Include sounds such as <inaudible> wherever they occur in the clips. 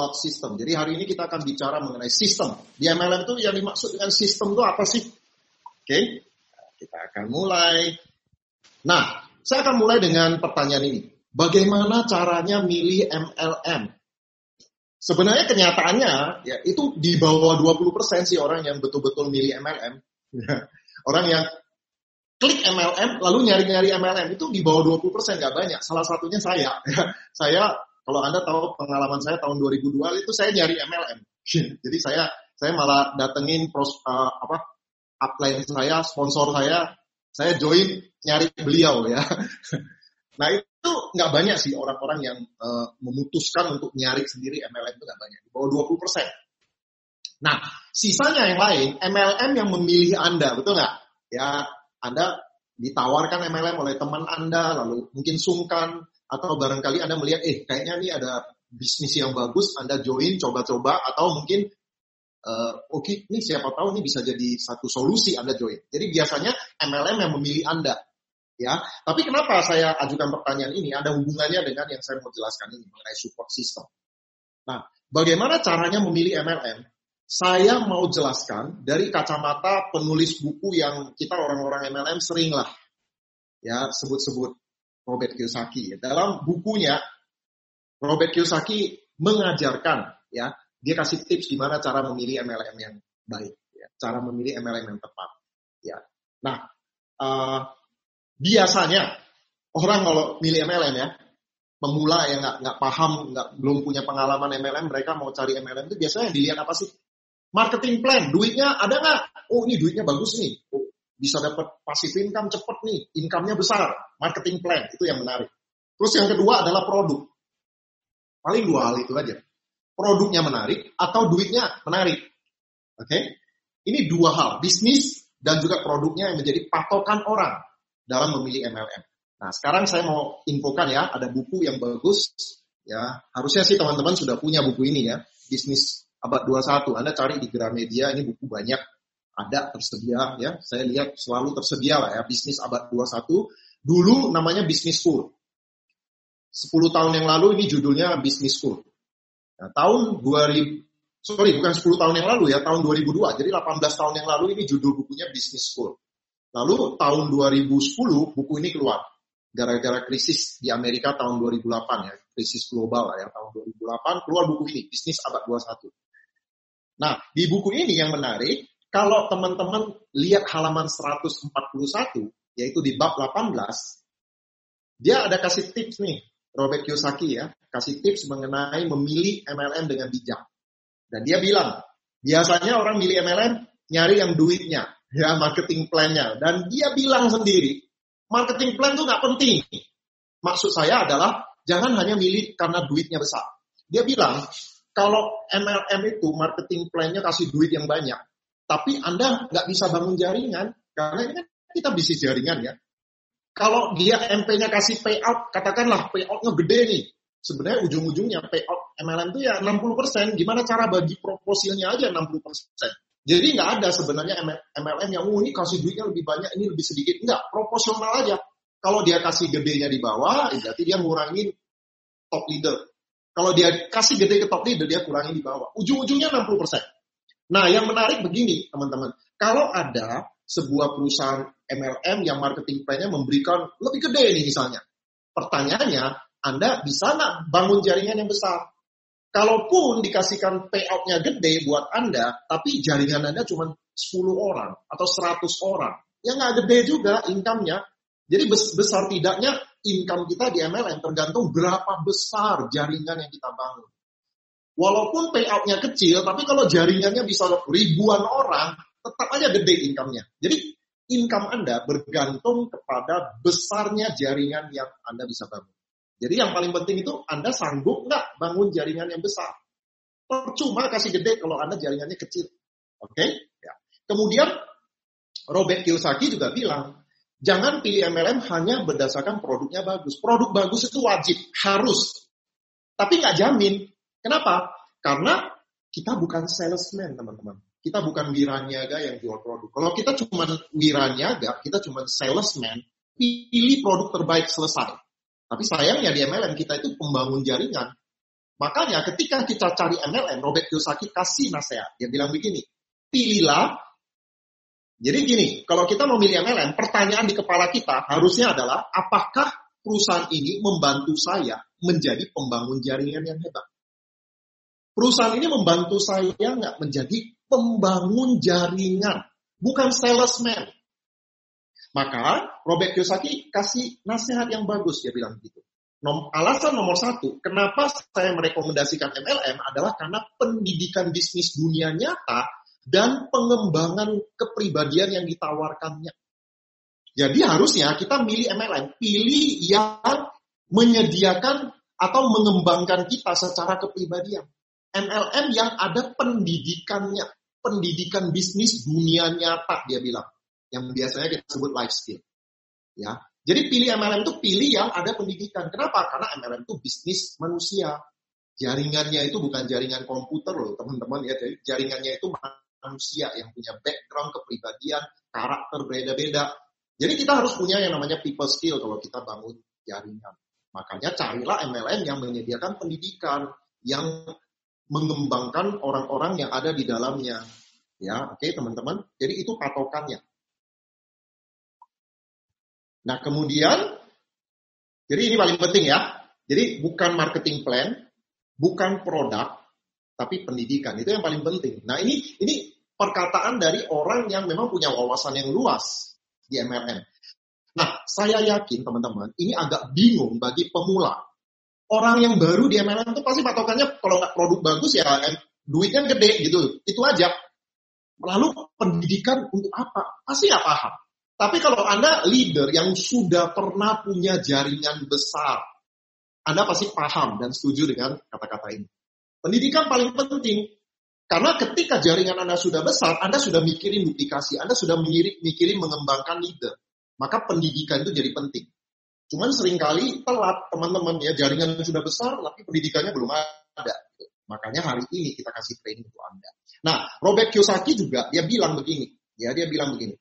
about system. Jadi hari ini kita akan bicara mengenai sistem. Di MLM itu yang dimaksud dengan sistem itu apa sih? Oke, okay. kita akan mulai. Nah, saya akan mulai dengan pertanyaan ini. Bagaimana caranya milih MLM? Sebenarnya kenyataannya ya itu di bawah 20% sih orang yang betul-betul milih MLM. <laughs> orang yang klik MLM lalu nyari-nyari MLM itu di bawah 20% nggak banyak. Salah satunya saya. <laughs> saya kalau Anda tahu pengalaman saya tahun 2002 itu saya nyari MLM. <laughs> Jadi saya saya malah datengin pros, uh, apa upline saya, sponsor saya, saya join nyari beliau ya. <laughs> Nah itu nggak banyak sih orang-orang yang uh, memutuskan untuk nyari sendiri MLM itu nggak banyak, di bawah 20 persen. Nah sisanya yang lain MLM yang memilih Anda, betul nggak? Ya Anda ditawarkan MLM oleh teman Anda, lalu mungkin sungkan atau barangkali Anda melihat, eh kayaknya ini ada bisnis yang bagus, Anda join, coba-coba, atau mungkin uh, oke, okay, ini siapa tahu ini bisa jadi satu solusi Anda join. Jadi biasanya MLM yang memilih Anda ya. Tapi kenapa saya ajukan pertanyaan ini? Ada hubungannya dengan yang saya mau jelaskan ini mengenai support system. Nah, bagaimana caranya memilih MLM? Saya mau jelaskan dari kacamata penulis buku yang kita orang-orang MLM sering lah ya sebut-sebut Robert Kiyosaki. Dalam bukunya Robert Kiyosaki mengajarkan ya dia kasih tips gimana cara memilih MLM yang baik, ya, cara memilih MLM yang tepat. Ya, nah uh, biasanya orang kalau milih MLM ya, pemula yang nggak nggak paham, nggak belum punya pengalaman MLM, mereka mau cari MLM itu biasanya dilihat apa sih? Marketing plan, duitnya ada nggak? Oh ini duitnya bagus nih, bisa dapat passive income cepet nih, income-nya besar. Marketing plan itu yang menarik. Terus yang kedua adalah produk. Paling dua hal itu aja. Produknya menarik atau duitnya menarik. Oke? Okay? Ini dua hal, bisnis dan juga produknya yang menjadi patokan orang dalam memilih MLM. Nah, sekarang saya mau infokan ya, ada buku yang bagus ya. Harusnya sih teman-teman sudah punya buku ini ya, Bisnis Abad 21. Anda cari di Gramedia, ini buku banyak ada tersedia ya. Saya lihat selalu tersedia lah ya, Bisnis Abad 21. Dulu namanya Business School. 10 tahun yang lalu ini judulnya Business School. Nah, tahun 2000 sorry bukan 10 tahun yang lalu ya, tahun 2002. Jadi 18 tahun yang lalu ini judul bukunya Business School. Lalu tahun 2010 buku ini keluar. Gara-gara krisis di Amerika tahun 2008 ya, krisis global ya, tahun 2008 keluar buku ini, Bisnis Abad 21. Nah, di buku ini yang menarik, kalau teman-teman lihat halaman 141, yaitu di bab 18, dia ada kasih tips nih, Robert Kiyosaki ya, kasih tips mengenai memilih MLM dengan bijak. Dan dia bilang, biasanya orang milih MLM nyari yang duitnya, ya marketing plan-nya. Dan dia bilang sendiri, marketing plan itu nggak penting. Maksud saya adalah jangan hanya milih karena duitnya besar. Dia bilang, kalau MLM itu marketing plan-nya kasih duit yang banyak, tapi Anda nggak bisa bangun jaringan, karena ini kan kita bisnis jaringan ya. Kalau dia MP-nya kasih payout, katakanlah payout-nya gede nih. Sebenarnya ujung-ujungnya payout MLM itu ya 60%. Gimana cara bagi proposilnya aja 60%. Jadi nggak ada sebenarnya MLM yang oh, ini kasih duitnya lebih banyak, ini lebih sedikit. Enggak, proporsional aja. Kalau dia kasih gedenya di bawah, ya berarti dia ngurangin top leader. Kalau dia kasih gede ke top leader, dia kurangin di bawah. Ujung-ujungnya 60%. Nah, yang menarik begini, teman-teman. Kalau ada sebuah perusahaan MLM yang marketing plan-nya memberikan lebih gede nih misalnya. Pertanyaannya, Anda bisa nggak bangun jaringan yang besar? Kalaupun dikasihkan payout-nya gede buat Anda, tapi jaringan Anda cuma 10 orang atau 100 orang, ya nggak gede juga income-nya. Jadi besar tidaknya income kita di MLM tergantung berapa besar jaringan yang kita bangun. Walaupun payout-nya kecil, tapi kalau jaringannya bisa ribuan orang, tetap aja gede income-nya. Jadi income Anda bergantung kepada besarnya jaringan yang Anda bisa bangun. Jadi yang paling penting itu Anda sanggup nggak bangun jaringan yang besar. Percuma kasih gede kalau Anda jaringannya kecil. Oke? Okay? Ya. Kemudian Robert Kiyosaki juga bilang, jangan pilih MLM hanya berdasarkan produknya bagus. Produk bagus itu wajib, harus. Tapi nggak jamin. Kenapa? Karena kita bukan salesman, teman-teman. Kita bukan wiraniaga yang jual produk. Kalau kita cuma wiraniaga, kita cuma salesman, pilih produk terbaik selesai. Tapi sayangnya di MLM kita itu pembangun jaringan. Makanya ketika kita cari MLM, Robert Kiyosaki kasih nasihat. Dia bilang begini, pilihlah. Jadi gini, kalau kita memilih MLM, pertanyaan di kepala kita harusnya adalah, apakah perusahaan ini membantu saya menjadi pembangun jaringan yang hebat? Perusahaan ini membantu saya nggak menjadi pembangun jaringan, bukan salesman. Maka Robert Kiyosaki kasih nasihat yang bagus, dia bilang begitu. Nom, alasan nomor satu, kenapa saya merekomendasikan MLM adalah karena pendidikan bisnis dunia nyata dan pengembangan kepribadian yang ditawarkannya. Jadi harusnya kita milih MLM, pilih yang menyediakan atau mengembangkan kita secara kepribadian. MLM yang ada pendidikannya, pendidikan bisnis dunia nyata dia bilang, yang biasanya kita sebut life skill. Ya, jadi pilih MLM itu pilih yang ada pendidikan. Kenapa? Karena MLM itu bisnis manusia. Jaringannya itu bukan jaringan komputer loh, teman-teman ya. Jaringannya itu manusia yang punya background, kepribadian, karakter beda-beda. Jadi kita harus punya yang namanya people skill kalau kita bangun jaringan. Makanya carilah MLM yang menyediakan pendidikan, yang mengembangkan orang-orang yang ada di dalamnya. Ya, oke okay, teman-teman. Jadi itu patokannya. Nah kemudian, jadi ini paling penting ya. Jadi bukan marketing plan, bukan produk, tapi pendidikan. Itu yang paling penting. Nah ini ini perkataan dari orang yang memang punya wawasan yang luas di MLM. Nah, saya yakin teman-teman, ini agak bingung bagi pemula. Orang yang baru di MLM itu pasti patokannya kalau nggak produk bagus ya duitnya gede gitu. Itu aja. Lalu pendidikan untuk apa? Pasti nggak paham. Tapi kalau Anda leader yang sudah pernah punya jaringan besar, Anda pasti paham dan setuju dengan kata-kata ini. Pendidikan paling penting, karena ketika jaringan Anda sudah besar, Anda sudah mikirin duplikasi, Anda sudah mikirin mengembangkan leader. Maka pendidikan itu jadi penting. Cuman sering kali telat teman-teman ya, jaringan sudah besar, tapi pendidikannya belum ada. Makanya hari ini kita kasih training untuk Anda. Nah, Robert Kiyosaki juga, dia bilang begini. Ya, dia bilang begini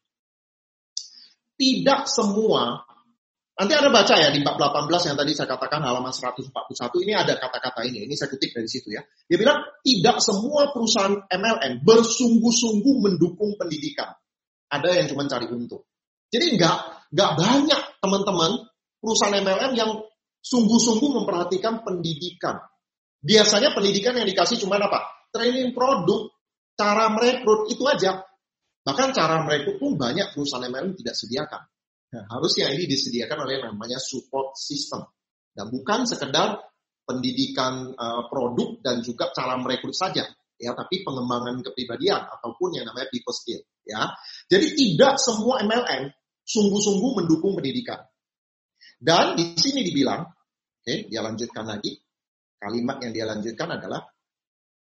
tidak semua Nanti ada baca ya di bab 18 yang tadi saya katakan halaman 141 ini ada kata-kata ini. Ini saya kutip dari situ ya. Dia bilang tidak semua perusahaan MLM bersungguh-sungguh mendukung pendidikan. Ada yang cuma cari untung. Jadi nggak nggak banyak teman-teman perusahaan MLM yang sungguh-sungguh memperhatikan pendidikan. Biasanya pendidikan yang dikasih cuma apa? Training produk, cara merekrut itu aja. Bahkan cara merekrut pun banyak perusahaan MLM tidak sediakan. Nah, harusnya ini disediakan oleh namanya support system. Dan bukan sekedar pendidikan uh, produk dan juga cara merekrut saja. Ya, tapi pengembangan kepribadian ataupun yang namanya people skill. Ya, jadi tidak semua MLM sungguh-sungguh mendukung pendidikan. Dan di sini dibilang, oke, okay, dia lanjutkan lagi. Kalimat yang dia lanjutkan adalah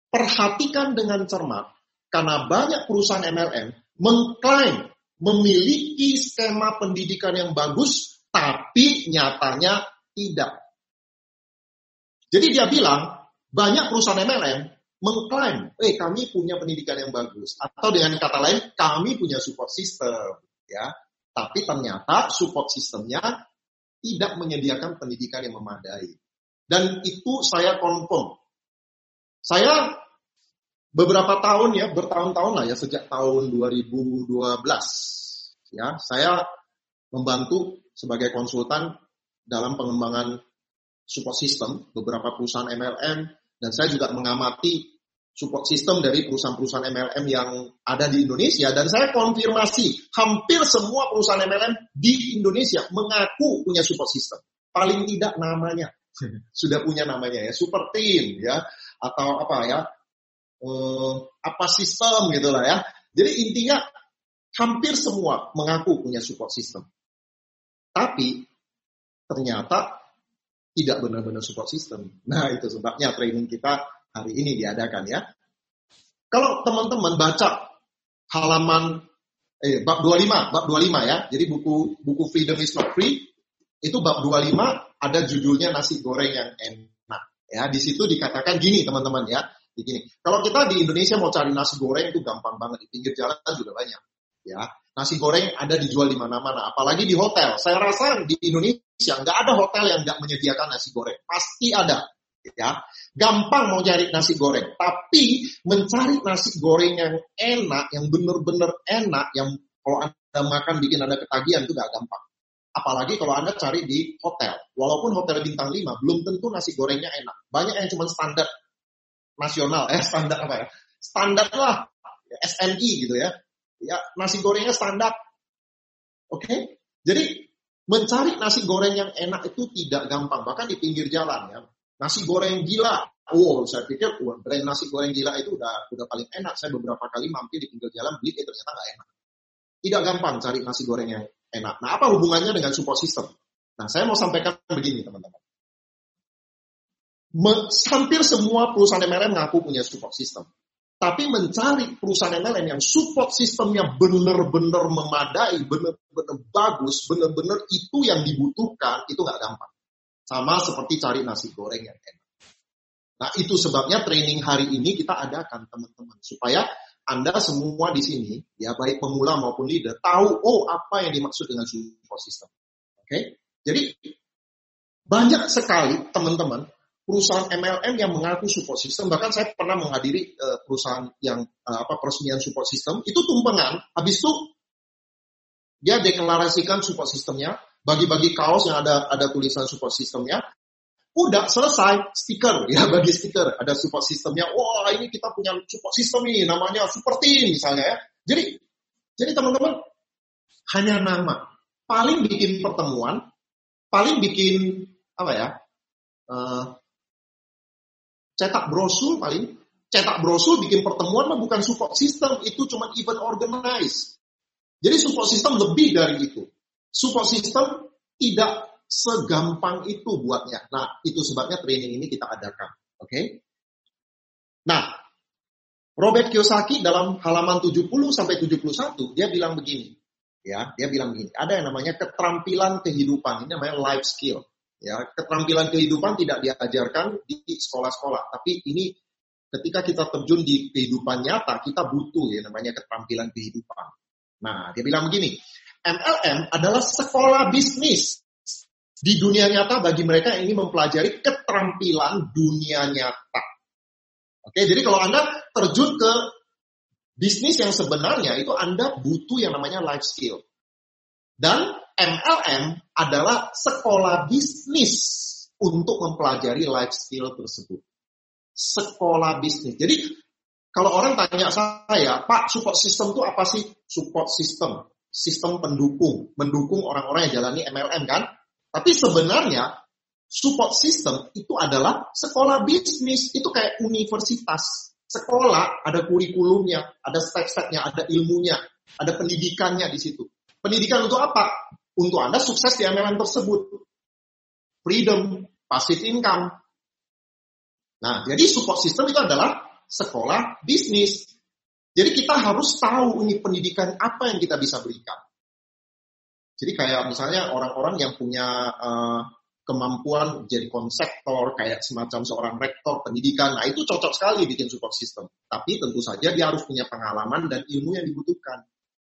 perhatikan dengan cermat karena banyak perusahaan MLM mengklaim memiliki skema pendidikan yang bagus, tapi nyatanya tidak. Jadi dia bilang, banyak perusahaan MLM mengklaim, eh kami punya pendidikan yang bagus. Atau dengan kata lain, kami punya support system. ya. Tapi ternyata support sistemnya tidak menyediakan pendidikan yang memadai. Dan itu saya confirm. Saya beberapa tahun ya, bertahun-tahun lah ya sejak tahun 2012 ya, saya membantu sebagai konsultan dalam pengembangan support system beberapa perusahaan MLM dan saya juga mengamati support system dari perusahaan-perusahaan MLM yang ada di Indonesia dan saya konfirmasi hampir semua perusahaan MLM di Indonesia mengaku punya support system. Paling tidak namanya <laughs> sudah punya namanya ya, super team ya atau apa ya, uh, apa sistem gitu lah ya. Jadi intinya hampir semua mengaku punya support system. Tapi ternyata tidak benar-benar support system. Nah itu sebabnya training kita hari ini diadakan ya. Kalau teman-teman baca halaman eh, bab 25, bab 25 ya. Jadi buku buku Freedom is not free itu bab 25 ada judulnya nasi goreng yang enak. Ya, di situ dikatakan gini teman-teman ya begini. Kalau kita di Indonesia mau cari nasi goreng itu gampang banget di pinggir jalan juga banyak. Ya, nasi goreng ada dijual di mana-mana, apalagi di hotel. Saya rasa di Indonesia nggak ada hotel yang nggak menyediakan nasi goreng, pasti ada. Ya, gampang mau cari nasi goreng, tapi mencari nasi goreng yang enak, yang benar-benar enak, yang kalau anda makan bikin anda ketagihan itu gak gampang. Apalagi kalau anda cari di hotel, walaupun hotel bintang 5 belum tentu nasi gorengnya enak. Banyak yang cuma standar nasional, eh standar apa ya? Standar lah, SNI gitu ya. Ya nasi gorengnya standar. Oke, okay? jadi mencari nasi goreng yang enak itu tidak gampang, bahkan di pinggir jalan ya. Nasi goreng gila, oh saya pikir wah, brand nasi goreng gila itu udah udah paling enak. Saya beberapa kali mampir di pinggir jalan beli, eh, ternyata nggak enak. Tidak gampang cari nasi goreng yang enak. Nah apa hubungannya dengan support system? Nah saya mau sampaikan begini teman-teman. Hampir semua perusahaan MLM ngaku punya support system. Tapi mencari perusahaan MLM yang support sistemnya benar-benar memadai, benar-benar bagus, benar-benar itu yang dibutuhkan, itu nggak gampang. Sama seperti cari nasi goreng yang enak. Nah itu sebabnya training hari ini kita adakan teman-teman. Supaya Anda semua di sini, ya baik pemula maupun leader, tahu oh apa yang dimaksud dengan support system. Oke, okay? jadi banyak sekali teman-teman perusahaan MLM yang mengaku support system, bahkan saya pernah menghadiri uh, perusahaan yang uh, apa peresmian support system, itu tumpengan, habis itu dia deklarasikan support systemnya, bagi-bagi kaos yang ada ada tulisan support systemnya, udah selesai stiker. <laughs> Ya bagi stiker. Ada support systemnya wah ini kita punya support system ini namanya super team misalnya ya. Jadi jadi teman-teman hanya nama. Paling bikin pertemuan paling bikin apa ya uh, cetak brosur paling. Cetak brosur bikin pertemuan mah bukan support system itu cuma event organize. Jadi support system lebih dari itu support system tidak segampang itu buatnya nah itu sebabnya training ini kita adakan oke okay? nah Robert Kiyosaki dalam halaman 70 sampai 71 dia bilang begini ya dia bilang begini ada yang namanya keterampilan kehidupan ini namanya life skill Ya, keterampilan kehidupan tidak diajarkan di sekolah-sekolah, tapi ini ketika kita terjun di kehidupan nyata, kita butuh ya namanya keterampilan kehidupan. Nah, dia bilang begini, MLM adalah sekolah bisnis di dunia nyata bagi mereka yang ingin mempelajari keterampilan dunia nyata. Oke, jadi kalau Anda terjun ke bisnis yang sebenarnya itu Anda butuh yang namanya life skill. Dan MLM adalah sekolah bisnis untuk mempelajari life skill tersebut. Sekolah bisnis. Jadi kalau orang tanya saya, Pak, support system itu apa sih? Support system, sistem pendukung, mendukung orang-orang yang jalani MLM kan? Tapi sebenarnya support system itu adalah sekolah bisnis, itu kayak universitas. Sekolah ada kurikulumnya, ada step-stepnya, ada ilmunya, ada pendidikannya di situ. Pendidikan untuk apa? Untuk Anda sukses di MLM tersebut. Freedom, passive income. Nah, jadi support system itu adalah sekolah bisnis. Jadi kita harus tahu ini pendidikan apa yang kita bisa berikan. Jadi kayak misalnya orang-orang yang punya uh, kemampuan jadi konseptor, kayak semacam seorang rektor pendidikan, nah itu cocok sekali bikin support system. Tapi tentu saja dia harus punya pengalaman dan ilmu yang dibutuhkan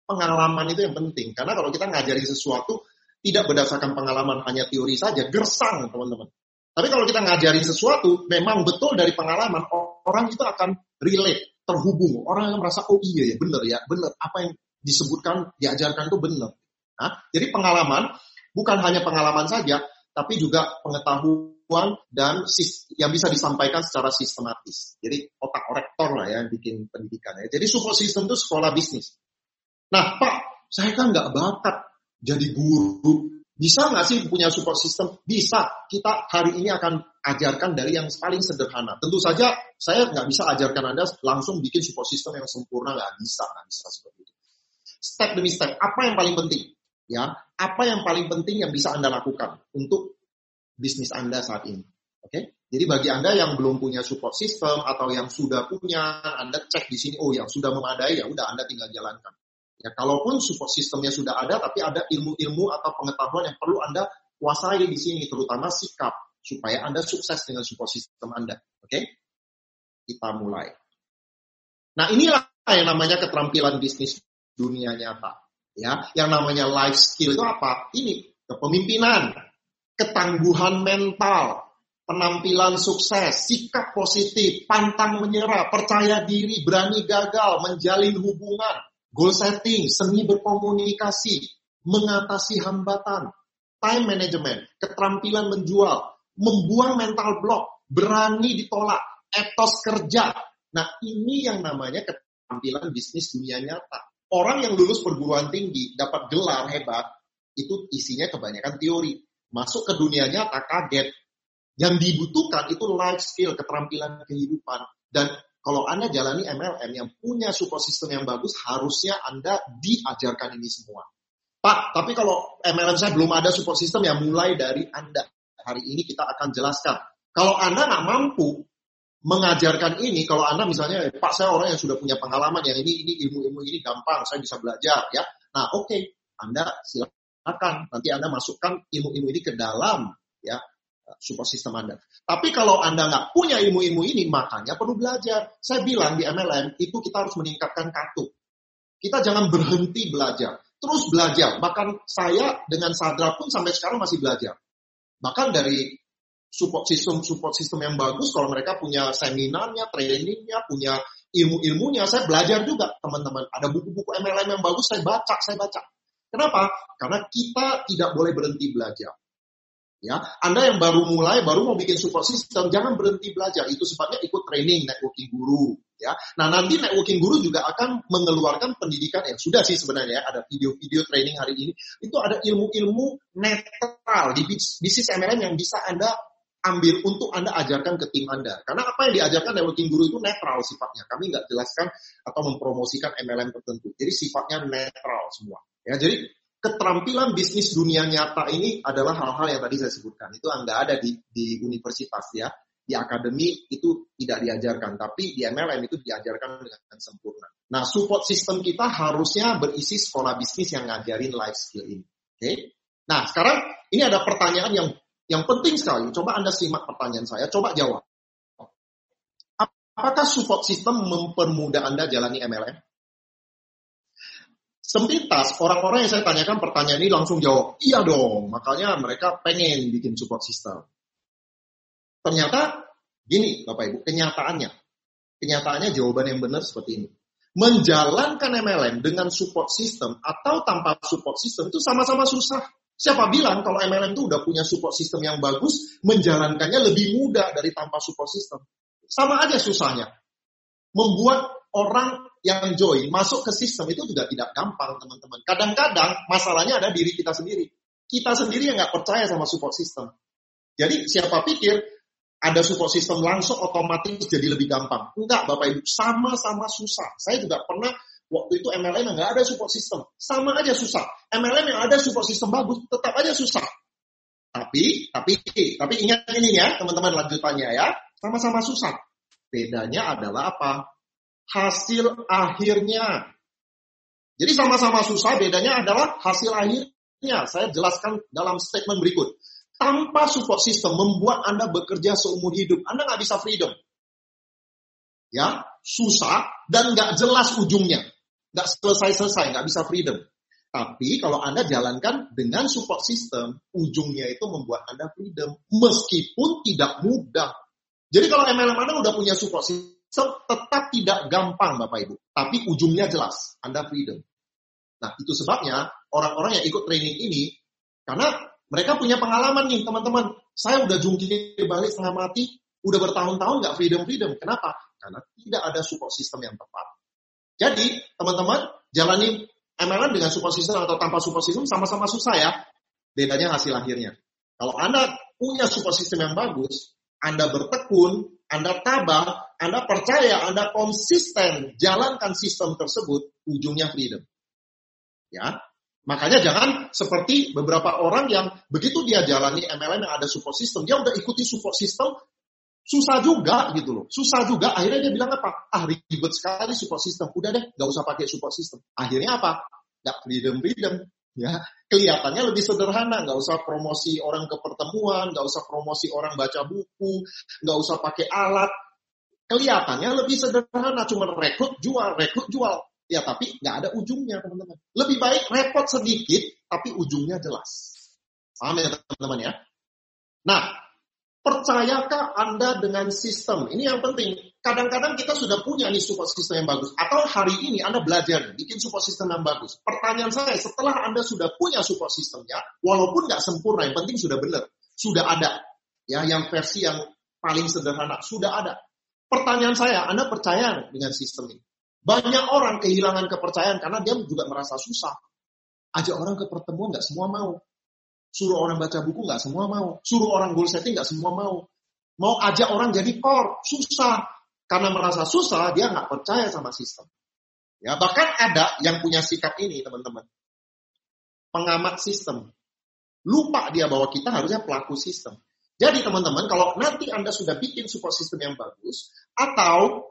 pengalaman itu yang penting. Karena kalau kita ngajari sesuatu tidak berdasarkan pengalaman hanya teori saja, gersang teman-teman. Tapi kalau kita ngajarin sesuatu, memang betul dari pengalaman, orang itu akan relate, terhubung. Orang yang merasa, oh iya ya, benar ya, benar. Apa yang disebutkan, diajarkan itu benar. Nah, jadi pengalaman bukan hanya pengalaman saja, tapi juga pengetahuan dan yang bisa disampaikan secara sistematis. Jadi otak rektor lah ya bikin pendidikan ya. Jadi support system itu sekolah bisnis. Nah, Pak, saya kan nggak bakat jadi guru. Bisa nggak sih punya support system? Bisa. Kita hari ini akan ajarkan dari yang paling sederhana. Tentu saja saya nggak bisa ajarkan Anda langsung bikin support system yang sempurna. Nggak bisa. Nggak bisa seperti itu. Step demi step. Apa yang paling penting? Ya, apa yang paling penting yang bisa Anda lakukan untuk bisnis Anda saat ini? Oke? Okay? Jadi bagi Anda yang belum punya support system atau yang sudah punya, Anda cek di sini, oh yang sudah memadai, ya udah Anda tinggal jalankan. Ya, kalaupun support sistemnya sudah ada, tapi ada ilmu-ilmu atau pengetahuan yang perlu Anda kuasai di sini, terutama sikap, supaya Anda sukses dengan support sistem Anda. Oke? Okay? Kita mulai. Nah, inilah yang namanya keterampilan bisnis dunia nyata. Ya, yang namanya life skill itu apa? Ini kepemimpinan, ketangguhan mental, penampilan sukses, sikap positif, pantang menyerah, percaya diri, berani gagal, menjalin hubungan, goal setting, seni berkomunikasi, mengatasi hambatan, time management, keterampilan menjual, membuang mental block, berani ditolak, etos kerja. Nah, ini yang namanya keterampilan bisnis dunia nyata. Orang yang lulus perguruan tinggi, dapat gelar hebat, itu isinya kebanyakan teori. Masuk ke dunia nyata kaget, yang dibutuhkan itu life skill, keterampilan kehidupan. Dan kalau Anda jalani MLM yang punya support system yang bagus, harusnya Anda diajarkan ini semua. Pak, tapi kalau MLM saya belum ada support system yang mulai dari Anda. Hari ini kita akan jelaskan. Kalau Anda nggak mampu mengajarkan ini, kalau Anda misalnya, Pak saya orang yang sudah punya pengalaman, yang ini, ini ilmu-ilmu ini gampang, saya bisa belajar, ya. Nah, oke, okay. Anda silakan. Nanti Anda masukkan ilmu-ilmu ini ke dalam ya support system Anda. Tapi kalau Anda nggak punya ilmu-ilmu ini, makanya perlu belajar. Saya bilang di MLM, itu kita harus meningkatkan kartu. Kita jangan berhenti belajar. Terus belajar. Bahkan saya dengan Sadra pun sampai sekarang masih belajar. Bahkan dari support system support system yang bagus, kalau mereka punya seminarnya, trainingnya, punya ilmu-ilmunya, saya belajar juga teman-teman. Ada buku-buku MLM yang bagus, saya baca, saya baca. Kenapa? Karena kita tidak boleh berhenti belajar. Ya, Anda yang baru mulai, baru mau bikin support system, jangan berhenti belajar. Itu sebabnya ikut training networking guru. Ya, nah nanti networking guru juga akan mengeluarkan pendidikan yang sudah sih sebenarnya ada video-video training hari ini. Itu ada ilmu-ilmu netral di bisnis MLM yang bisa Anda ambil untuk Anda ajarkan ke tim Anda. Karena apa yang diajarkan networking guru itu netral sifatnya. Kami nggak jelaskan atau mempromosikan MLM tertentu. Jadi sifatnya netral semua. Ya, jadi keterampilan bisnis dunia nyata ini adalah hal-hal yang tadi saya sebutkan. Itu nggak ada di, di universitas ya. Di akademi itu tidak diajarkan, tapi di MLM itu diajarkan dengan sempurna. Nah, support system kita harusnya berisi sekolah bisnis yang ngajarin life skill ini. Oke? Okay? Nah, sekarang ini ada pertanyaan yang yang penting sekali. Coba Anda simak pertanyaan saya, coba jawab. Apakah support system mempermudah Anda jalani MLM? Sepintas orang-orang yang saya tanyakan pertanyaan ini langsung jawab, iya dong, makanya mereka pengen bikin support system. Ternyata gini Bapak Ibu, kenyataannya. Kenyataannya jawaban yang benar seperti ini. Menjalankan MLM dengan support system atau tanpa support system itu sama-sama susah. Siapa bilang kalau MLM itu udah punya support system yang bagus, menjalankannya lebih mudah dari tanpa support system. Sama aja susahnya. Membuat orang yang join masuk ke sistem itu juga tidak gampang teman-teman. Kadang-kadang masalahnya ada diri kita sendiri. Kita sendiri yang nggak percaya sama support system. Jadi siapa pikir ada support system langsung otomatis jadi lebih gampang. Enggak Bapak Ibu, sama-sama susah. Saya juga pernah waktu itu MLM yang nggak ada support system. Sama aja susah. MLM yang ada support system bagus, tetap aja susah. Tapi, tapi, tapi ingat ini ya teman-teman lanjutannya ya. Sama-sama susah. Bedanya adalah apa? Hasil akhirnya. Jadi sama-sama susah, bedanya adalah hasil akhirnya. Saya jelaskan dalam statement berikut. Tanpa support system membuat Anda bekerja seumur hidup. Anda nggak bisa freedom. Ya, susah dan nggak jelas ujungnya. Nggak selesai-selesai, nggak bisa freedom. Tapi kalau Anda jalankan dengan support system, ujungnya itu membuat Anda freedom. Meskipun tidak mudah. Jadi kalau MLM Anda udah punya support system, tetap tidak gampang Bapak Ibu, tapi ujungnya jelas, Anda freedom. Nah, itu sebabnya orang-orang yang ikut training ini, karena mereka punya pengalaman nih teman-teman. Saya udah jungkir balik setengah mati, udah bertahun-tahun nggak freedom-freedom. Kenapa? Karena tidak ada support system yang tepat. Jadi, teman-teman, jalani MLM dengan support system atau tanpa support system sama-sama susah ya. Bedanya hasil akhirnya. Kalau Anda punya support system yang bagus, Anda bertekun, anda tabah, Anda percaya, Anda konsisten jalankan sistem tersebut, ujungnya freedom. Ya, Makanya jangan seperti beberapa orang yang begitu dia jalani MLM yang ada support system, dia udah ikuti support system, susah juga gitu loh. Susah juga, akhirnya dia bilang apa? Ah ribet sekali support system. Udah deh, gak usah pakai support system. Akhirnya apa? Gak freedom-freedom ya kelihatannya lebih sederhana nggak usah promosi orang ke pertemuan nggak usah promosi orang baca buku nggak usah pakai alat kelihatannya lebih sederhana cuma rekrut jual rekrut jual ya tapi nggak ada ujungnya teman-teman lebih baik repot sedikit tapi ujungnya jelas paham ya teman-teman ya nah Percayakah Anda dengan sistem? Ini yang penting. Kadang-kadang kita sudah punya nih support system yang bagus. Atau hari ini Anda belajar bikin support system yang bagus. Pertanyaan saya, setelah Anda sudah punya support systemnya, walaupun nggak sempurna, yang penting sudah benar. Sudah ada. Ya, yang versi yang paling sederhana. Sudah ada. Pertanyaan saya, Anda percaya dengan sistem ini? Banyak orang kehilangan kepercayaan karena dia juga merasa susah. Ajak orang ke pertemuan nggak semua mau. Suruh orang baca buku nggak semua mau. Suruh orang goal setting nggak semua mau. Mau ajak orang jadi core, susah. Karena merasa susah, dia nggak percaya sama sistem. Ya, bahkan ada yang punya sikap ini, teman-teman. Pengamat sistem. Lupa dia bahwa kita harusnya pelaku sistem. Jadi teman-teman, kalau nanti Anda sudah bikin support system yang bagus, atau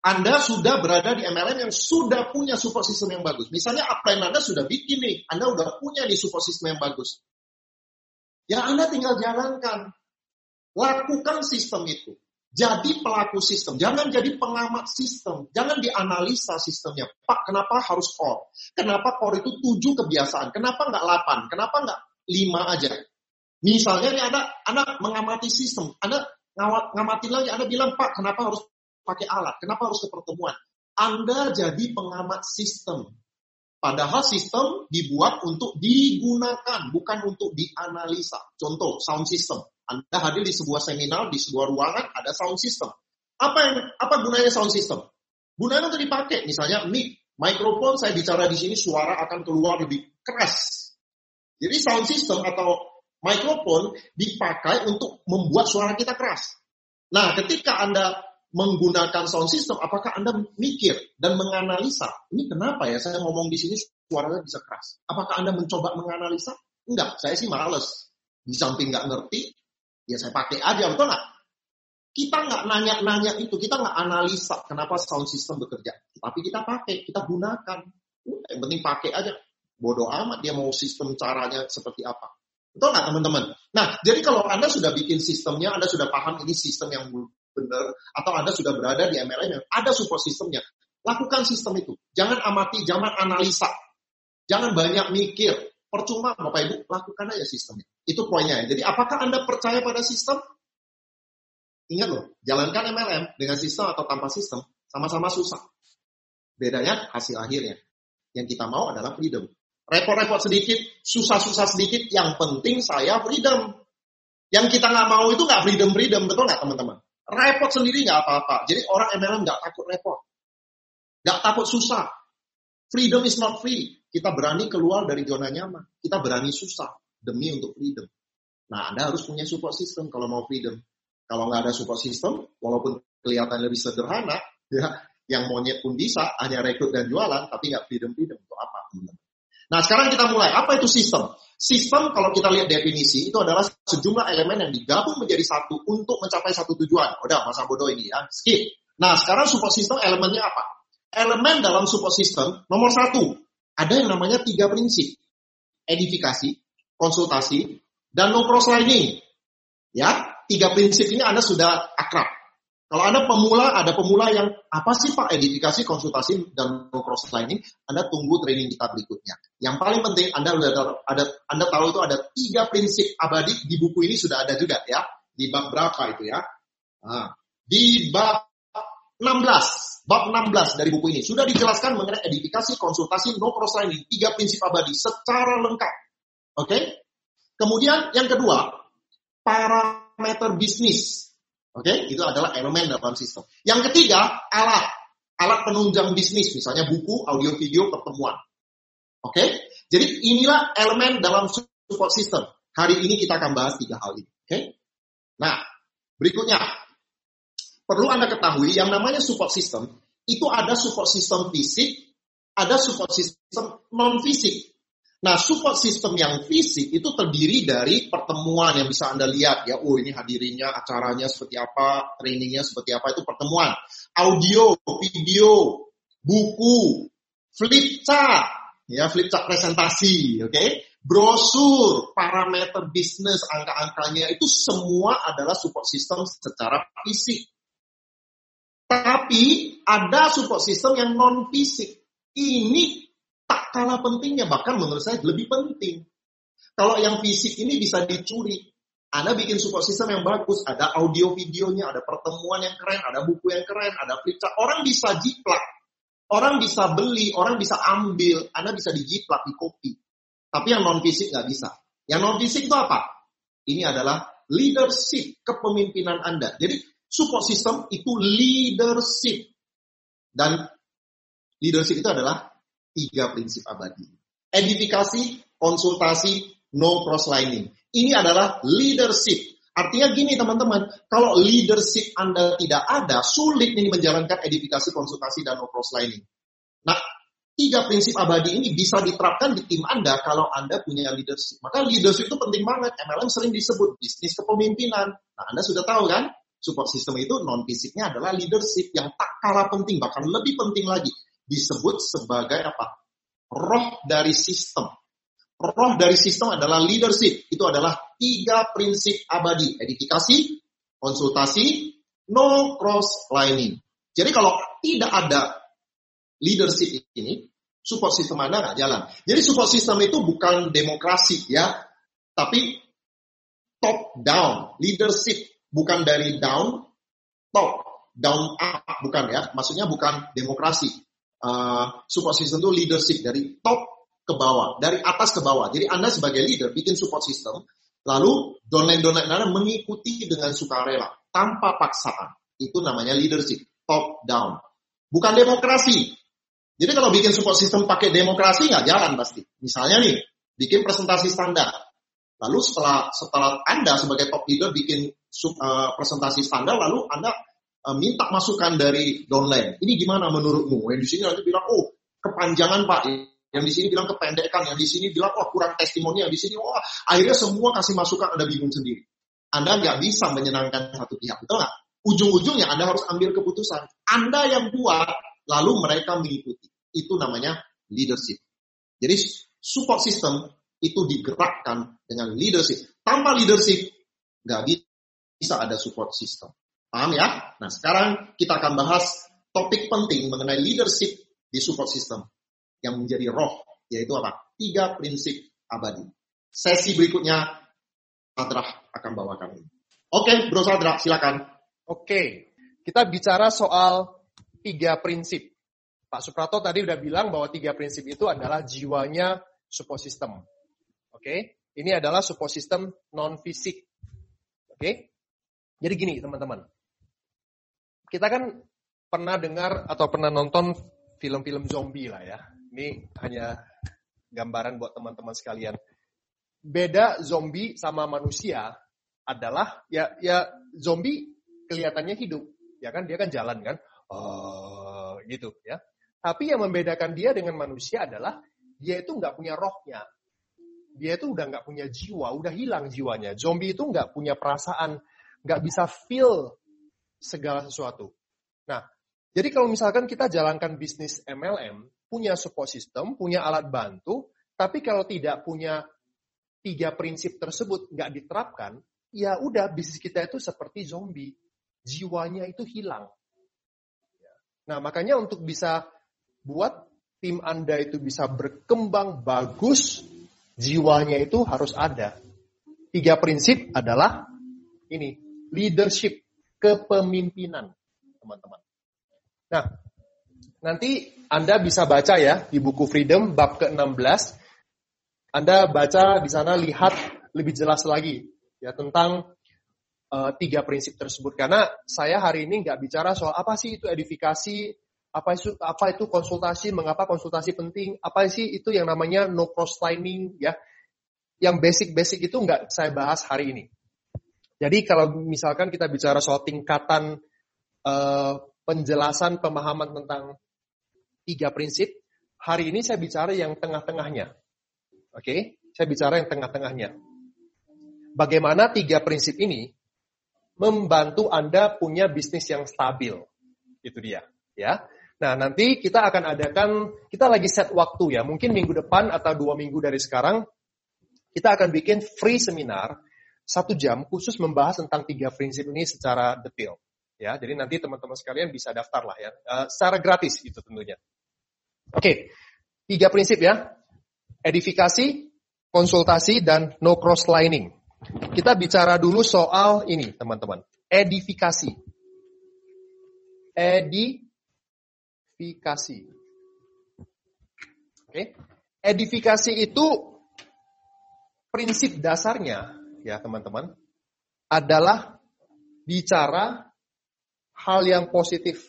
anda sudah berada di MLM yang sudah punya support system yang bagus. Misalnya upline Anda sudah bikin nih, Anda sudah punya di support system yang bagus. Ya Anda tinggal jalankan. Lakukan sistem itu. Jadi pelaku sistem. Jangan jadi pengamat sistem. Jangan dianalisa sistemnya. Pak, kenapa harus core? Kenapa core itu tujuh kebiasaan? Kenapa nggak delapan? Kenapa nggak lima aja? Misalnya nih Anda, Anda mengamati sistem. Anda ngamati lagi, Anda bilang, Pak, kenapa harus pakai alat? Kenapa harus ke pertemuan? Anda jadi pengamat sistem. Padahal sistem dibuat untuk digunakan, bukan untuk dianalisa. Contoh, sound system. Anda hadir di sebuah seminar, di sebuah ruangan, ada sound system. Apa yang apa gunanya sound system? Gunanya untuk dipakai. Misalnya mic, mikrofon saya bicara di sini suara akan keluar lebih keras. Jadi sound system atau mikrofon dipakai untuk membuat suara kita keras. Nah, ketika Anda menggunakan sound system, apakah Anda mikir dan menganalisa, ini kenapa ya saya ngomong di sini suaranya bisa keras? Apakah Anda mencoba menganalisa? Enggak, saya sih males. Di samping nggak ngerti, ya saya pakai aja, betul nggak? Kita nggak nanya-nanya itu, kita nggak analisa kenapa sound system bekerja. Tapi kita pakai, kita gunakan. Udah, yang penting pakai aja. Bodoh amat dia mau sistem caranya seperti apa. Betul nggak teman-teman? Nah, jadi kalau Anda sudah bikin sistemnya, Anda sudah paham ini sistem yang benar, atau Anda sudah berada di MLM yang ada support sistemnya, lakukan sistem itu. Jangan amati, jangan analisa. Jangan banyak mikir. Percuma Bapak Ibu, lakukan aja sistemnya. Itu poinnya. Jadi apakah Anda percaya pada sistem? Ingat loh, jalankan MLM dengan sistem atau tanpa sistem, sama-sama susah. Bedanya hasil akhirnya. Yang kita mau adalah freedom. Repot-repot sedikit, susah-susah sedikit, yang penting saya freedom. Yang kita nggak mau itu nggak freedom-freedom, betul nggak teman-teman? Repot sendiri nggak apa-apa. Jadi orang MLM nggak takut repot. Nggak takut susah. Freedom is not free. Kita berani keluar dari zona nyaman. Kita berani susah demi untuk freedom. Nah, Anda harus punya support system kalau mau freedom. Kalau nggak ada support system, walaupun kelihatan lebih sederhana, <laughs> ya, yang monyet pun bisa, hanya rekrut dan jualan, tapi nggak freedom-freedom. Untuk apa? Nah, sekarang kita mulai. Apa itu sistem? Sistem kalau kita lihat definisi itu adalah sejumlah elemen yang digabung menjadi satu untuk mencapai satu tujuan. Udah masa bodoh ini ya, skip. Nah sekarang support system elemennya apa? Elemen dalam support system nomor satu ada yang namanya tiga prinsip: edifikasi, konsultasi, dan no cross lining. Ya, tiga prinsip ini Anda sudah akrab. Kalau Anda pemula, ada pemula yang apa sih Pak edifikasi, konsultasi, dan cross lining, Anda tunggu training kita berikutnya. Yang paling penting, Anda sudah ada, Anda tahu itu ada tiga prinsip abadi di buku ini sudah ada juga ya. Di bab berapa itu ya? Nah, di bab 16, bab 16 dari buku ini sudah dijelaskan mengenai edifikasi, konsultasi, no cross lining, tiga prinsip abadi secara lengkap. Oke? Okay? Kemudian yang kedua, parameter bisnis Oke, okay? itu adalah elemen dalam sistem. Yang ketiga, alat. Alat penunjang bisnis, misalnya buku, audio, video, pertemuan. Oke, okay? jadi inilah elemen dalam support system. Hari ini kita akan bahas tiga hal ini. Oke, okay? nah berikutnya perlu anda ketahui yang namanya support system itu ada support system fisik, ada support system non fisik. Nah, support system yang fisik itu terdiri dari pertemuan yang bisa Anda lihat ya. Oh, ini hadirinya, acaranya seperti apa, trainingnya seperti apa, itu pertemuan. Audio, video, buku, flip chart, ya, flip chart presentasi, oke? Okay? Brosur, parameter bisnis, angka-angkanya itu semua adalah support system secara fisik. Tapi ada support system yang non fisik. Ini tak kalah pentingnya, bahkan menurut saya lebih penting. Kalau yang fisik ini bisa dicuri, Anda bikin support system yang bagus, ada audio videonya, ada pertemuan yang keren, ada buku yang keren, ada flipchart. Orang bisa jiplak, orang bisa beli, orang bisa ambil, Anda bisa dijiplak, di copy. Tapi yang non fisik nggak bisa. Yang non fisik itu apa? Ini adalah leadership kepemimpinan Anda. Jadi support system itu leadership. Dan leadership itu adalah tiga prinsip abadi. Edifikasi, konsultasi, no cross-lining. Ini adalah leadership. Artinya gini teman-teman, kalau leadership Anda tidak ada, sulit ini menjalankan edifikasi, konsultasi, dan no cross-lining. Nah, tiga prinsip abadi ini bisa diterapkan di tim Anda kalau Anda punya leadership. Maka leadership itu penting banget. MLM sering disebut bisnis kepemimpinan. Nah, Anda sudah tahu kan? Support system itu non fisiknya adalah leadership yang tak kalah penting, bahkan lebih penting lagi. Disebut sebagai apa? Roh dari sistem. Roh dari sistem adalah leadership. Itu adalah tiga prinsip abadi. Edifikasi, konsultasi, no cross lining. Jadi kalau tidak ada leadership ini, support system Anda nggak jalan. Jadi support system itu bukan demokrasi ya, tapi top down leadership bukan dari down top down up bukan ya maksudnya bukan demokrasi uh, support system itu leadership dari top ke bawah, dari atas ke bawah. Jadi Anda sebagai leader bikin support system, lalu downline-downline Anda mengikuti dengan sukarela, tanpa paksaan. Itu namanya leadership, top down. Bukan demokrasi. Jadi kalau bikin support system pakai demokrasi nggak jalan pasti. Misalnya nih, bikin presentasi standar. Lalu setelah setelah Anda sebagai top leader bikin uh, presentasi standar, lalu Anda uh, minta masukan dari downline. Ini gimana menurutmu? Yang di sini nanti bilang, oh kepanjangan Pak, yang di sini bilang kependekan, yang di sini bilang wah kurang testimoni, yang di sini wah akhirnya semua kasih masukan Anda bingung sendiri. Anda nggak bisa menyenangkan satu pihak, betul nggak? Ujung-ujungnya Anda harus ambil keputusan. Anda yang buat, lalu mereka mengikuti. Itu namanya leadership. Jadi support system itu digerakkan dengan leadership. Tanpa leadership, nggak bisa ada support system. Paham ya? Nah sekarang kita akan bahas topik penting mengenai leadership di support system yang menjadi roh, yaitu apa? Tiga prinsip abadi. Sesi berikutnya, Sadrah akan bawakan ini. Oke, Bro Sadrah, silakan. Oke, kita bicara soal tiga prinsip. Pak Suprato tadi udah bilang bahwa tiga prinsip itu adalah jiwanya support system. Oke, ini adalah support system non fisik. Oke, jadi gini teman-teman, kita kan pernah dengar atau pernah nonton film-film zombie lah ya. Ini hanya gambaran buat teman-teman sekalian. Beda zombie sama manusia adalah ya ya zombie kelihatannya hidup, ya kan dia kan jalan kan, oh, gitu ya. Tapi yang membedakan dia dengan manusia adalah dia itu nggak punya rohnya, dia itu udah nggak punya jiwa, udah hilang jiwanya. Zombie itu nggak punya perasaan, nggak bisa feel segala sesuatu. Nah, jadi kalau misalkan kita jalankan bisnis MLM, punya support system, punya alat bantu, tapi kalau tidak punya tiga prinsip tersebut nggak diterapkan, ya udah bisnis kita itu seperti zombie, jiwanya itu hilang. Nah makanya untuk bisa buat tim Anda itu bisa berkembang bagus, jiwanya itu harus ada. Tiga prinsip adalah ini, leadership, kepemimpinan, teman-teman. Nah, Nanti Anda bisa baca ya di buku Freedom bab ke-16. Anda baca di sana lihat lebih jelas lagi ya tentang uh, tiga prinsip tersebut. Karena saya hari ini nggak bicara soal apa sih itu edifikasi, apa itu apa itu konsultasi, mengapa konsultasi penting, apa sih itu yang namanya no cross lining ya. Yang basic-basic itu nggak saya bahas hari ini. Jadi kalau misalkan kita bicara soal tingkatan uh, penjelasan pemahaman tentang tiga prinsip. Hari ini saya bicara yang tengah-tengahnya. Oke, okay? saya bicara yang tengah-tengahnya. Bagaimana tiga prinsip ini membantu Anda punya bisnis yang stabil. Itu dia, ya. Nah, nanti kita akan adakan, kita lagi set waktu ya, mungkin minggu depan atau dua minggu dari sekarang, kita akan bikin free seminar, satu jam khusus membahas tentang tiga prinsip ini secara detail. Ya, jadi nanti teman-teman sekalian bisa daftar lah ya, uh, secara gratis itu tentunya. Oke, tiga prinsip ya. Edifikasi, konsultasi, dan no cross lining. Kita bicara dulu soal ini, teman-teman. Edifikasi. Edifikasi. Oke. Edifikasi itu prinsip dasarnya, ya teman-teman, adalah bicara hal yang positif.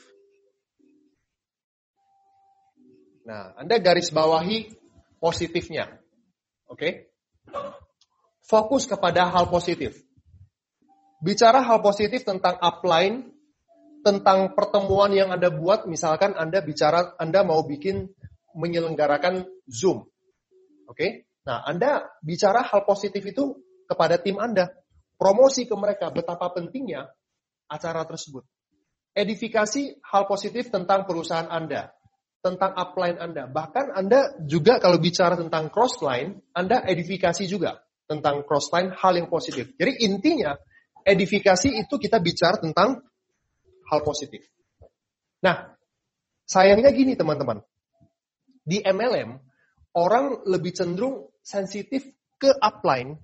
Nah, Anda garis bawahi positifnya. Oke? Okay? Fokus kepada hal positif. Bicara hal positif tentang upline, tentang pertemuan yang Anda buat, misalkan Anda bicara, Anda mau bikin menyelenggarakan Zoom. Oke? Okay? Nah, Anda bicara hal positif itu kepada tim Anda. Promosi ke mereka betapa pentingnya acara tersebut. Edifikasi hal positif tentang perusahaan Anda tentang upline Anda. Bahkan Anda juga kalau bicara tentang crossline, Anda edifikasi juga tentang crossline hal yang positif. Jadi intinya edifikasi itu kita bicara tentang hal positif. Nah, sayangnya gini teman-teman. Di MLM, orang lebih cenderung sensitif ke upline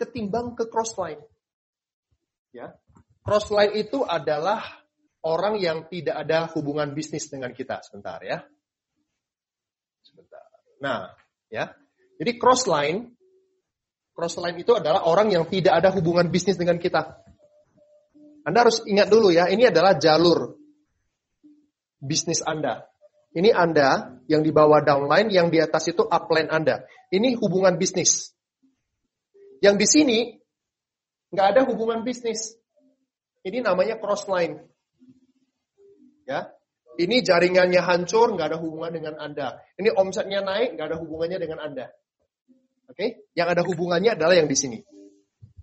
ketimbang ke crossline. Ya. Crossline itu adalah orang yang tidak ada hubungan bisnis dengan kita. Sebentar ya. Sebentar. Nah, ya. Jadi cross line, cross line itu adalah orang yang tidak ada hubungan bisnis dengan kita. Anda harus ingat dulu ya, ini adalah jalur bisnis Anda. Ini Anda yang di bawah downline, yang di atas itu upline Anda. Ini hubungan bisnis. Yang di sini nggak ada hubungan bisnis. Ini namanya cross line. Ya, ini jaringannya hancur, nggak ada hubungan dengan Anda. Ini omsetnya naik, nggak ada hubungannya dengan Anda. Oke, okay? yang ada hubungannya adalah yang di sini.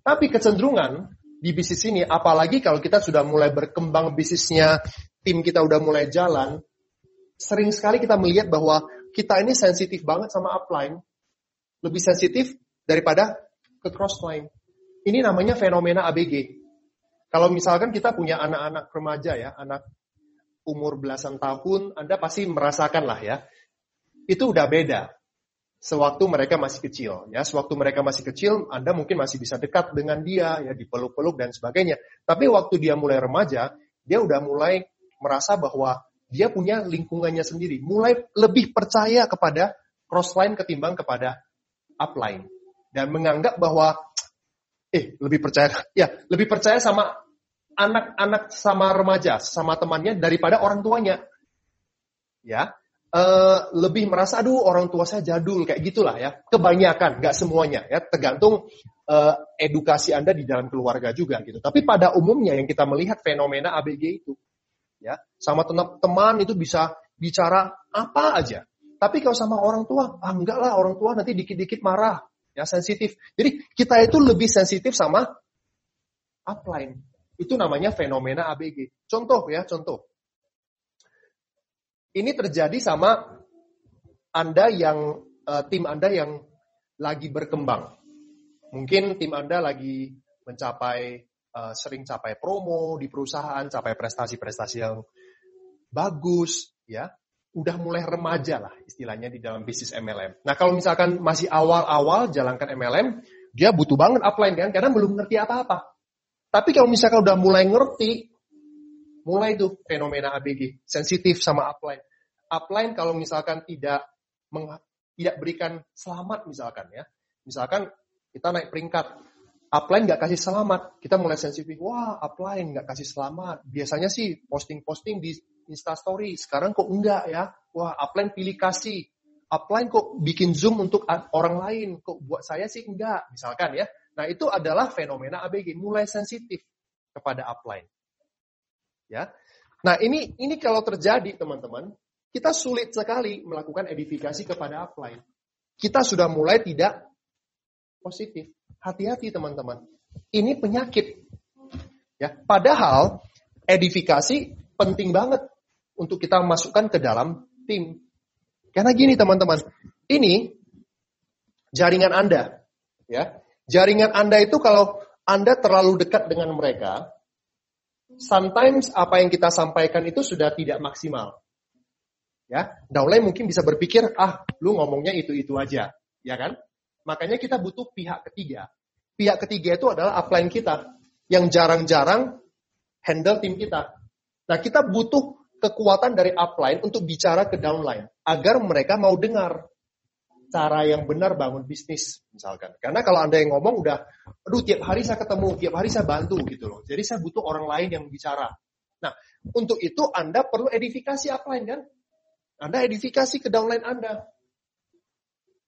Tapi kecenderungan di bisnis ini, apalagi kalau kita sudah mulai berkembang bisnisnya, tim kita udah mulai jalan, sering sekali kita melihat bahwa kita ini sensitif banget sama upline, lebih sensitif daripada ke crossline. Ini namanya fenomena ABG. Kalau misalkan kita punya anak-anak remaja ya, anak umur belasan tahun, Anda pasti merasakan lah ya. Itu udah beda. Sewaktu mereka masih kecil, ya, sewaktu mereka masih kecil, Anda mungkin masih bisa dekat dengan dia, ya, dipeluk-peluk dan sebagainya. Tapi waktu dia mulai remaja, dia udah mulai merasa bahwa dia punya lingkungannya sendiri, mulai lebih percaya kepada crossline ketimbang kepada upline, dan menganggap bahwa eh lebih percaya, ya lebih percaya sama anak-anak sama remaja, sama temannya daripada orang tuanya. Ya, uh, lebih merasa aduh orang tua saya jadul kayak gitulah ya. Kebanyakan, nggak semuanya ya, tergantung uh, edukasi Anda di dalam keluarga juga gitu. Tapi pada umumnya yang kita melihat fenomena ABG itu ya, sama teman itu bisa bicara apa aja. Tapi kalau sama orang tua, ah enggak lah orang tua nanti dikit-dikit marah, ya sensitif. Jadi kita itu lebih sensitif sama upline. Itu namanya fenomena ABG. Contoh ya, contoh. Ini terjadi sama Anda yang uh, tim Anda yang lagi berkembang. Mungkin tim Anda lagi mencapai uh, sering capai promo di perusahaan, capai prestasi-prestasi yang bagus, ya. Udah mulai remaja lah istilahnya di dalam bisnis MLM. Nah kalau misalkan masih awal-awal jalankan MLM, dia butuh banget upline kan, karena belum ngerti apa-apa. Tapi kalau misalkan udah mulai ngerti, mulai tuh fenomena ABG, sensitif sama upline. Upline kalau misalkan tidak meng, tidak berikan selamat misalkan ya. Misalkan kita naik peringkat, upline nggak kasih selamat, kita mulai sensitif. Wah, upline nggak kasih selamat. Biasanya sih posting-posting di Instastory, sekarang kok enggak ya? Wah, upline pilih kasih. Upline kok bikin zoom untuk orang lain, kok buat saya sih enggak, misalkan ya. Nah, itu adalah fenomena ABG, mulai sensitif kepada upline. Ya. Nah, ini ini kalau terjadi, teman-teman, kita sulit sekali melakukan edifikasi kepada upline. Kita sudah mulai tidak positif. Hati-hati, teman-teman. Ini penyakit. Ya, padahal edifikasi penting banget untuk kita masukkan ke dalam tim. Karena gini, teman-teman. Ini jaringan Anda, ya. Jaringan Anda itu kalau Anda terlalu dekat dengan mereka, sometimes apa yang kita sampaikan itu sudah tidak maksimal. Ya, downline mungkin bisa berpikir, ah, lu ngomongnya itu-itu aja, ya kan? Makanya kita butuh pihak ketiga Pihak ketiga itu adalah upline kita yang jarang-jarang handle tim kita. Nah, kita butuh kekuatan dari upline untuk bicara ke downline agar mereka mau dengar cara yang benar bangun bisnis misalkan. Karena kalau Anda yang ngomong udah aduh tiap hari saya ketemu, tiap hari saya bantu gitu loh. Jadi saya butuh orang lain yang bicara. Nah, untuk itu Anda perlu edifikasi upline kan? Anda edifikasi ke downline Anda.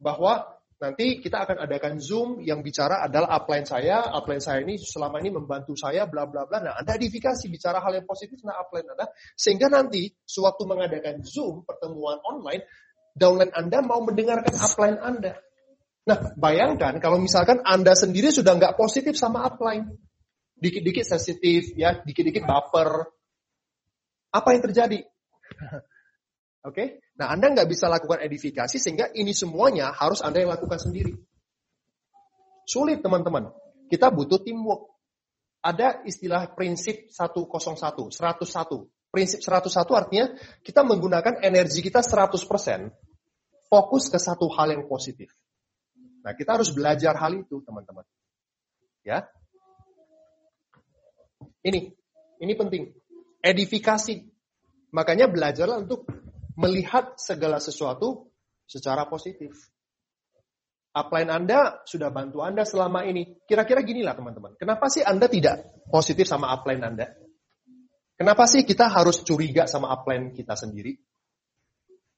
Bahwa nanti kita akan adakan Zoom yang bicara adalah upline saya, upline saya ini selama ini membantu saya, bla bla bla. Nah, Anda edifikasi bicara hal yang positif nah upline Anda, sehingga nanti sewaktu mengadakan Zoom pertemuan online, downline Anda mau mendengarkan upline Anda. Nah, bayangkan kalau misalkan Anda sendiri sudah nggak positif sama upline, dikit-dikit sensitif, ya, dikit-dikit baper, apa yang terjadi? <laughs> Oke, okay? nah Anda nggak bisa lakukan edifikasi sehingga ini semuanya harus Anda yang lakukan sendiri. Sulit teman-teman. Kita butuh teamwork. Ada istilah prinsip 101, 101. Prinsip 101 artinya kita menggunakan energi kita 100% fokus ke satu hal yang positif. Nah, kita harus belajar hal itu, teman-teman. Ya. Ini, ini penting. Edifikasi. Makanya belajarlah untuk melihat segala sesuatu secara positif. Upline Anda sudah bantu Anda selama ini. Kira-kira ginilah teman-teman. Kenapa sih Anda tidak positif sama upline Anda? Kenapa sih kita harus curiga sama upline kita sendiri?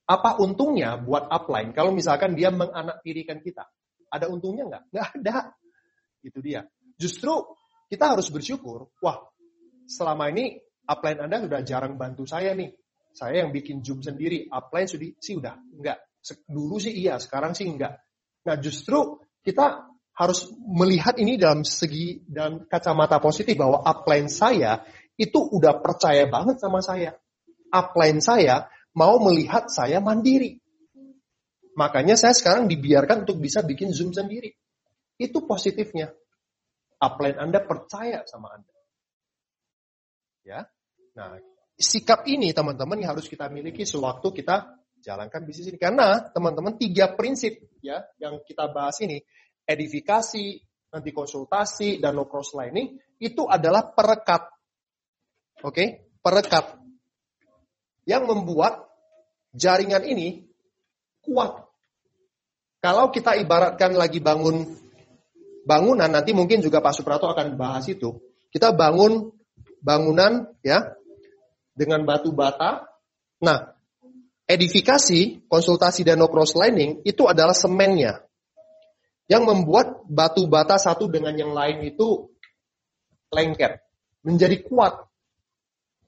Apa untungnya buat upline kalau misalkan dia menganaktirikan kita? Ada untungnya nggak? Nggak ada. Itu dia. Justru kita harus bersyukur, wah selama ini upline Anda sudah jarang bantu saya nih. Saya yang bikin Zoom sendiri, upline sudah sih udah enggak. Dulu sih iya, sekarang sih enggak. Nah, justru kita harus melihat ini dalam segi dan kacamata positif bahwa upline saya itu udah percaya banget sama saya. Upline saya mau melihat saya mandiri. Makanya saya sekarang dibiarkan untuk bisa bikin Zoom sendiri. Itu positifnya. Upline Anda percaya sama Anda. Ya. Nah, sikap ini teman-teman yang harus kita miliki sewaktu kita jalankan bisnis ini. Karena teman-teman tiga prinsip ya yang kita bahas ini, edifikasi, nanti konsultasi, dan no cross lining, itu adalah perekat. Oke, okay? perekat. Yang membuat jaringan ini kuat. Kalau kita ibaratkan lagi bangun bangunan, nanti mungkin juga Pak Suprato akan bahas itu. Kita bangun bangunan ya dengan batu bata. Nah, edifikasi, konsultasi dan no cross lining itu adalah semennya. Yang membuat batu bata satu dengan yang lain itu lengket, menjadi kuat.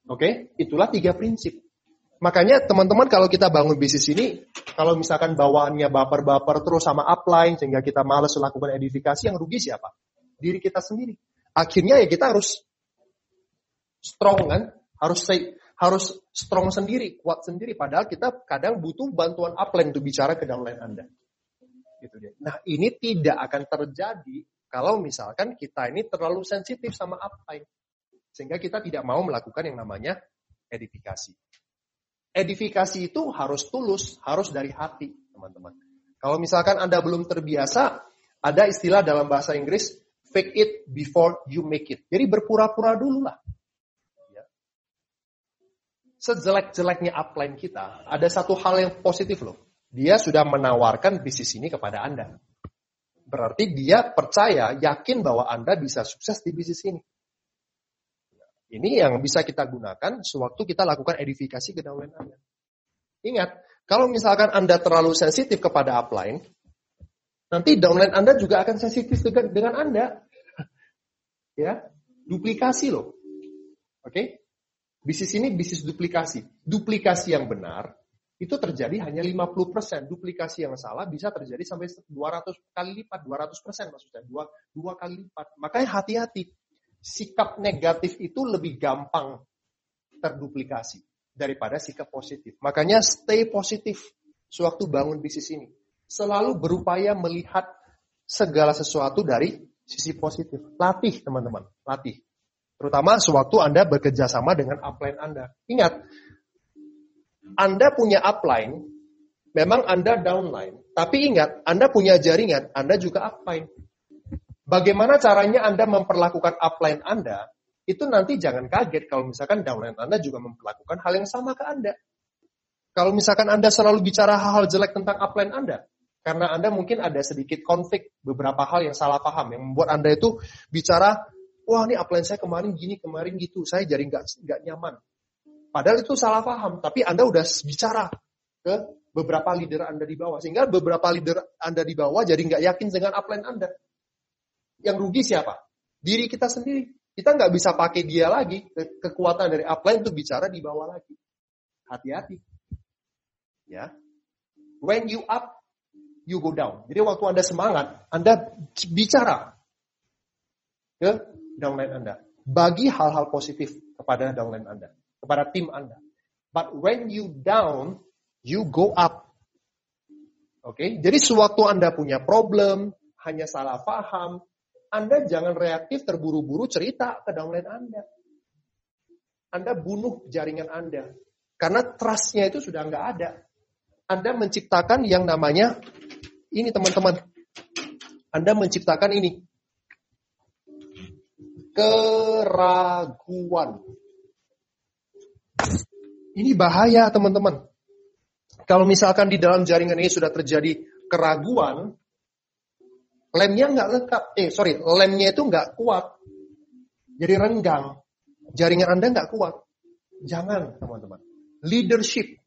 Oke, itulah tiga prinsip. Makanya teman-teman kalau kita bangun bisnis ini, kalau misalkan bawaannya baper-baper terus sama upline sehingga kita malas melakukan edifikasi, yang rugi siapa? Diri kita sendiri. Akhirnya ya kita harus strong kan, harus say, harus strong sendiri, kuat sendiri. Padahal kita kadang butuh bantuan upline untuk bicara ke downline Anda. Gitu dia. Nah ini tidak akan terjadi kalau misalkan kita ini terlalu sensitif sama upline. Sehingga kita tidak mau melakukan yang namanya edifikasi. Edifikasi itu harus tulus, harus dari hati, teman-teman. Kalau misalkan Anda belum terbiasa, ada istilah dalam bahasa Inggris, fake it before you make it. Jadi berpura-pura dulu lah sejelek-jeleknya upline kita, ada satu hal yang positif loh. Dia sudah menawarkan bisnis ini kepada Anda. Berarti dia percaya, yakin bahwa Anda bisa sukses di bisnis ini. Ini yang bisa kita gunakan sewaktu kita lakukan edifikasi ke downline Anda. Ingat, kalau misalkan Anda terlalu sensitif kepada upline, nanti downline Anda juga akan sensitif dengan, dengan Anda. <laughs> ya, duplikasi loh. Oke? Okay? Bisnis ini bisnis duplikasi. Duplikasi yang benar itu terjadi hanya 50%. Duplikasi yang salah bisa terjadi sampai 200 kali lipat, 200% maksudnya, dua, dua kali lipat. Makanya hati-hati. Sikap negatif itu lebih gampang terduplikasi daripada sikap positif. Makanya stay positif sewaktu bangun bisnis ini. Selalu berupaya melihat segala sesuatu dari sisi positif. Latih teman-teman, latih. Terutama sewaktu Anda bekerja sama dengan upline Anda. Ingat, Anda punya upline, memang Anda downline. Tapi ingat, Anda punya jaringan, Anda juga upline. Bagaimana caranya Anda memperlakukan upline Anda, itu nanti jangan kaget kalau misalkan downline Anda juga memperlakukan hal yang sama ke Anda. Kalau misalkan Anda selalu bicara hal-hal jelek tentang upline Anda, karena Anda mungkin ada sedikit konflik beberapa hal yang salah paham, yang membuat Anda itu bicara, wah ini upline saya kemarin gini, kemarin gitu, saya jadi nggak nggak nyaman. Padahal itu salah paham, tapi Anda udah bicara ke beberapa leader Anda di bawah. Sehingga beberapa leader Anda di bawah jadi nggak yakin dengan upline Anda. Yang rugi siapa? Diri kita sendiri. Kita nggak bisa pakai dia lagi, kekuatan dari upline untuk bicara di bawah lagi. Hati-hati. Ya. When you up, you go down. Jadi waktu Anda semangat, Anda bicara ke downline Anda. Bagi hal-hal positif kepada downline Anda, kepada tim Anda. But when you down, you go up. Oke, okay? jadi sewaktu Anda punya problem, hanya salah paham, Anda jangan reaktif terburu-buru cerita ke downline Anda. Anda bunuh jaringan Anda. Karena trustnya itu sudah nggak ada. Anda menciptakan yang namanya ini teman-teman. Anda menciptakan ini. Keraguan. Ini bahaya teman-teman. Kalau misalkan di dalam jaringan ini sudah terjadi keraguan, lemnya nggak lengkap. Eh, sorry, lemnya itu nggak kuat. Jadi renggang. Jaringan Anda nggak kuat. Jangan, teman-teman. Leadership.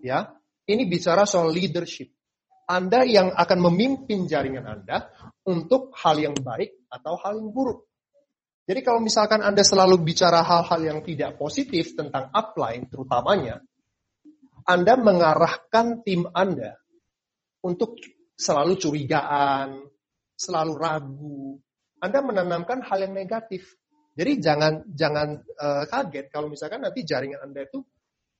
Ya, ini bicara soal leadership. Anda yang akan memimpin jaringan Anda untuk hal yang baik atau hal yang buruk. Jadi kalau misalkan Anda selalu bicara hal-hal yang tidak positif tentang upline terutamanya, Anda mengarahkan tim Anda untuk selalu curigaan, selalu ragu. Anda menanamkan hal yang negatif. Jadi jangan jangan uh, kaget kalau misalkan nanti jaringan Anda itu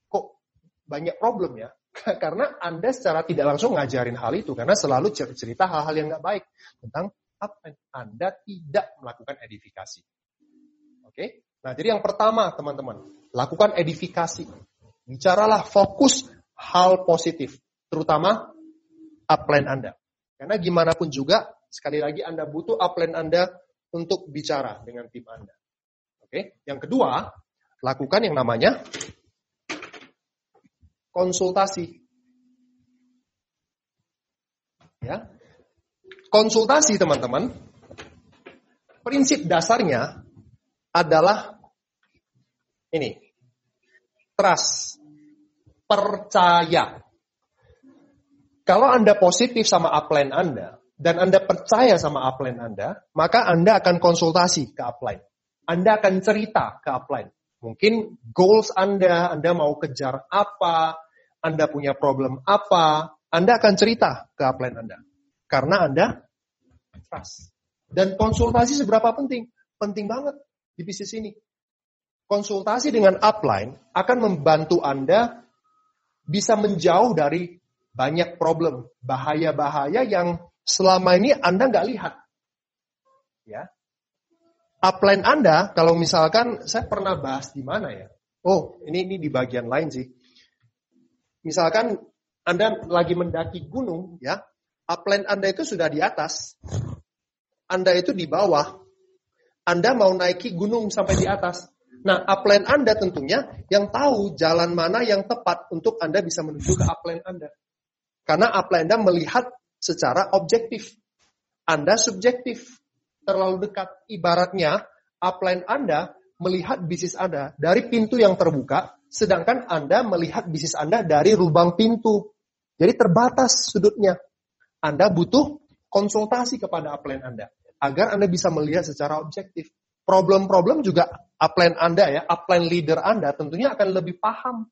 kok banyak problem ya. <laughs> Karena Anda secara tidak langsung ngajarin hal itu, karena selalu cerita hal-hal yang nggak baik tentang apa Anda tidak melakukan edifikasi. Oke? Nah, jadi yang pertama, teman-teman, lakukan edifikasi. Bicaralah fokus hal positif, terutama upline Anda. Karena gimana pun juga, sekali lagi Anda butuh upline Anda untuk bicara dengan tim Anda. Oke? Yang kedua, lakukan yang namanya konsultasi. Ya. Konsultasi teman-teman, prinsip dasarnya adalah ini. Trust. Percaya. Kalau Anda positif sama upline Anda, dan Anda percaya sama upline Anda, maka Anda akan konsultasi ke upline. Anda akan cerita ke upline. Mungkin goals Anda, Anda mau kejar apa, Anda punya problem apa, Anda akan cerita ke upline Anda. Karena Anda trust. Dan konsultasi seberapa penting? Penting banget di bisnis ini. Konsultasi dengan upline akan membantu Anda bisa menjauh dari banyak problem, bahaya-bahaya yang selama ini Anda nggak lihat. Ya, upline Anda, kalau misalkan saya pernah bahas di mana ya? Oh, ini ini di bagian lain sih. Misalkan Anda lagi mendaki gunung, ya, upline Anda itu sudah di atas, Anda itu di bawah, Anda mau naiki gunung sampai di atas. Nah, upline Anda tentunya yang tahu jalan mana yang tepat untuk Anda bisa menuju ke upline Anda. Karena upline Anda melihat secara objektif. Anda subjektif terlalu dekat. Ibaratnya upline Anda melihat bisnis Anda dari pintu yang terbuka, sedangkan Anda melihat bisnis Anda dari lubang pintu. Jadi terbatas sudutnya. Anda butuh konsultasi kepada upline Anda agar Anda bisa melihat secara objektif. Problem-problem juga upline Anda ya, upline leader Anda tentunya akan lebih paham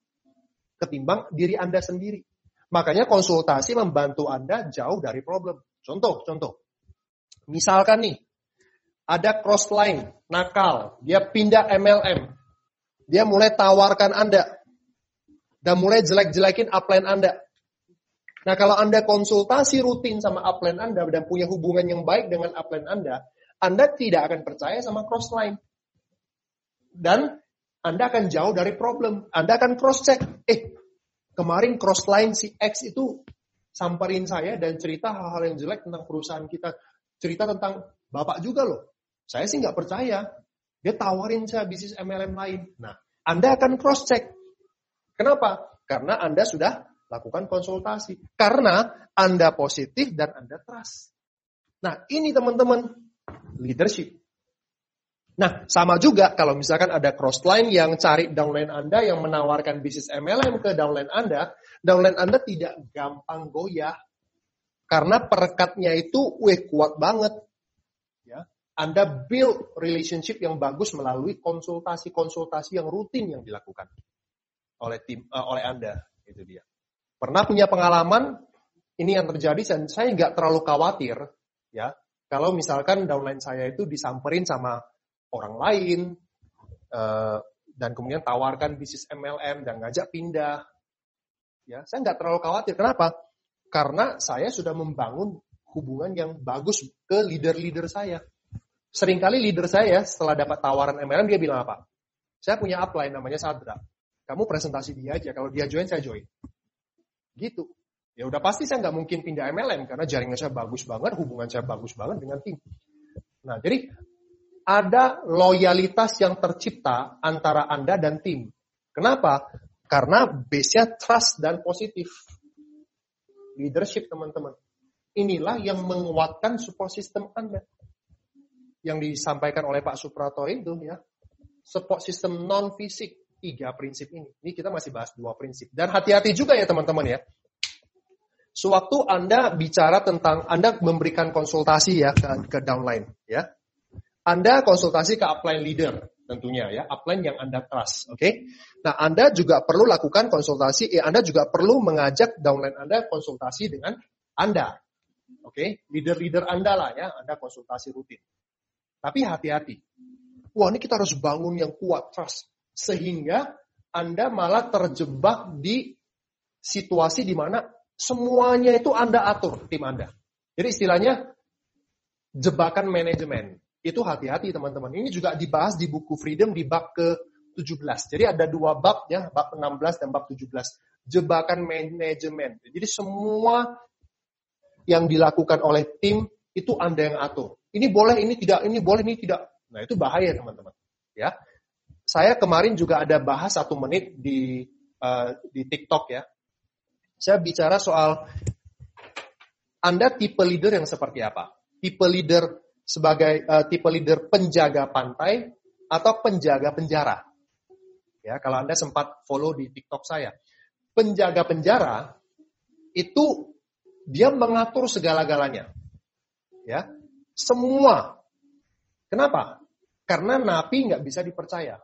ketimbang diri Anda sendiri. Makanya konsultasi membantu Anda jauh dari problem. Contoh, contoh. Misalkan nih, ada cross line, nakal, dia pindah MLM. Dia mulai tawarkan Anda. Dan mulai jelek-jelekin upline Anda. Nah kalau Anda konsultasi rutin sama upline Anda dan punya hubungan yang baik dengan upline Anda, Anda tidak akan percaya sama cross line. Dan Anda akan jauh dari problem. Anda akan cross check. Eh, kemarin cross line si X itu samperin saya dan cerita hal-hal yang jelek tentang perusahaan kita. Cerita tentang Bapak juga loh. Saya sih nggak percaya. Dia tawarin saya bisnis MLM lain. Nah, Anda akan cross check. Kenapa? Karena Anda sudah lakukan konsultasi. Karena Anda positif dan Anda trust. Nah, ini teman-teman leadership. Nah, sama juga kalau misalkan ada crossline yang cari downline Anda yang menawarkan bisnis MLM ke downline Anda, downline Anda tidak gampang goyah. Karena perekatnya itu, weh kuat banget. Anda build relationship yang bagus melalui konsultasi-konsultasi yang rutin yang dilakukan oleh tim uh, oleh Anda itu dia. Pernah punya pengalaman ini yang terjadi dan saya nggak terlalu khawatir ya kalau misalkan downline saya itu disamperin sama orang lain uh, dan kemudian tawarkan bisnis MLM dan ngajak pindah ya saya nggak terlalu khawatir kenapa karena saya sudah membangun hubungan yang bagus ke leader-leader saya Seringkali leader saya setelah dapat tawaran MLM dia bilang apa? Saya punya upline namanya Sadra. Kamu presentasi dia aja. Kalau dia join, saya join. Gitu. Ya udah pasti saya nggak mungkin pindah MLM karena jaringan saya bagus banget, hubungan saya bagus banget dengan tim. Nah, jadi ada loyalitas yang tercipta antara Anda dan tim. Kenapa? Karena base-nya trust dan positif. Leadership, teman-teman. Inilah yang menguatkan support system Anda yang disampaikan oleh Pak Suprato itu ya support system non fisik tiga prinsip ini. Ini kita masih bahas dua prinsip dan hati-hati juga ya teman-teman ya. Sewaktu Anda bicara tentang Anda memberikan konsultasi ya ke, ke downline ya. Anda konsultasi ke upline leader tentunya ya, upline yang Anda trust, oke? Okay? Nah, Anda juga perlu lakukan konsultasi, ya Anda juga perlu mengajak downline Anda konsultasi dengan Anda. Oke, okay? leader-leader Anda lah ya, Anda konsultasi rutin. Tapi hati-hati. Wah ini kita harus bangun yang kuat, trust. Sehingga Anda malah terjebak di situasi di mana semuanya itu Anda atur, tim Anda. Jadi istilahnya jebakan manajemen. Itu hati-hati teman-teman. Ini juga dibahas di buku Freedom di bab ke-17. Jadi ada dua bab ya, bab 16 dan bab 17. Jebakan manajemen. Jadi semua yang dilakukan oleh tim itu Anda yang atur. Ini boleh, ini tidak, ini boleh, ini tidak. Nah itu bahaya teman-teman. Ya, saya kemarin juga ada bahas satu menit di uh, di TikTok ya. Saya bicara soal Anda tipe leader yang seperti apa? Tipe leader sebagai uh, tipe leader penjaga pantai atau penjaga penjara? Ya, kalau Anda sempat follow di TikTok saya. Penjaga penjara itu dia mengatur segala-galanya. Ya, semua. Kenapa? Karena napi nggak bisa dipercaya.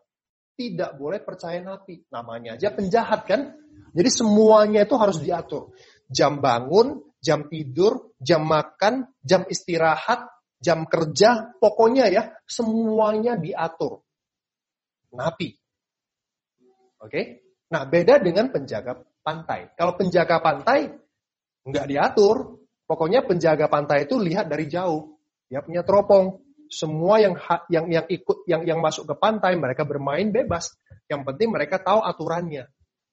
Tidak boleh percaya napi. Namanya aja penjahat kan? Jadi semuanya itu harus diatur. Jam bangun, jam tidur, jam makan, jam istirahat, jam kerja, pokoknya ya semuanya diatur. Napi. Oke? Nah, beda dengan penjaga pantai. Kalau penjaga pantai nggak diatur, Pokoknya penjaga pantai itu lihat dari jauh. Dia punya teropong. Semua yang yang yang ikut yang yang masuk ke pantai mereka bermain bebas. Yang penting mereka tahu aturannya.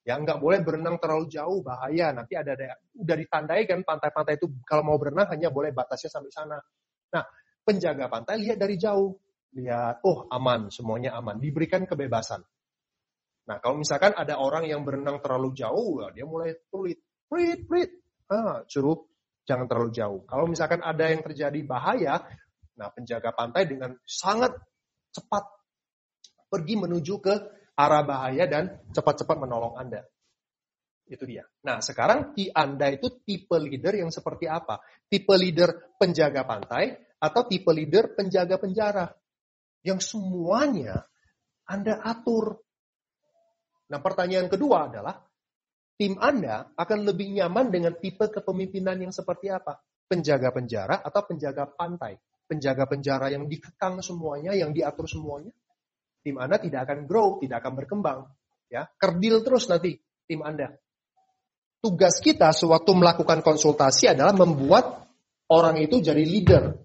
Ya nggak boleh berenang terlalu jauh bahaya. Nanti ada, ada udah ditandai kan pantai-pantai itu kalau mau berenang hanya boleh batasnya sampai sana. Nah penjaga pantai lihat dari jauh. Lihat, oh aman, semuanya aman. Diberikan kebebasan. Nah kalau misalkan ada orang yang berenang terlalu jauh, dia mulai pelit, pelit, pelit. Ah, suruh jangan terlalu jauh. Kalau misalkan ada yang terjadi bahaya, nah penjaga pantai dengan sangat cepat pergi menuju ke arah bahaya dan cepat-cepat menolong Anda. Itu dia. Nah, sekarang di Anda itu tipe leader yang seperti apa? Tipe leader penjaga pantai atau tipe leader penjaga penjara? Yang semuanya Anda atur. Nah, pertanyaan kedua adalah, tim Anda akan lebih nyaman dengan tipe kepemimpinan yang seperti apa? Penjaga penjara atau penjaga pantai? Penjaga penjara yang dikekang semuanya, yang diatur semuanya? Tim Anda tidak akan grow, tidak akan berkembang. Ya, kerdil terus nanti tim Anda. Tugas kita sewaktu melakukan konsultasi adalah membuat orang itu jadi leader.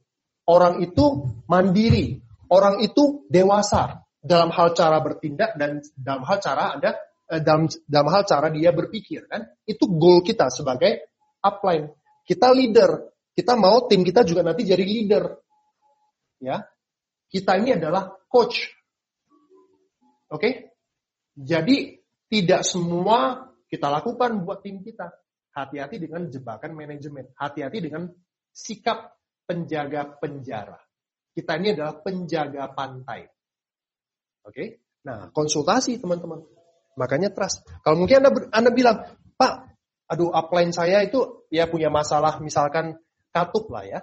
Orang itu mandiri. Orang itu dewasa dalam hal cara bertindak dan dalam hal cara Anda Eh, dalam, dalam hal cara dia berpikir kan itu goal kita sebagai upline kita leader kita mau tim kita juga nanti jadi leader ya, kita ini adalah coach. Oke? Jadi tidak semua kita lakukan buat tim kita. Hati-hati dengan jebakan manajemen. Hati-hati dengan sikap penjaga penjara. Kita ini adalah penjaga pantai. Oke? Nah, konsultasi teman-teman. Makanya trust. Kalau mungkin Anda, Anda bilang, Pak, aduh upline saya itu ya punya masalah misalkan katup lah ya.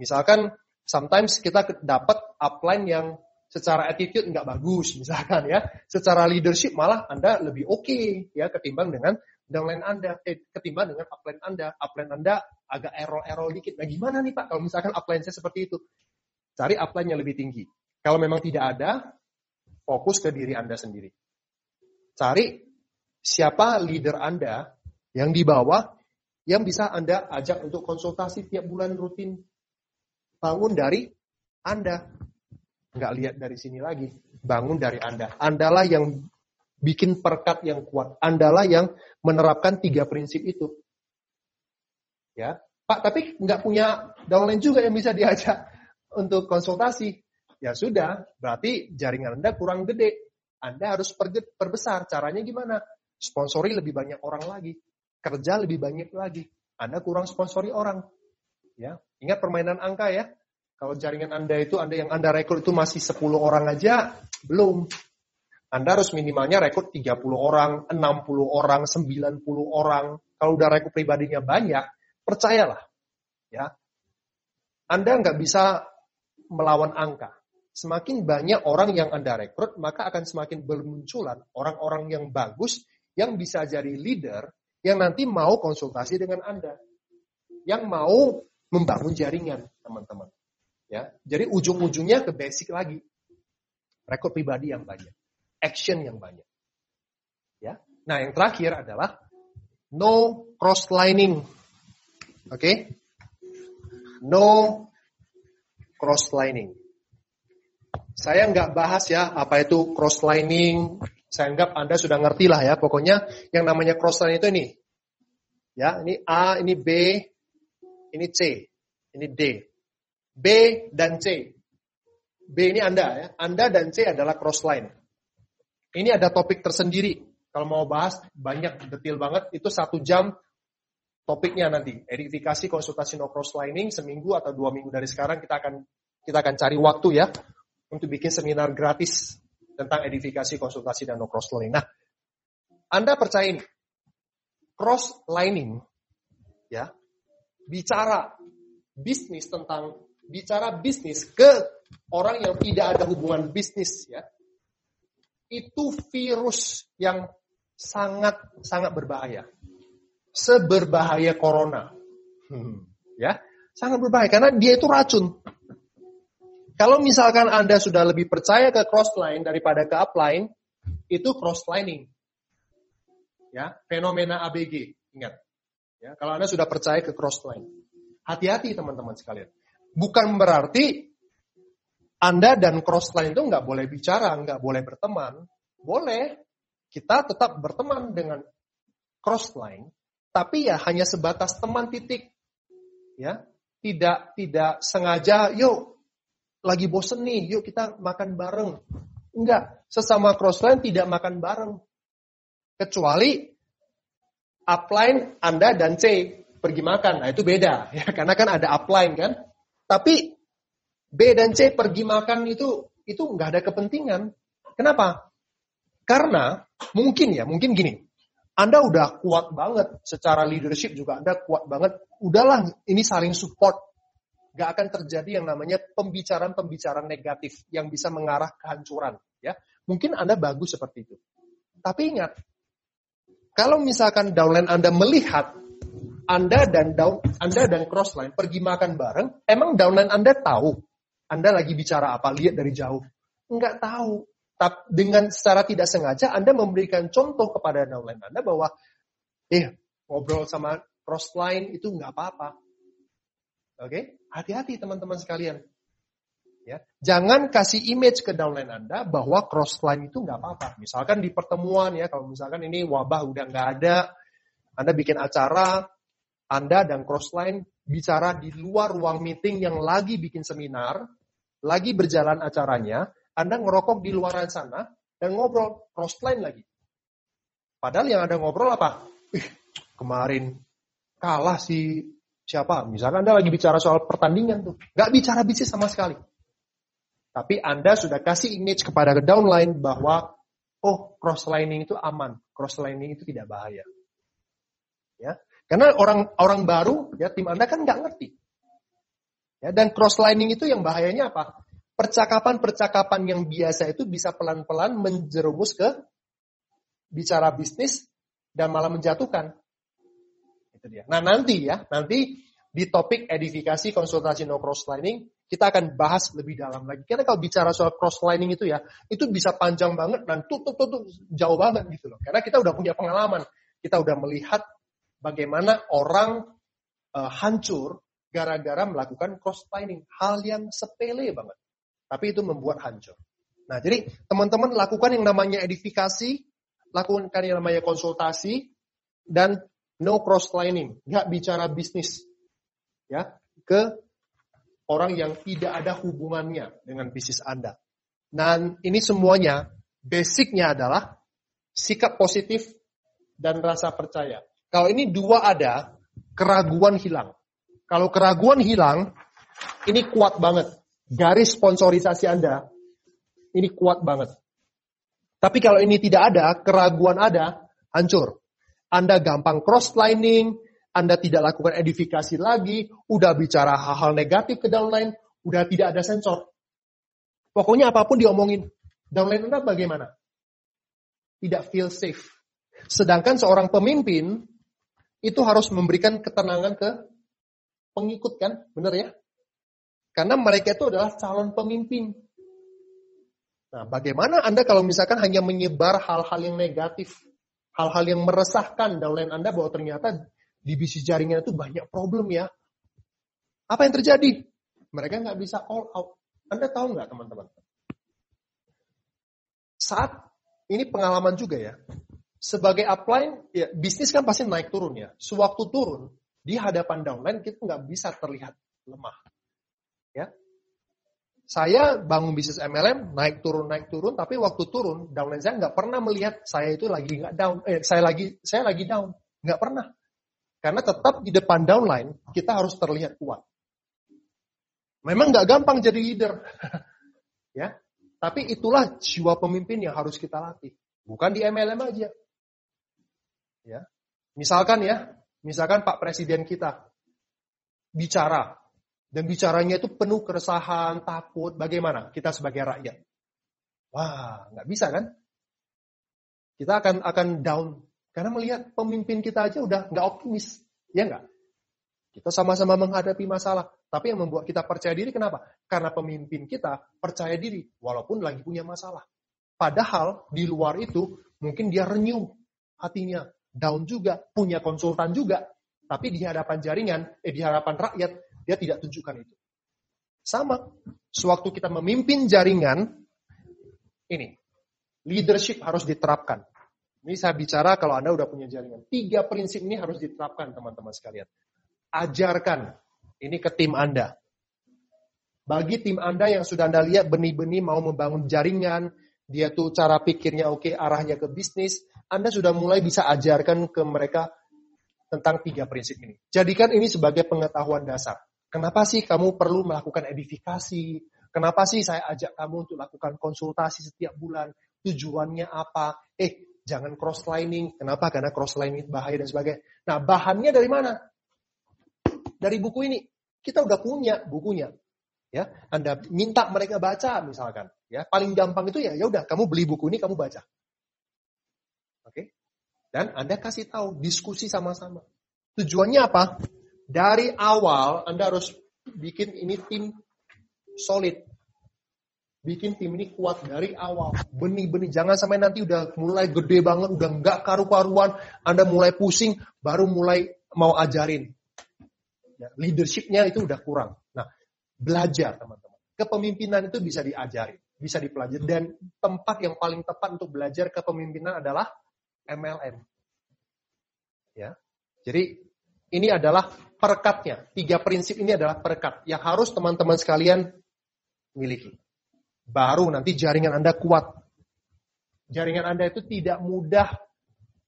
Misalkan sometimes kita dapat upline yang secara attitude nggak bagus <laughs> misalkan ya. Secara leadership malah Anda lebih oke okay, ya ketimbang dengan downline Anda, eh, ketimbang dengan upline Anda. Upline Anda agak error-error dikit. Nah gimana nih Pak kalau misalkan upline saya seperti itu? Cari upline yang lebih tinggi. Kalau memang tidak ada, fokus ke diri Anda sendiri. Cari siapa leader Anda yang di bawah yang bisa Anda ajak untuk konsultasi tiap bulan rutin. Bangun dari Anda. Nggak lihat dari sini lagi. Bangun dari Anda. Andalah yang bikin perkat yang kuat. Andalah yang menerapkan tiga prinsip itu. Ya, Pak, tapi nggak punya downline juga yang bisa diajak untuk konsultasi. Ya sudah, berarti jaringan Anda kurang gede. Anda harus perbesar. Caranya gimana? Sponsori lebih banyak orang lagi. Kerja lebih banyak lagi. Anda kurang sponsori orang. Ya, Ingat permainan angka ya. Kalau jaringan Anda itu, Anda yang Anda rekrut itu masih 10 orang aja, belum. Anda harus minimalnya rekrut 30 orang, 60 orang, 90 orang. Kalau udah rekrut pribadinya banyak, percayalah. ya Anda nggak bisa melawan angka. Semakin banyak orang yang Anda rekrut, maka akan semakin bermunculan orang-orang yang bagus yang bisa jadi leader yang nanti mau konsultasi dengan Anda. Yang mau membangun jaringan, teman-teman. Ya, jadi ujung-ujungnya ke basic lagi. Rekrut pribadi yang banyak, action yang banyak. Ya. Nah, yang terakhir adalah no cross lining. Oke? Okay? No cross lining. Saya nggak bahas ya apa itu cross lining. Saya anggap Anda sudah ngerti lah ya. Pokoknya yang namanya cross lining itu ini. Ya, ini A, ini B, ini C, ini D. B dan C. B ini Anda ya. Anda dan C adalah cross. Ini ada topik tersendiri. Kalau mau bahas banyak detail banget itu satu jam topiknya nanti. Edifikasi konsultasi no cross lining seminggu atau dua minggu dari sekarang kita akan kita akan cari waktu ya untuk bikin seminar gratis tentang edifikasi, konsultasi, dan no cross lining. Nah, Anda percaya ini, cross lining, ya, bicara bisnis tentang, bicara bisnis ke orang yang tidak ada hubungan bisnis, ya, itu virus yang sangat sangat berbahaya, seberbahaya corona, hmm, ya, sangat berbahaya karena dia itu racun. Kalau misalkan Anda sudah lebih percaya ke crossline daripada ke upline, itu crosslining. Ya, fenomena ABG, ingat. Ya, kalau Anda sudah percaya ke crossline. Hati-hati teman-teman sekalian. Bukan berarti Anda dan crossline itu nggak boleh bicara, nggak boleh berteman. Boleh. Kita tetap berteman dengan crossline, tapi ya hanya sebatas teman titik. Ya, tidak tidak sengaja, yuk lagi bosen nih, yuk kita makan bareng. Enggak, sesama crossline tidak makan bareng. Kecuali upline Anda dan C pergi makan. Nah itu beda, <laughs> ya karena kan ada upline kan. Tapi B dan C pergi makan itu itu nggak ada kepentingan. Kenapa? Karena mungkin ya, mungkin gini. Anda udah kuat banget secara leadership juga Anda kuat banget. Udahlah ini saling support Gak akan terjadi yang namanya pembicaraan-pembicaraan negatif yang bisa mengarah kehancuran. Ya, mungkin Anda bagus seperti itu. Tapi ingat, kalau misalkan downline Anda melihat Anda dan down, Anda dan crossline pergi makan bareng, emang downline Anda tahu Anda lagi bicara apa? Lihat dari jauh. Enggak tahu. Tapi dengan secara tidak sengaja Anda memberikan contoh kepada downline Anda bahwa eh ngobrol sama crossline itu nggak apa-apa. Oke, okay? hati-hati teman-teman sekalian. Ya, jangan kasih image ke downline Anda bahwa crossline itu nggak apa-apa. Misalkan di pertemuan ya, kalau misalkan ini wabah udah nggak ada, Anda bikin acara, Anda dan crossline bicara di luar ruang meeting yang lagi bikin seminar, lagi berjalan acaranya, Anda ngerokok di luar sana dan ngobrol cross line lagi. Padahal yang ada ngobrol apa? Ih, kemarin kalah si siapa? Misalkan Anda lagi bicara soal pertandingan tuh. Nggak bicara bisnis sama sekali. Tapi Anda sudah kasih image kepada downline bahwa oh cross lining itu aman, cross lining itu tidak bahaya. Ya, karena orang orang baru ya tim Anda kan nggak ngerti. Ya, dan cross lining itu yang bahayanya apa? Percakapan-percakapan yang biasa itu bisa pelan-pelan menjerumus ke bicara bisnis dan malah menjatuhkan. Nah nanti ya, nanti di topik edifikasi konsultasi no crosslining kita akan bahas lebih dalam lagi. Karena kalau bicara soal crosslining itu ya, itu bisa panjang banget dan tutup tutup jauh banget gitu loh. Karena kita udah punya pengalaman, kita udah melihat bagaimana orang uh, hancur gara-gara melakukan crosslining, hal yang sepele banget. Tapi itu membuat hancur. Nah, jadi teman-teman lakukan yang namanya edifikasi, lakukan yang namanya konsultasi dan no cross lining, nggak bicara bisnis, ya ke orang yang tidak ada hubungannya dengan bisnis Anda. Dan ini semuanya basicnya adalah sikap positif dan rasa percaya. Kalau ini dua ada, keraguan hilang. Kalau keraguan hilang, ini kuat banget. Garis sponsorisasi Anda, ini kuat banget. Tapi kalau ini tidak ada, keraguan ada, hancur. Anda gampang cross-lining, Anda tidak lakukan edifikasi lagi, udah bicara hal-hal negatif ke downline, udah tidak ada sensor. Pokoknya apa pun diomongin. Downline Anda bagaimana? Tidak feel safe. Sedangkan seorang pemimpin itu harus memberikan ketenangan ke pengikut kan? Benar ya? Karena mereka itu adalah calon pemimpin. Nah, bagaimana Anda kalau misalkan hanya menyebar hal-hal yang negatif, hal-hal yang meresahkan downline Anda bahwa ternyata di bisnis jaringan itu banyak problem ya. Apa yang terjadi? Mereka nggak bisa all out. Anda tahu nggak teman-teman? Saat ini pengalaman juga ya. Sebagai upline, ya bisnis kan pasti naik turun ya. Sewaktu turun, di hadapan downline kita nggak bisa terlihat lemah. Ya, saya bangun bisnis MLM naik turun naik turun, tapi waktu turun downline saya nggak pernah melihat saya itu lagi nggak down, eh, saya lagi saya lagi down, nggak pernah. Karena tetap di depan downline kita harus terlihat kuat. Memang nggak gampang jadi leader, <laughs> ya. Tapi itulah jiwa pemimpin yang harus kita latih, bukan di MLM aja. Ya, misalkan ya, misalkan Pak Presiden kita bicara, dan bicaranya itu penuh keresahan, takut. Bagaimana kita sebagai rakyat? Wah, nggak bisa kan? Kita akan akan down karena melihat pemimpin kita aja udah nggak optimis, ya nggak? Kita sama-sama menghadapi masalah, tapi yang membuat kita percaya diri kenapa? Karena pemimpin kita percaya diri walaupun lagi punya masalah. Padahal di luar itu mungkin dia renyum hatinya, down juga, punya konsultan juga, tapi di hadapan jaringan, eh di hadapan rakyat dia tidak tunjukkan itu. Sama, sewaktu kita memimpin jaringan, ini, leadership harus diterapkan. Ini saya bicara kalau Anda udah punya jaringan. Tiga prinsip ini harus diterapkan teman-teman sekalian. Ajarkan ini ke tim Anda. Bagi tim Anda yang sudah Anda lihat benih-benih mau membangun jaringan, dia tuh cara pikirnya oke, arahnya ke bisnis, Anda sudah mulai bisa ajarkan ke mereka tentang tiga prinsip ini. Jadikan ini sebagai pengetahuan dasar. Kenapa sih kamu perlu melakukan edifikasi? Kenapa sih saya ajak kamu untuk lakukan konsultasi setiap bulan? Tujuannya apa? Eh, jangan cross lining. Kenapa? Karena cross lining bahaya dan sebagainya. Nah, bahannya dari mana? Dari buku ini. Kita udah punya bukunya. Ya, Anda minta mereka baca misalkan, ya. Paling gampang itu ya, ya udah kamu beli buku ini kamu baca. Oke? Dan Anda kasih tahu, diskusi sama-sama. Tujuannya apa? Dari awal Anda harus bikin ini tim solid. Bikin tim ini kuat dari awal. Benih-benih. Jangan sampai nanti udah mulai gede banget, udah nggak karu-karuan. Anda mulai pusing, baru mulai mau ajarin. Ya, leadershipnya itu udah kurang. Nah, belajar teman-teman. Kepemimpinan itu bisa diajari, bisa dipelajari. Dan tempat yang paling tepat untuk belajar kepemimpinan adalah MLM. Ya, jadi ini adalah perekatnya. Tiga prinsip ini adalah perekat yang harus teman-teman sekalian miliki. Baru nanti jaringan Anda kuat. Jaringan Anda itu tidak mudah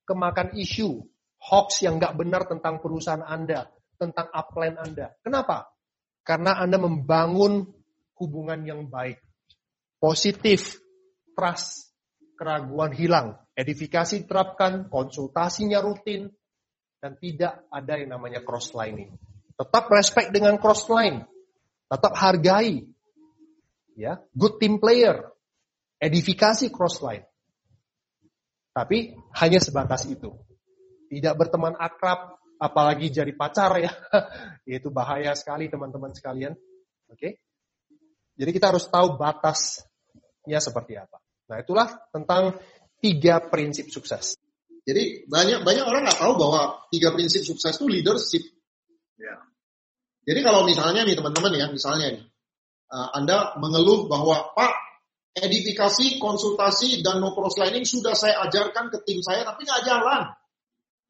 kemakan isu, hoax yang nggak benar tentang perusahaan Anda, tentang upline Anda. Kenapa? Karena Anda membangun hubungan yang baik. Positif, trust, keraguan hilang, edifikasi terapkan, konsultasinya rutin, dan tidak ada yang namanya cross lining. Tetap respect dengan cross line, tetap hargai, ya, good team player, edifikasi cross line. Tapi hanya sebatas itu. Tidak berteman akrab, apalagi jadi pacar ya. <laughs> Itu bahaya sekali teman-teman sekalian. Oke. Okay? Jadi kita harus tahu batasnya seperti apa. Nah itulah tentang tiga prinsip sukses. Jadi banyak banyak orang nggak tahu bahwa tiga prinsip sukses itu leadership. Ya. Jadi kalau misalnya nih teman-teman ya, misalnya nih, Anda mengeluh bahwa Pak edifikasi, konsultasi, dan no crosslining sudah saya ajarkan ke tim saya, tapi nggak jalan.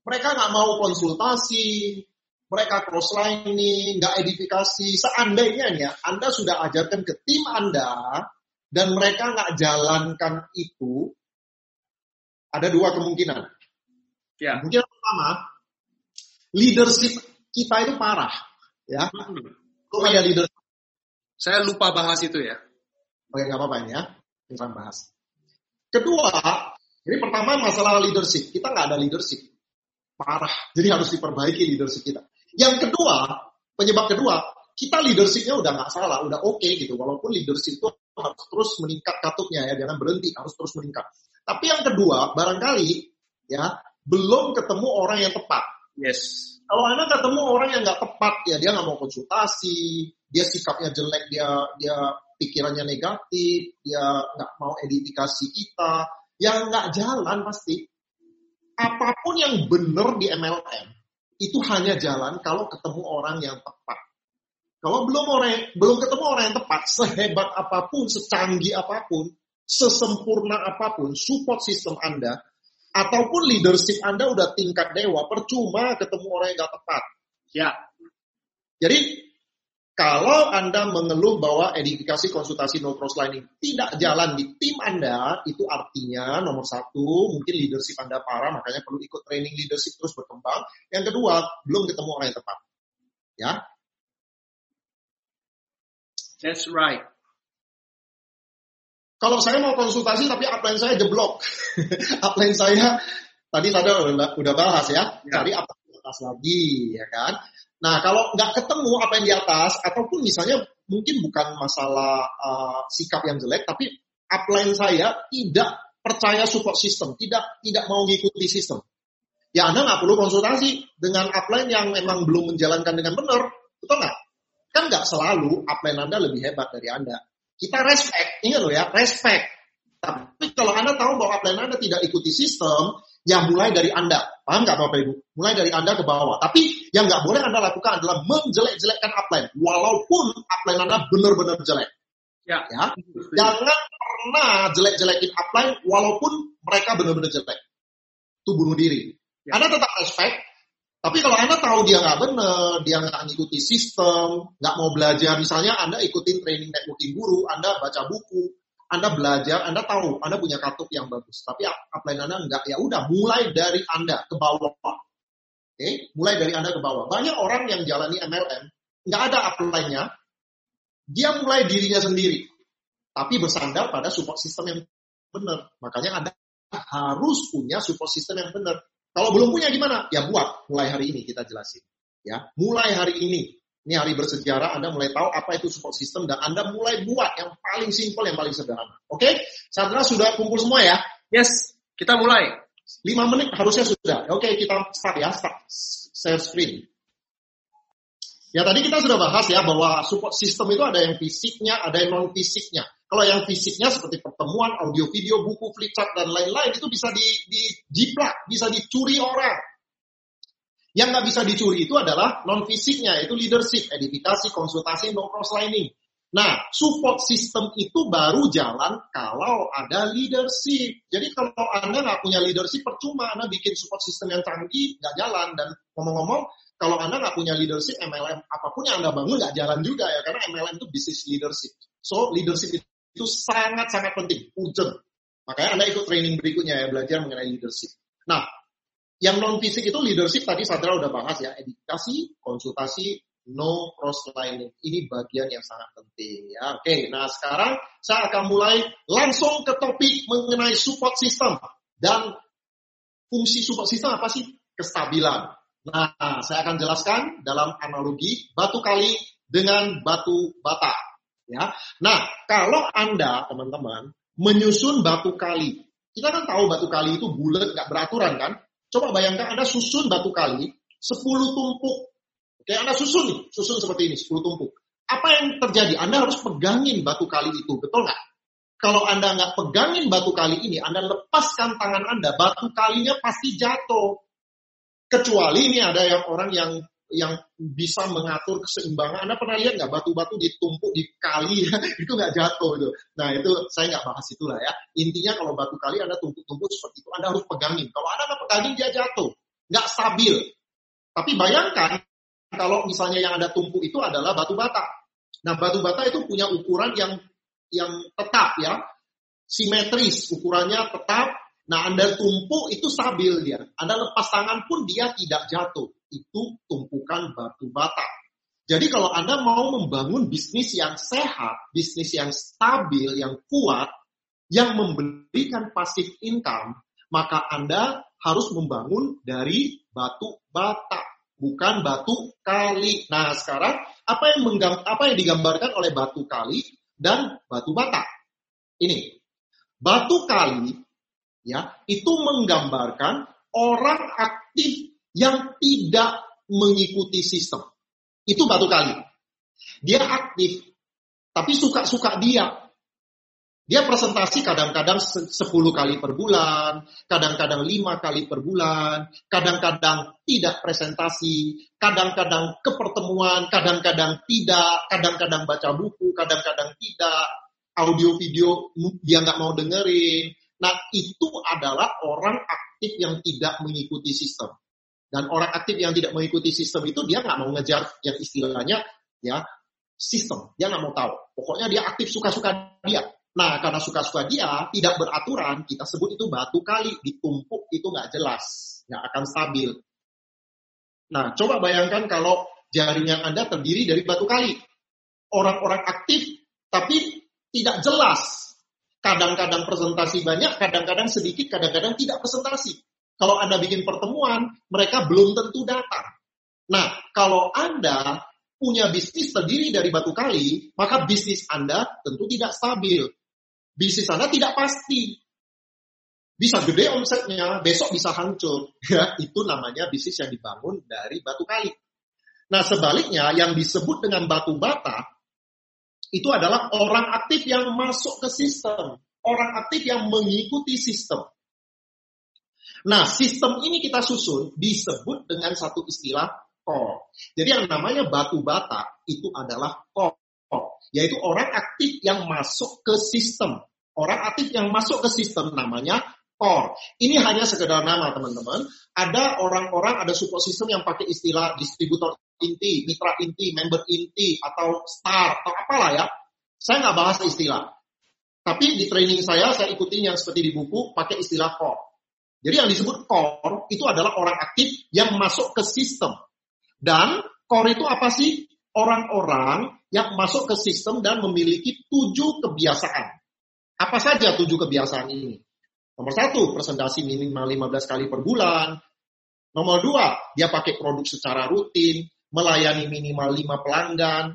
Mereka nggak mau konsultasi, mereka crosslining, nggak edifikasi. Seandainya ya, Anda sudah ajarkan ke tim Anda, dan mereka nggak jalankan itu, ada dua kemungkinan. Ya. Kemungkinan pertama, leadership kita itu parah. Ya, hmm. ada leadership. Saya lupa bahas itu ya. Oke, nggak apa-apa ya. Kita bahas. Kedua, ini pertama masalah leadership. Kita nggak ada leadership. Parah. Jadi harus diperbaiki leadership kita. Yang kedua, penyebab kedua, kita leadershipnya udah nggak salah, udah oke okay gitu. Walaupun leadership itu harus terus meningkat katupnya ya, jangan berhenti, harus terus meningkat. Tapi yang kedua, barangkali ya belum ketemu orang yang tepat. Yes. Kalau anda ketemu orang yang nggak tepat ya, dia nggak mau konsultasi, dia sikapnya jelek, dia dia pikirannya negatif, dia nggak mau edifikasi kita, yang nggak jalan pasti. Apa pun yang benar di MLM, itu hanya jalan kalau ketemu orang yang tepat. Kalau belum orang belum ketemu orang yang tepat, sehebat apa pun, secanggih apa pun, sesempurna apa pun support sistem Anda ataupun leadership Anda udah tingkat dewa, percuma ketemu orang yang gak tepat. Ya. Jadi kalau Anda mengeluh bahwa edifikasi konsultasi no crosslining tidak jalan di tim Anda, itu artinya nomor satu, mungkin leadership Anda parah, makanya perlu ikut training leadership terus berkembang. Yang kedua, belum ketemu orang yang tepat. Ya. That's right. Kalau saya mau konsultasi tapi upline saya jeblok. <laughs> upline saya, tadi saya udah, udah bahas ya, ya. cari apa di atas lagi, ya kan? Nah, kalau nggak ketemu apa yang di atas, ataupun misalnya mungkin bukan masalah uh, sikap yang jelek, tapi upline saya tidak percaya support system, tidak tidak mau mengikuti sistem. Ya Anda nggak perlu konsultasi dengan upline yang memang belum menjalankan dengan benar, betul nggak? Kan nggak selalu upline Anda lebih hebat dari Anda. Kita respect, ingat loh ya, respect. Tapi kalau Anda tahu bahwa upline Anda tidak ikuti sistem, ya mulai dari Anda. Paham nggak Bapak Ibu? Mulai dari Anda ke bawah. Tapi yang nggak boleh Anda lakukan adalah menjelek-jelekkan upline. Walaupun upline Anda benar-benar jelek. Ya. ya. Jangan pernah jelek-jelekin upline walaupun mereka benar-benar jelek. Itu bunuh diri. Ya. Anda tetap respect, tapi kalau Anda tahu dia nggak benar, dia nggak ngikuti sistem, nggak mau belajar, misalnya Anda ikutin training networking guru, Anda baca buku, anda belajar, Anda tahu, Anda punya kartu yang bagus. Tapi upline Anda enggak, ya udah mulai dari Anda ke bawah. Oke, okay? mulai dari Anda ke bawah. Banyak orang yang jalani MLM, nggak ada upline-nya, dia mulai dirinya sendiri. Tapi bersandar pada support system yang benar. Makanya Anda harus punya support system yang benar. Kalau belum punya gimana? Ya buat, mulai hari ini kita jelasin. Ya, mulai hari ini ini hari bersejarah, Anda mulai tahu apa itu support system dan Anda mulai buat yang paling simpel, yang paling sederhana. Oke? Okay? Sandra sudah kumpul semua ya? Yes, kita mulai. 5 menit harusnya sudah. Oke, okay, kita start ya, start share screen. Ya tadi kita sudah bahas ya bahwa support system itu ada yang fisiknya, ada yang non fisiknya. Kalau yang fisiknya seperti pertemuan, audio, video, buku, flipchart dan lain-lain itu bisa di, di jiplak, bisa dicuri orang. Yang nggak bisa dicuri itu adalah non fisiknya, yaitu leadership, edifikasi, konsultasi, no cross lining. Nah, support system itu baru jalan kalau ada leadership. Jadi kalau Anda nggak punya leadership, percuma Anda bikin support system yang canggih, nggak jalan. Dan ngomong-ngomong, kalau Anda nggak punya leadership, MLM apa pun yang Anda bangun nggak jalan juga ya, karena MLM itu bisnis leadership. So, leadership itu sangat-sangat penting, urgent. Makanya Anda ikut training berikutnya ya, belajar mengenai leadership. Nah, yang non fisik itu leadership tadi Sadra udah bahas ya, edukasi, konsultasi, no cross lining. Ini bagian yang sangat penting ya. Oke, nah sekarang saya akan mulai langsung ke topik mengenai support system dan fungsi support system apa sih? Kestabilan. Nah, saya akan jelaskan dalam analogi batu kali dengan batu bata. Ya. Nah, kalau Anda, teman-teman, menyusun batu kali, kita kan tahu batu kali itu bulat, nggak beraturan kan? Coba bayangkan Anda susun batu kali 10 tumpuk. Oke, Anda susun nih, susun seperti ini, 10 tumpuk. Apa yang terjadi? Anda harus pegangin batu kali itu, betul nggak? Kalau Anda nggak pegangin batu kali ini, Anda lepaskan tangan Anda, batu kalinya pasti jatuh. Kecuali ini ada yang orang yang yang bisa mengatur keseimbangan. Anda pernah lihat nggak batu-batu ditumpuk di kali <laughs> itu nggak jatuh itu. Nah itu saya nggak bahas itulah ya. Intinya kalau batu kali Anda tumpuk-tumpuk seperti itu, Anda harus pegangin. Kalau Anda nggak pegangin dia jatuh, nggak stabil. Tapi bayangkan kalau misalnya yang Anda tumpuk itu adalah batu bata. Nah batu bata itu punya ukuran yang yang tetap ya, simetris, ukurannya tetap. Nah Anda tumpuk itu stabil dia. Anda lepas tangan pun dia tidak jatuh itu tumpukan batu bata. Jadi kalau Anda mau membangun bisnis yang sehat, bisnis yang stabil, yang kuat, yang memberikan pasif income, maka Anda harus membangun dari batu bata, bukan batu kali. Nah, sekarang apa yang menggam, apa yang digambarkan oleh batu kali dan batu bata? Ini. Batu kali ya, itu menggambarkan orang aktif yang tidak mengikuti sistem. Itu batu kali. Dia aktif, tapi suka-suka dia. Dia presentasi kadang-kadang 10 kali per bulan, kadang-kadang 5 kali per bulan, kadang-kadang tidak presentasi, kadang-kadang ke pertemuan, kadang-kadang tidak, kadang-kadang baca buku, kadang-kadang tidak, audio video dia nggak mau dengerin. Nah itu adalah orang aktif yang tidak mengikuti sistem. Dan orang aktif yang tidak mengikuti sistem itu dia nggak mau ngejar yang istilahnya ya sistem. Dia nggak mau tahu. Pokoknya dia aktif suka-suka dia. Nah karena suka-suka dia tidak beraturan, kita sebut itu batu kali ditumpuk itu nggak jelas, nggak akan stabil. Nah coba bayangkan kalau jaringan Anda terdiri dari batu kali. Orang-orang aktif tapi tidak jelas. Kadang-kadang presentasi banyak, kadang-kadang sedikit, kadang-kadang tidak presentasi. Kalau Anda bikin pertemuan, mereka belum tentu datang. Nah, kalau Anda punya bisnis terdiri dari batu kali, maka bisnis Anda tentu tidak stabil. Bisnis Anda tidak pasti. Bisa gede omsetnya, besok bisa hancur. <laughs> Ya, itu namanya bisnis yang dibangun dari batu kali. Nah, sebaliknya yang disebut dengan batu bata itu adalah orang aktif yang masuk ke sistem, orang aktif yang mengikuti sistem. Nah, sistem ini kita susun disebut dengan satu istilah core. Jadi yang namanya batu bata itu adalah core, yaitu orang aktif yang masuk ke sistem. Orang aktif yang masuk ke sistem namanya core. Ini hanya sekedar nama, teman-teman. Ada orang-orang, ada support system yang pakai istilah distributor inti, mitra inti, member inti, atau star, atau apalah ya. Saya nggak bahas istilah. Tapi di training saya, saya ikutin yang seperti di buku, pakai istilah core. Jadi yang disebut core itu adalah orang aktif yang masuk ke sistem. Dan core itu apa sih? Orang-orang yang masuk ke sistem dan memiliki tujuh kebiasaan. Apa saja tujuh kebiasaan ini? Nomor satu, presentasi minimal 15 kali per bulan. Nomor dua, dia pakai produk secara rutin, melayani minimal 5 pelanggan,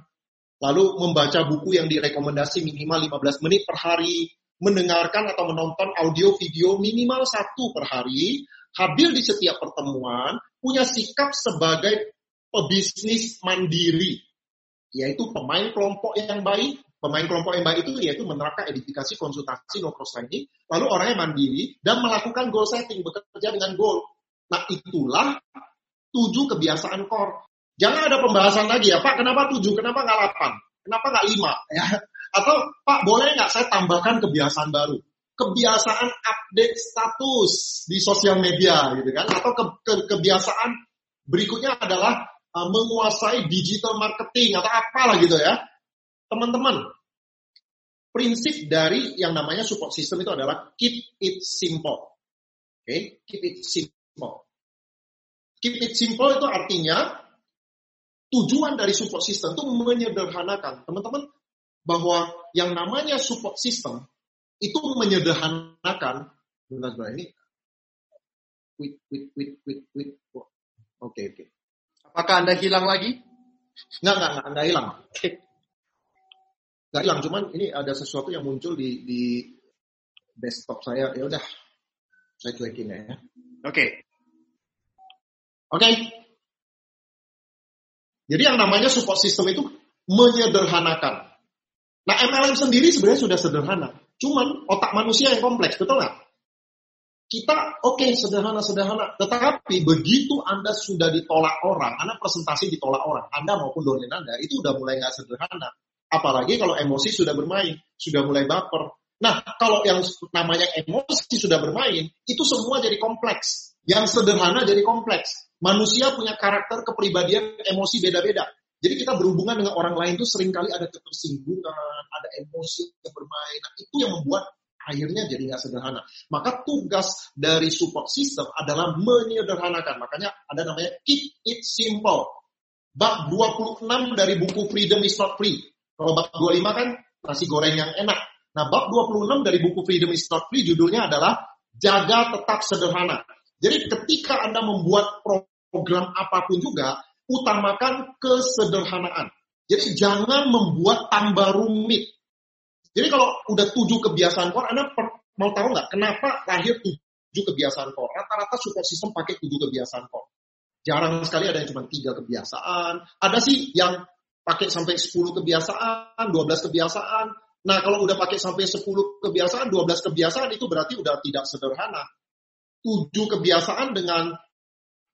lalu membaca buku yang direkomendasi minimal 15 menit per hari, mendengarkan atau menonton audio video minimal satu per hari, hadir di setiap pertemuan, punya sikap sebagai pebisnis mandiri, yaitu pemain kelompok yang baik. Pemain kelompok yang baik itu yaitu menerapkan edifikasi, konsultasi, no cross training, lalu orangnya mandiri dan melakukan goal setting, bekerja dengan goal. Nah itulah tujuh kebiasaan core. Jangan ada pembahasan lagi ya, Pak, kenapa tujuh, kenapa nggak delapan, kenapa nggak lima? Ya, atau Pak boleh nggak saya tambahkan kebiasaan baru? Kebiasaan update status di sosial media gitu kan? Atau ke, ke, kebiasaan berikutnya adalah uh, menguasai digital marketing atau apalah gitu ya. Teman-teman, prinsip dari yang namanya support system itu adalah keep it simple. Oke, okay? keep it simple. Keep it simple itu artinya tujuan dari support system itu menyederhanakan. Teman-teman, bahwa yang namanya support system itu menyederhanakan bentar bentar ini quit quit quit quit quit oke oke okay. apakah anda hilang lagi nggak nggak nggak nggak hilang okay. nggak hilang cuman ini ada sesuatu yang muncul di di desktop saya ya udah saya cuekin ya oke okay. oke okay. jadi yang namanya support system itu menyederhanakan Nah MLM sendiri sebenarnya sudah sederhana. Cuman otak manusia yang kompleks, betul nggak? Kita oke okay, sederhana-sederhana, tetapi begitu Anda sudah ditolak orang, Anda presentasi ditolak orang, Anda maupun dosen Anda, itu udah mulai nggak sederhana. Apalagi kalau emosi sudah bermain, sudah mulai baper. Nah, kalau yang namanya emosi sudah bermain, itu semua jadi kompleks. Yang sederhana jadi kompleks. Manusia punya karakter kepribadian emosi beda-beda. Jadi kita berhubungan dengan orang lain itu sering kali ada ketersinggungan, ada emosi yang bermain. Nah, itu yang membuat akhirnya jadi nggak sederhana. Maka tugas dari support system adalah menyederhanakan. Makanya ada namanya keep it simple. Bab 26 dari buku Freedom is not free. Kalau bab 25 kan nasi goreng yang enak. Nah, bab 26 dari buku Freedom is not free judulnya adalah jaga tetap sederhana. Jadi ketika Anda membuat program apa pun juga, utamakan kesederhanaan. Jadi jangan membuat tambah rumit. Jadi kalau udah tujuh kebiasaan core, Anda mau tahu nggak kenapa lahir tujuh kebiasaan core? Rata-rata support system pakai tujuh kebiasaan core. Jarang sekali ada yang cuma tiga kebiasaan. Ada sih yang pakai sampai sepuluh kebiasaan, dua belas kebiasaan. Nah kalau udah pakai sampai sepuluh kebiasaan, dua belas kebiasaan itu berarti udah tidak sederhana. Tujuh kebiasaan dengan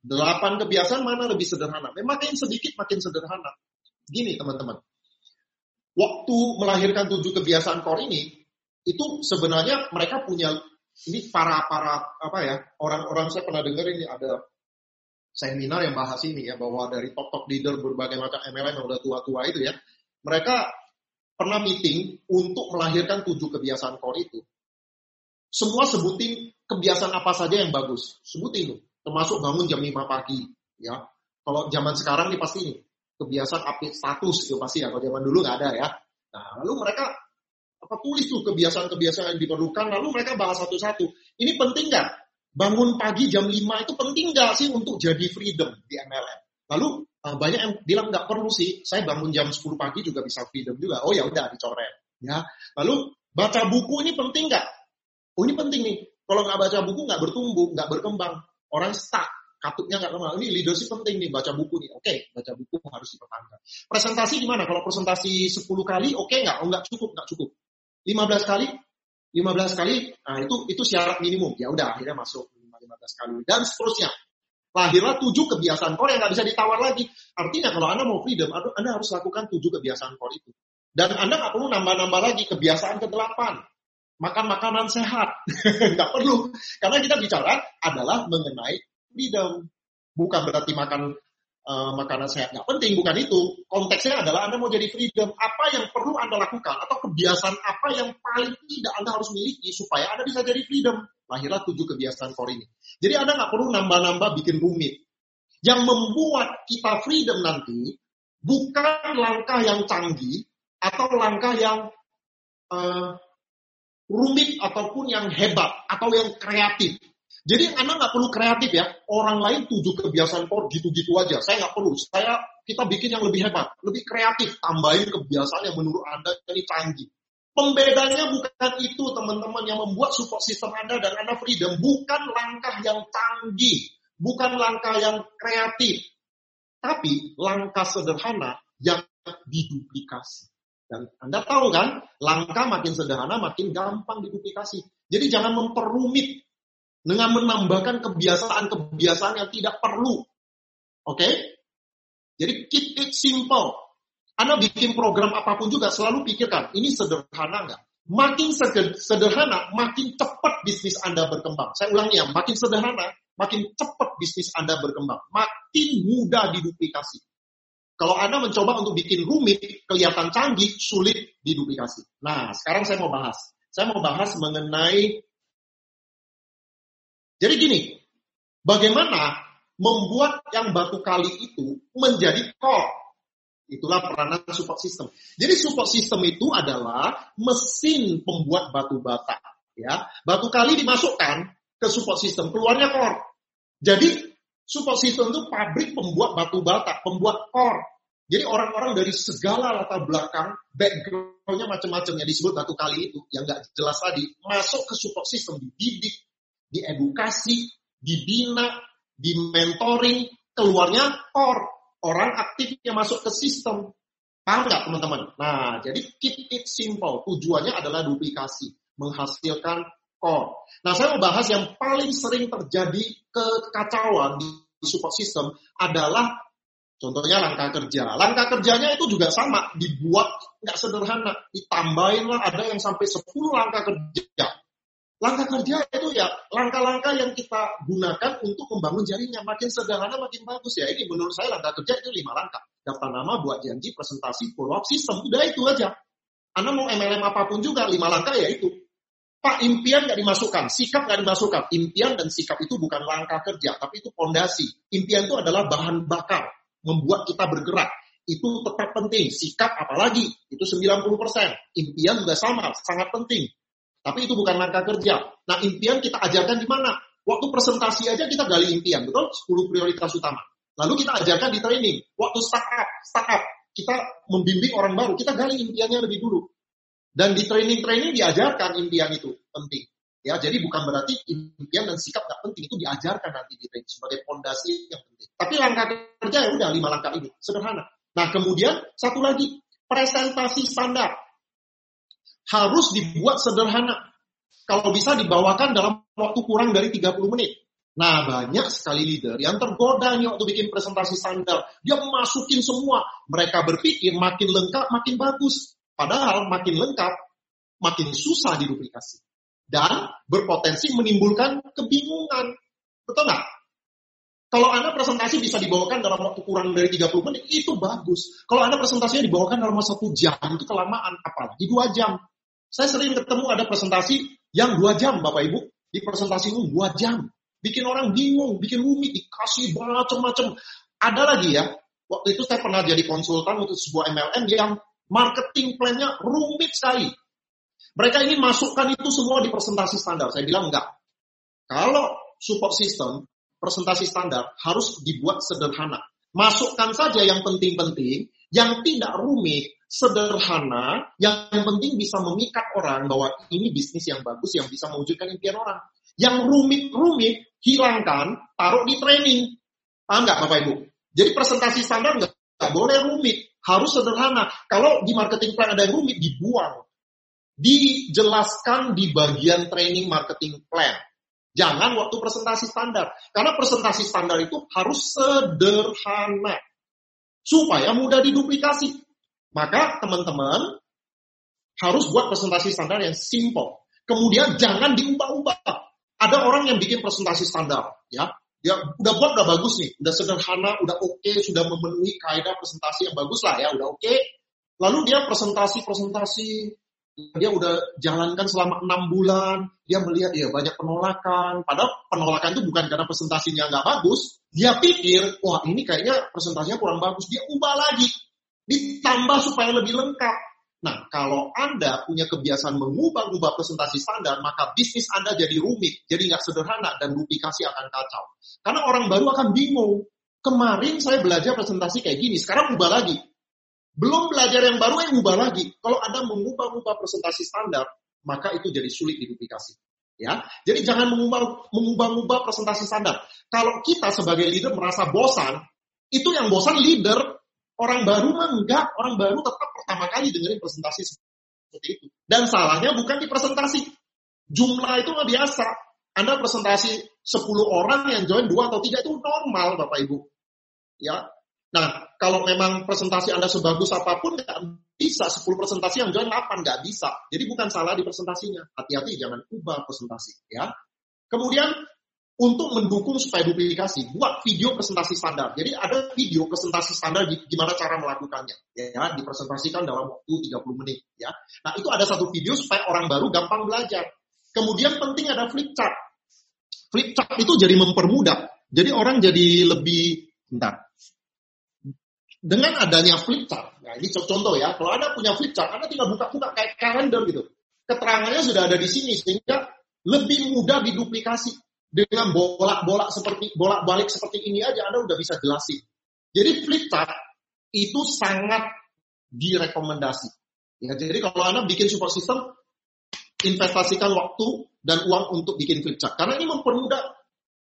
Delapan kebiasaan mana lebih sederhana? Memang makin sedikit makin sederhana. Gini teman-teman, waktu melahirkan tujuh kebiasaan core ini, itu sebenarnya mereka punya ini para para apa ya orang-orang saya pernah dengar ini ada seminar yang bahas ini ya bahwa dari top top leader berbagai macam MLM yang udah tua-tua itu ya mereka pernah meeting untuk melahirkan tujuh kebiasaan core itu semua sebutin kebiasaan apa saja yang bagus sebutin tuh termasuk bangun jam 5 pagi ya. Kalau zaman sekarang nih pasti kebiasaan update status itu pasti ya. Kalau zaman dulu nggak ada ya. Nah lalu mereka apa tulis tuh kebiasaan-kebiasaan yang diperlukan lalu mereka bahas satu-satu. Ini penting nggak? Bangun pagi jam 5 itu penting nggak sih untuk jadi freedom di MLM lalu eh, banyak yang bilang nggak perlu sih. Saya bangun jam 10 pagi juga bisa freedom juga. Oh ya udah dicoret ya. Lalu baca buku ini penting nggak? Oh ini penting nih. Kalau nggak baca buku nggak bertumbuh nggak berkembang orang stuck, katupnya nggak kenal. Ini leadership penting nih, baca buku nih. Oke, baca buku harus dipertahankan. Presentasi gimana? Kalau presentasi 10 kali, oke okay nggak? Oh, nggak cukup, nggak cukup. 15 kali, 15 kali, nah itu itu syarat minimum. Ya udah, akhirnya masuk 15 kali. Dan seterusnya. Lahirlah tujuh kebiasaan core yang nggak bisa ditawar lagi. Artinya kalau Anda mau freedom, Anda harus lakukan tujuh kebiasaan core itu. Dan Anda nggak perlu nambah-nambah lagi kebiasaan ke-8 makan makanan sehat. <laughs> Nggak perlu. Karena kita bicara adalah mengenai freedom. Bukan berarti makan uh, makanan sehat nggak penting, bukan itu. Konteksnya adalah Anda mau jadi freedom. Apa yang perlu Anda lakukan atau kebiasaan apa yang paling tidak Anda harus miliki supaya Anda bisa jadi freedom. Lahirlah tujuh kebiasaan core ini. Jadi Anda nggak perlu nambah-nambah bikin rumit. Yang membuat kita freedom nanti bukan langkah yang canggih atau langkah yang uh, rumit ataupun yang hebat atau yang kreatif. Jadi Anda nggak perlu kreatif ya. Orang lain tujuh kebiasaan core gitu-gitu aja. Saya nggak perlu. Saya kita bikin yang lebih hebat, lebih kreatif. Tambahin kebiasaan yang menurut Anda ini canggih. Pembedanya bukan itu teman-teman yang membuat support system Anda dan Anda freedom. Bukan langkah yang canggih. Bukan langkah yang kreatif. Tapi langkah sederhana yang diduplikasi. Dan Anda tahu kan, langkah makin sederhana makin gampang diduplikasi. Jadi jangan memperumit dengan menambahkan kebiasaan-kebiasaan yang tidak perlu. Oke? Okay? Jadi keep it simple. Anda bikin program apa pun juga selalu pikirkan, ini sederhana nggak? Makin sederhana, makin cepat bisnis Anda berkembang. Saya ulangi ya, makin sederhana, makin cepat bisnis Anda berkembang. Makin mudah diduplikasi. Kalau Anda mencoba untuk bikin rumit, kelihatan canggih, sulit diduplikasi. Nah, sekarang saya mau bahas. Saya mau bahas mengenai jadi gini, bagaimana membuat yang batu kali itu menjadi core. Itulah peranan support system. Jadi support system itu adalah mesin pembuat batu bata. Ya, batu kali dimasukkan ke support system, keluarnya core. Jadi support system itu pabrik pembuat batu bata, pembuat core. Jadi orang-orang dari segala latar belakang, backgroundnya macam-macam yang disebut batu kali itu, yang nggak jelas tadi, masuk ke support system, dididik, diedukasi, dibina, di mentoring, keluarnya core. Orang aktif yang masuk ke sistem. Paham nggak teman-teman? Nah, jadi keep it simple. Tujuannya adalah duplikasi. Menghasilkan core. Nah, saya mau bahas yang paling sering terjadi kekacauan di support system adalah contohnya langkah kerja. Langkah kerjanya itu juga sama, dibuat nggak sederhana. Ditambahin lah, ada yang sampai 10 langkah kerja. Langkah kerja itu ya langkah-langkah yang kita gunakan untuk membangun jaringan. Makin sederhana makin bagus ya. Ini menurut saya langkah kerja itu lima langkah. Daftar nama, buat janji, presentasi, follow up sistem. Udah itu aja. Anda mau MLM apa pun juga, lima langkah ya itu. Pak, impian nggak dimasukkan, sikap nggak dimasukkan. Impian dan sikap itu bukan langkah kerja, tapi itu pondasi. Impian itu adalah bahan bakar, membuat kita bergerak. Itu tetap penting. Sikap apalagi, itu 90%. Impian juga sama, sangat penting. Tapi itu bukan langkah kerja. Nah, impian kita ajarkan di mana? Waktu presentasi aja kita gali impian, betul? 10 prioritas utama. Lalu kita ajarkan di training. Waktu startup, startup, kita membimbing orang baru, kita gali impiannya lebih dulu. Dan di training-training diajarkan impian itu penting. Ya, jadi bukan berarti impian dan sikap gak penting itu diajarkan nanti di training sebagai fondasi yang penting. Tapi langkah kerja ya udah lima langkah ini, sederhana. Nah, kemudian satu lagi presentasi standar harus dibuat sederhana. Kalau bisa dibawakan dalam waktu kurang dari 30 menit. Nah, banyak sekali leader yang tergoda nih waktu bikin presentasi standar. Dia masukin semua. Mereka berpikir makin lengkap, makin bagus. Padahal makin lengkap, makin susah diduplikasi. Dan berpotensi menimbulkan kebingungan. Betul nggak? Kalau Anda presentasi bisa dibawakan dalam waktu kurang dari 30 menit, itu bagus. Kalau Anda presentasinya dibawakan dalam satu jam, itu kelamaan. Apalagi dua jam. Saya sering ketemu ada presentasi yang dua jam, Bapak Ibu. Di presentasi itu dua jam. Bikin orang bingung, bikin rumit, dikasih macam-macam. Ada lagi ya, waktu itu saya pernah jadi konsultan untuk sebuah MLM yang marketing plan-nya rumit sekali. Mereka ingin masukkan itu semua di presentasi standar. Saya bilang enggak. Kalau support system, presentasi standar harus dibuat sederhana. Masukkan saja yang penting-penting, yang tidak rumit, sederhana, yang penting bisa memikat orang bahwa ini bisnis yang bagus yang bisa mewujudkan impian orang. Yang rumit-rumit, hilangkan, taruh di training. Paham nggak Bapak Ibu? Jadi presentasi standar nggak, boleh rumit, harus sederhana. Kalau di marketing plan ada yang rumit, dibuang. Dijelaskan di bagian training marketing plan. Jangan waktu presentasi standar. Karena presentasi standar itu harus sederhana. Supaya mudah diduplikasi. Maka teman-teman harus buat presentasi standar yang simple. Kemudian jangan diubah-ubah. Ada orang yang bikin presentasi standar, ya. Dia udah buat udah bagus nih, udah sederhana, udah oke, okay, sudah memenuhi kaidah presentasi yang bagus lah ya, udah oke. Okay. Lalu dia presentasi-presentasi dia udah jalankan selama enam bulan, dia melihat ya banyak penolakan. Padahal penolakan itu bukan karena presentasinya nggak bagus. Dia pikir, wah ini kayaknya presentasinya kurang bagus. Dia ubah lagi ditambah supaya lebih lengkap. Nah, kalau Anda punya kebiasaan mengubah-ubah presentasi standar, maka bisnis Anda jadi rumit, jadi nggak sederhana, dan duplikasi akan kacau. Karena orang baru akan bingung. Kemarin saya belajar presentasi kayak gini, sekarang ubah lagi. Belum belajar yang baru, yang ubah lagi. Kalau Anda mengubah-ubah presentasi standar, maka itu jadi sulit diduplikasi. Ya, jadi jangan mengubah mengubah presentasi standar. Kalau kita sebagai leader merasa bosan, itu yang bosan leader, Orang baru mah enggak, orang baru tetap pertama kali dengerin presentasi seperti itu. Dan salahnya bukan di presentasi. Jumlah itu nggak biasa. Anda presentasi 10 orang yang join dua atau tiga itu normal Bapak Ibu. Ya. Nah, kalau memang presentasi Anda sebagus apa pun nggak bisa 10 presentasi yang join 8 nggak bisa. Jadi bukan salah di presentasinya. Hati-hati jangan ubah presentasi ya. Kemudian untuk mendukung supaya duplikasi, buat video presentasi standar. Jadi ada video presentasi standar gimana cara melakukannya, ya, dipresentasikan dalam waktu 30 menit, ya. Nah, itu ada satu video supaya orang baru gampang belajar. Kemudian penting ada flip chart. Flip chart itu jadi mempermudah. Jadi orang jadi lebih, bentar. Dengan adanya flip chart, nah ini contoh ya, kalau Anda punya flip chart, Anda tinggal buka-buka kayak kalender gitu. Keterangannya sudah ada di sini, sehingga lebih mudah diduplikasi dengan bolak-bolak seperti bolak-balik seperti ini aja Anda udah bisa jelasin. Jadi flip chart itu sangat direkomendasi. Ya, jadi kalau Anda bikin support system, investasikan waktu dan uang untuk bikin flip chart. Karena ini mempermudah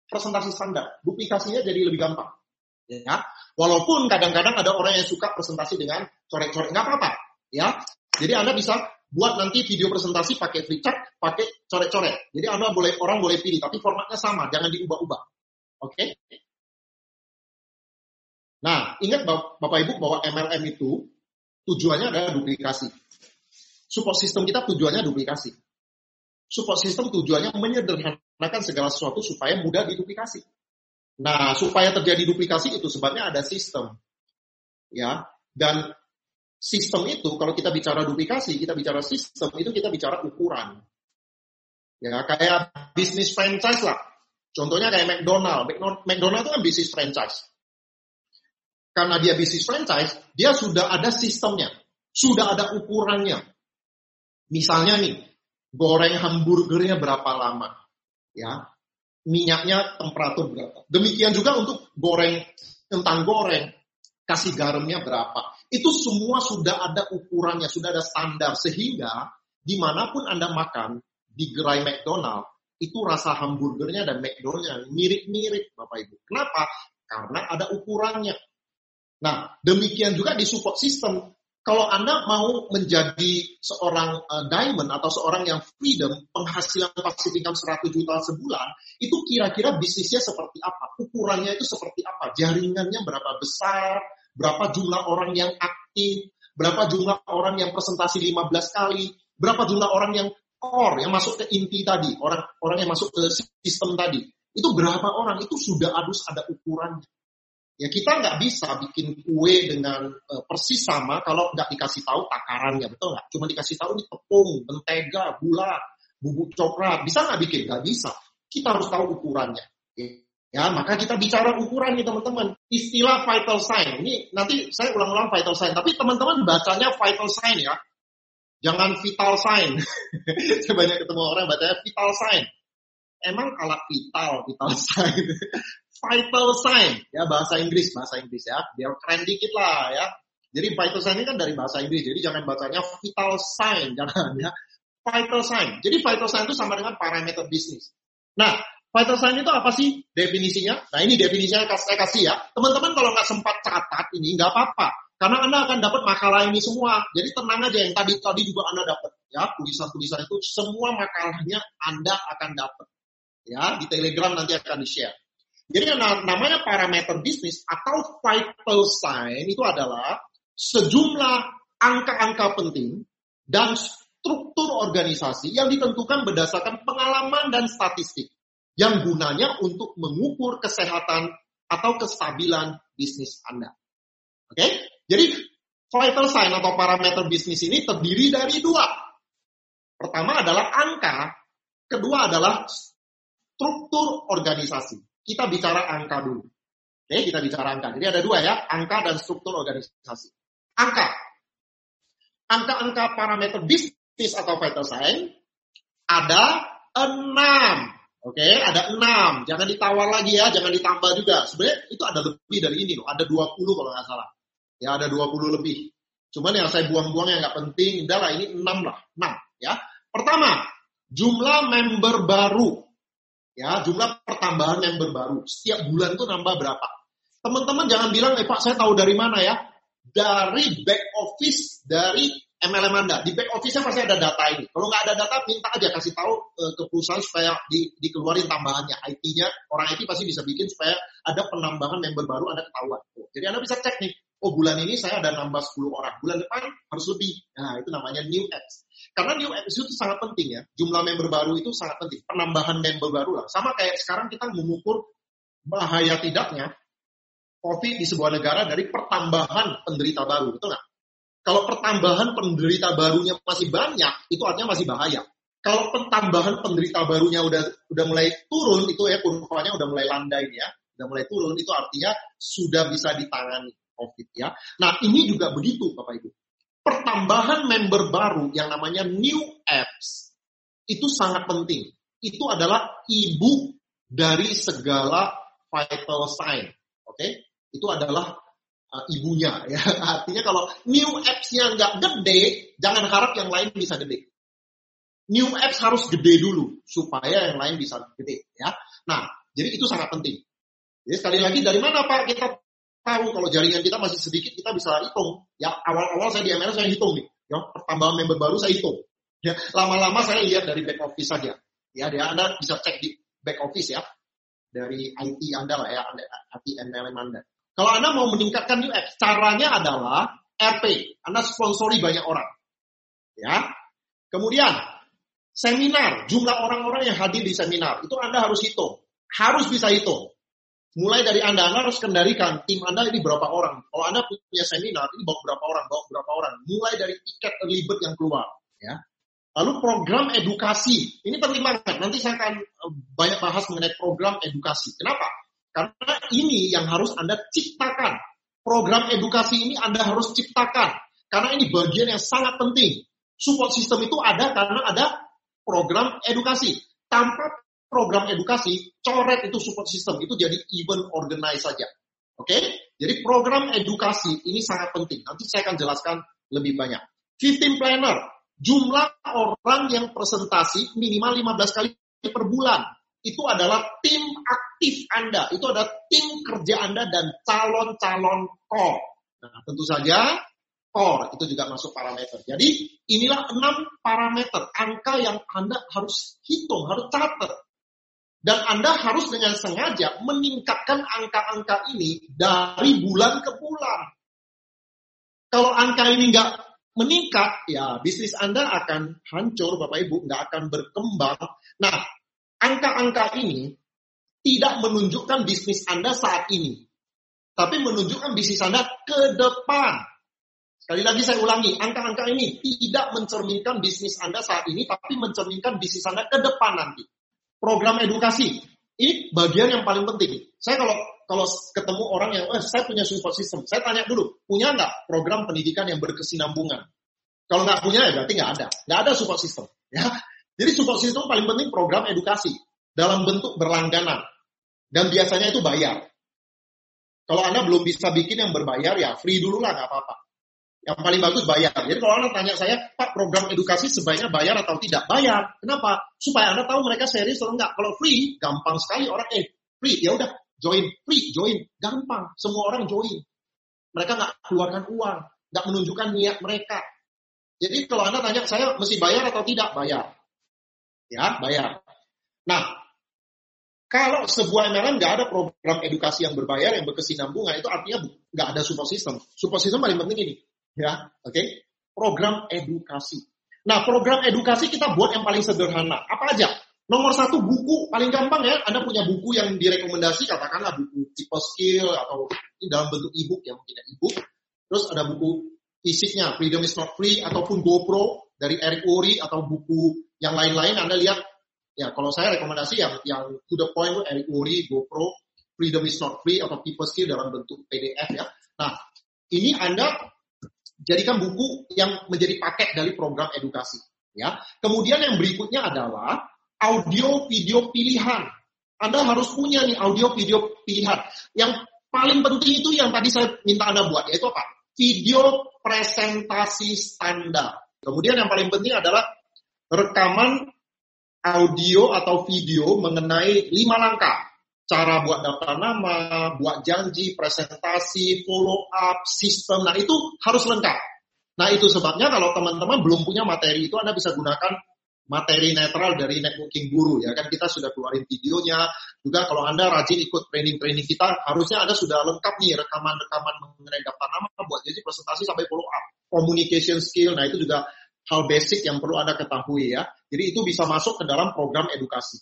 presentasi standar. Duplikasinya jadi lebih gampang. Ya, walaupun kadang-kadang ada orang yang suka presentasi dengan coret-coret, nggak apa-apa. Ya, jadi Anda bisa buat nanti video presentasi pakai flip pakai coret-coret. Jadi Anda boleh orang boleh pilih, tapi formatnya sama, jangan diubah-ubah. Oke? Okay? Nah, ingat Bapak Ibu bahwa MLM itu tujuannya adalah duplikasi. Support system kita tujuannya duplikasi. Support system tujuannya menyederhanakan segala sesuatu supaya mudah diduplikasi. Nah, supaya terjadi duplikasi itu sebabnya ada sistem. Ya, dan sistem itu kalau kita bicara duplikasi, kita bicara sistem itu kita bicara ukuran. Ya, kayak bisnis franchise lah. Contohnya kayak McDonald. McDonald itu kan bisnis franchise. Karena dia bisnis franchise, dia sudah ada sistemnya, sudah ada ukurannya. Misalnya nih, goreng hamburgernya berapa lama, ya, minyaknya temperatur berapa. Demikian juga untuk goreng tentang goreng, kasih garamnya berapa. Itu semua sudah ada ukurannya, sudah ada standar. Sehingga di mana pun Anda makan, di gerai McDonald, itu rasa hamburgernya dan McDonaldnya mirip-mirip Bapak Ibu. Kenapa? Karena ada ukurannya. Nah, demikian juga di support system. Kalau Anda mau menjadi seorang uh, diamond atau seorang yang freedom, penghasilan pasif income 100 juta sebulan, itu kira-kira bisnisnya seperti apa? Ukurannya itu seperti apa? Jaringannya berapa besar? Berapa jumlah orang yang aktif, berapa jumlah orang yang presentasi 15 kali, berapa jumlah orang yang core, yang masuk ke inti tadi, orang orang yang masuk ke sistem tadi. Itu berapa orang? Itu sudah harus ada ukurannya. Ya kita nggak bisa bikin kue dengan uh, persis sama kalau nggak dikasih tahu takarannya, betul nggak? Cuma dikasih tahu ini tepung, mentega, gula, bubuk coklat. Bisa nggak bikin? Nggak bisa. Kita harus tahu ukurannya. Ya, maka kita bicara ukuran nih teman-teman. Istilah vital sign. Ini nanti saya ulang-ulang vital sign. Tapi teman-teman bacanya vital sign ya. Jangan vital sign. <laughs> saya banyak ketemu orang bacanya vital sign. Emang kalau vital, vital sign. <laughs> vital sign. Ya, bahasa Inggris. Bahasa Inggris ya. Biar keren dikit lah ya. Jadi vital sign ini kan dari bahasa Inggris. Jadi jangan bacanya vital sign. <laughs> Jangan ya. Vital sign. Jadi vital sign itu sama dengan parameter bisnis. Nah, Vital sign itu apa sih definisinya? Nah ini definisinya saya kasih ya. Teman-teman kalau nggak sempat catat ini nggak apa-apa. Karena Anda akan dapat makalah ini semua. Jadi tenang aja yang tadi tadi juga Anda dapat. Ya, tulisan-tulisan itu semua makalahnya Anda akan dapat. Ya, di Telegram nanti akan di-share. Jadi namanya parameter bisnis atau vital sign itu adalah sejumlah angka-angka penting dan struktur organisasi yang ditentukan berdasarkan pengalaman dan statistik yang gunanya untuk mengukur kesehatan atau kestabilan bisnis Anda. Oke? Okay? Jadi vital sign atau parameter bisnis ini terdiri dari dua. Pertama adalah angka, kedua adalah struktur organisasi. Kita bicara angka dulu. Oke, okay, kita bicara angka. Jadi ada dua ya, angka dan struktur organisasi. Angka. Angka-angka parameter bisnis atau vital sign ada enam Oke, ada enam. Jangan ditawar lagi ya, jangan ditambah juga. Sebenarnya itu ada lebih dari ini loh. Ada 20 kalau nggak salah. Ya, ada 20 lebih. Cuman yang saya buang-buang yang nggak penting, udah lah ini enam lah. Enam, ya. Pertama, jumlah member baru. Ya, jumlah pertambahan member baru. Setiap bulan itu nambah berapa? Teman-teman jangan bilang, eh Pak, saya tahu dari mana ya? Dari back office, dari MLM Anda. Di back office-nya pasti ada data ini. Kalau nggak ada data, minta aja kasih tahu uh, ke perusahaan supaya di, dikeluarin tambahannya. IT-nya, orang IT pasti bisa bikin supaya ada penambahan member baru, Anda ketahuan. Oh, jadi Anda bisa cek nih, oh bulan ini saya ada nambah 10 orang. Bulan depan harus lebih. Nah, itu namanya new apps. Karena new apps itu sangat penting ya. Jumlah member baru itu sangat penting. Penambahan member baru lah. Sama kayak sekarang kita mengukur bahaya tidaknya COVID di sebuah negara dari pertambahan penderita baru. Betul nggak? Kalau pertambahan penderita barunya masih banyak, itu artinya masih bahaya. Kalau pertambahan penderita barunya udah udah mulai turun, itu ya kurvanya udah mulai landai ya, udah mulai turun, itu artinya sudah bisa ditangani COVID ya. Nah ini juga begitu Bapak Ibu. Pertambahan member baru yang namanya new apps itu sangat penting. Itu adalah ibu dari segala vital sign. Oke, okay? Itu adalah uh, ibunya ya. <laughs> Artinya kalau new apps-nya nggak gede, jangan harap yang lain bisa gede. New apps harus gede dulu supaya yang lain bisa gede ya. Nah, jadi itu sangat penting. Jadi sekali lagi dari mana Pak kita tahu kalau jaringan kita masih sedikit kita bisa hitung. Ya awal-awal saya di ML saya hitung nih. Ya, pertambahan member baru saya hitung. <laughs> Ya, lama-lama saya lihat dari back office saja. Ya, dia Anda bisa cek di back office ya. Dari IT Anda lah ya, IT MLM Anda. Kalau Anda mau meningkatkan UX, caranya adalah RP. Anda sponsori banyak orang. Ya. Kemudian, seminar, jumlah orang-orang yang hadir di seminar, itu Anda harus hitung. Harus bisa hitung. Mulai dari Anda, Anda harus kendalikan tim Anda ini berapa orang. Kalau Anda punya seminar, ini bawa berapa orang, bawa berapa orang. Mulai dari tiket early yang keluar. Ya. Lalu program edukasi. Ini penting banget. Nanti saya akan eh, banyak bahas mengenai program edukasi. Kenapa? Karena ini yang harus Anda ciptakan. Program edukasi ini Anda harus ciptakan. Karena ini bagian yang sangat penting. Support system itu ada karena ada program edukasi. Tanpa program edukasi, coret itu support system. Itu jadi event organize saja. Oke? Okay? Jadi program edukasi ini sangat penting. Nanti saya akan jelaskan lebih banyak. 15 planner. Jumlah orang yang presentasi minimal 15 kali per bulan itu adalah tim aktif Anda, itu ada tim kerja Anda dan calon-calon core. Nah, tentu saja core itu juga masuk parameter. Jadi inilah enam parameter angka yang Anda harus hitung, harus catat. Dan Anda harus dengan sengaja meningkatkan angka-angka ini dari bulan ke bulan. Kalau angka ini nggak meningkat, ya bisnis Anda akan hancur, Bapak Ibu, nggak akan berkembang. Nah, angka-angka ini tidak menunjukkan bisnis Anda saat ini, tapi menunjukkan bisnis Anda ke depan. Sekali lagi saya ulangi, angka-angka ini tidak mencerminkan bisnis Anda saat ini, tapi mencerminkan bisnis Anda ke depan nanti. Program edukasi, ini bagian yang paling penting. Saya kalau kalau ketemu orang yang, eh, saya punya support system, saya tanya dulu, punya nggak program pendidikan yang berkesinambungan? Kalau nggak punya ya berarti nggak ada, nggak ada support system. Ya, jadi support system paling penting program edukasi dalam bentuk berlangganan. Dan biasanya itu bayar. Kalau Anda belum bisa bikin yang berbayar, ya free dulu lah, nggak apa-apa. Yang paling bagus bayar. Jadi kalau Anda tanya saya, Pak program edukasi sebaiknya bayar atau tidak? Bayar. Kenapa? Supaya Anda tahu mereka serius atau enggak. Kalau free, gampang sekali orang, eh free, ya udah join, free, join. Gampang, semua orang join. Mereka nggak keluarkan uang, nggak menunjukkan niat mereka. Jadi kalau Anda tanya saya mesti bayar atau tidak, bayar ya bayar. Nah, kalau sebuah MLM nggak ada program edukasi yang berbayar yang berkesinambungan itu artinya nggak ada support system. Support system paling penting ini, ya, oke? Okay? Program edukasi. Nah, program edukasi kita buat yang paling sederhana. Apa aja? Nomor satu buku paling gampang ya. Anda punya buku yang direkomendasi, katakanlah buku tipe skill atau dalam bentuk ebook ya mungkin ebook. Terus ada buku fisiknya, Freedom is not free ataupun GoPro dari Eric Worre atau buku yang lain-lain Anda lihat, ya kalau saya rekomendasi yang yang to the point Eric Worre, GoPro, Freedom is not free atau People Skill dalam bentuk PDF ya. Nah, ini Anda jadikan buku yang menjadi paket dari program edukasi. Ya, kemudian yang berikutnya adalah audio video pilihan. Anda harus punya nih audio video pilihan. Yang paling penting itu yang tadi saya minta Anda buat, yaitu apa? Video presentasi standar. Kemudian yang paling penting adalah rekaman audio atau video mengenai lima langkah. Cara buat daftar nama, buat janji, presentasi, follow up, sistem. Nah itu harus lengkap. Nah itu sebabnya kalau teman-teman belum punya materi itu Anda bisa gunakan materi netral dari networking guru ya kan kita sudah keluarin videonya juga kalau anda rajin ikut training-training kita harusnya anda sudah lengkap nih rekaman-rekaman mengenai daftar nama buat jadi presentasi sampai follow up communication skill nah itu juga hal basic yang perlu Anda ketahui ya. Jadi itu bisa masuk ke dalam program edukasi.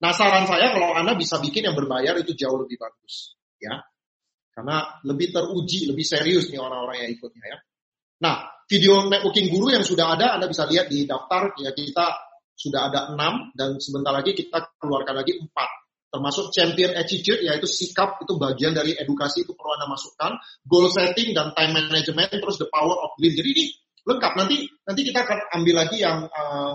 Nah, saran saya kalau Anda bisa bikin yang berbayar itu jauh lebih bagus, ya. Karena lebih teruji, lebih serius nih orang-orang yang ikutnya ya. Nah, video networking guru yang sudah ada Anda bisa lihat di daftar ya kita sudah ada enam dan sebentar lagi kita keluarkan lagi empat termasuk champion attitude yaitu sikap itu bagian dari edukasi itu perlu anda masukkan. Goal setting dan time management terus the power of lead. Jadi ini lengkap. Nanti nanti kita akan ambil lagi yang uh,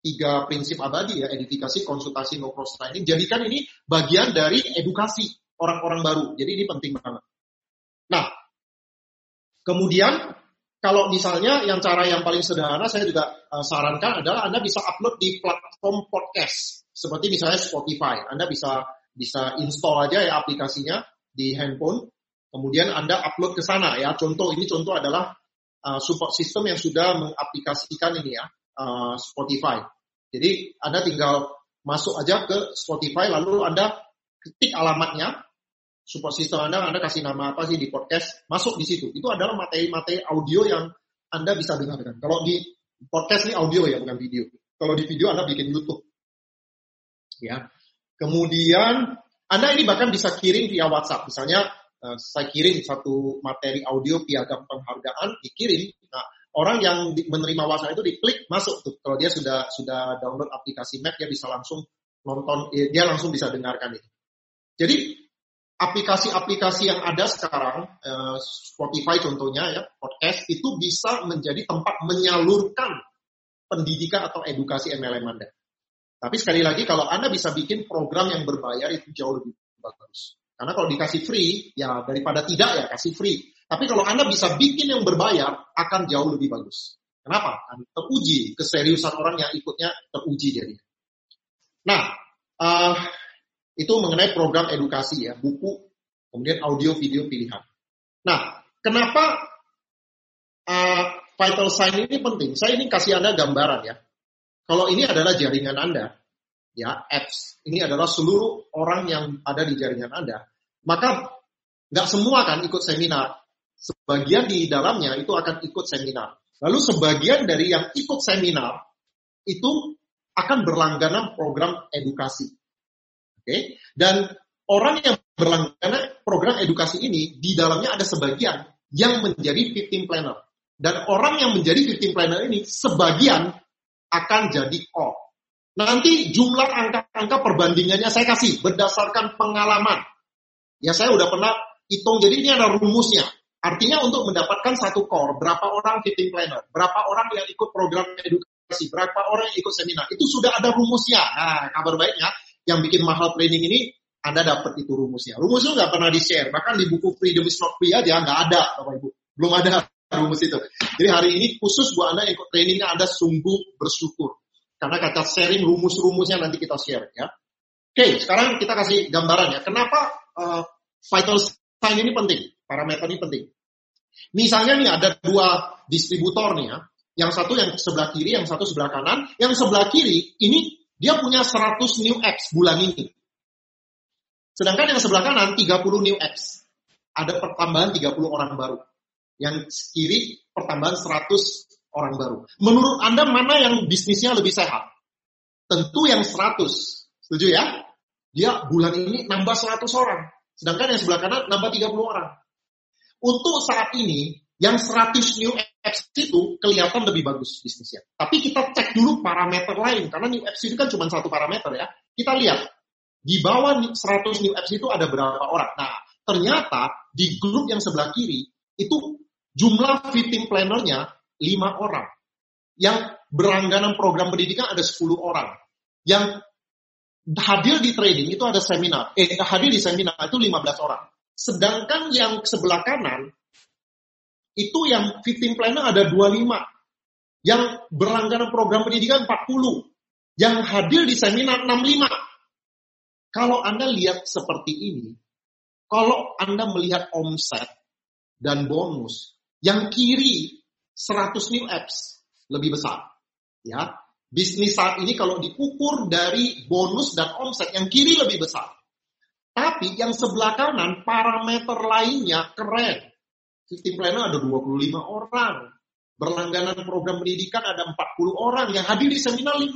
tiga prinsip abadi ya edifikasi konsultasi no cross training. Jadikan ini bagian dari edukasi orang-orang baru. Jadi ini penting banget. Nah kemudian kalau misalnya yang cara yang paling sederhana saya juga uh, sarankan adalah Anda bisa upload di platform podcast seperti misalnya Spotify. Anda bisa bisa install aja ya aplikasinya di handphone. Kemudian Anda upload ke sana ya. Contoh ini contoh adalah uh, support system yang sudah mengaplikasikan ini ya uh, Spotify. Jadi Anda tinggal masuk aja ke Spotify lalu Anda ketik alamatnya support system Anda, Anda kasih nama apa sih di podcast, masuk di situ. Itu adalah materi-materi audio yang Anda bisa dengarkan. Kalau di podcast ini audio ya, bukan video. Kalau di video Anda bikin YouTube. Ya. Kemudian Anda ini bahkan bisa kirim via WhatsApp. Misalnya uh, saya kirim satu materi audio piagam penghargaan, dikirim. Nah, orang yang menerima WhatsApp itu diklik masuk tuh. Kalau dia sudah sudah download aplikasi Mac, dia bisa langsung nonton, dia langsung bisa dengarkan itu. Jadi aplikasi-aplikasi yang ada sekarang, eh, Spotify contohnya ya, podcast itu bisa menjadi tempat menyalurkan pendidikan atau edukasi MLM Anda. Tapi sekali lagi kalau Anda bisa bikin program yang berbayar itu jauh lebih bagus. Karena kalau dikasih free, ya daripada tidak ya kasih free. Tapi kalau Anda bisa bikin yang berbayar, akan jauh lebih bagus. Kenapa? Teruji keseriusan orang yang ikutnya teruji jadi. Nah, uh, itu mengenai program edukasi ya, buku, kemudian audio video pilihan. Nah, kenapa uh, vital sign ini penting? Saya ini kasih Anda gambaran ya. Kalau ini adalah jaringan Anda, ya apps, ini adalah seluruh orang yang ada di jaringan Anda, maka nggak semua kan ikut seminar. Sebagian di dalamnya itu akan ikut seminar. Lalu sebagian dari yang ikut seminar itu akan berlangganan program edukasi. Okay? Dan orang yang berlangganan program edukasi ini, di dalamnya ada sebagian yang menjadi victim planner. Dan orang yang menjadi victim planner ini, sebagian akan jadi core. Nanti jumlah angka-angka perbandingannya saya kasih berdasarkan pengalaman. Ya saya udah pernah hitung, jadi ini ada rumusnya. Artinya untuk mendapatkan satu core, berapa orang victim planner, berapa orang yang ikut program edukasi, berapa orang yang ikut seminar, itu sudah ada rumusnya. Nah, kabar baiknya, yang bikin mahal training ini Anda dapat itu rumusnya. Rumusnya nggak pernah di-share. Bahkan di buku Freedom is not free aja nggak ada, Bapak Ibu. Belum ada rumus itu. Jadi hari ini khusus buat Anda yang ikut trainingnya Anda sungguh bersyukur. Karena kata sharing rumus-rumusnya nanti kita share ya. Oke, sekarang kita kasih gambaran ya. Kenapa uh, vital sign ini penting? Parameter ini penting. Misalnya nih ada dua distributor nih ya. Yang satu yang sebelah kiri, yang satu sebelah kanan. Yang sebelah kiri ini dia punya 100 new apps bulan ini. Sedangkan yang sebelah kanan 30 new apps. Ada pertambahan 30 orang baru. Yang kiri pertambahan 100 orang baru. Menurut Anda mana yang bisnisnya lebih sehat? Tentu yang 100. Setuju ya? Dia bulan ini nambah 100 orang. Sedangkan yang sebelah kanan nambah 30 orang. Untuk saat ini, yang 100 new apps itu kelihatan lebih bagus bisnisnya. Tapi kita cek dulu parameter lain, karena new apps itu kan cuma satu parameter ya. Kita lihat, di bawah 100 new apps itu ada berapa orang. Nah, ternyata di grup yang sebelah kiri, itu jumlah fitting plannernya 5 orang. Yang berlangganan program pendidikan ada 10 orang. Yang hadir di training itu ada seminar. Eh, hadir di seminar itu 15 orang. Sedangkan yang sebelah kanan, itu yang victim planner ada 25. Yang berlangganan program pendidikan 40. Yang hadir di seminar 65. Kalau Anda lihat seperti ini, kalau Anda melihat omset dan bonus, yang kiri 100 new apps lebih besar. Ya, bisnis saat ini kalau diukur dari bonus dan omset yang kiri lebih besar. Tapi yang sebelah kanan parameter lainnya keren. Sistem planner ada 25 orang. Berlangganan program pendidikan ada 40 orang, yang hadir di seminar 65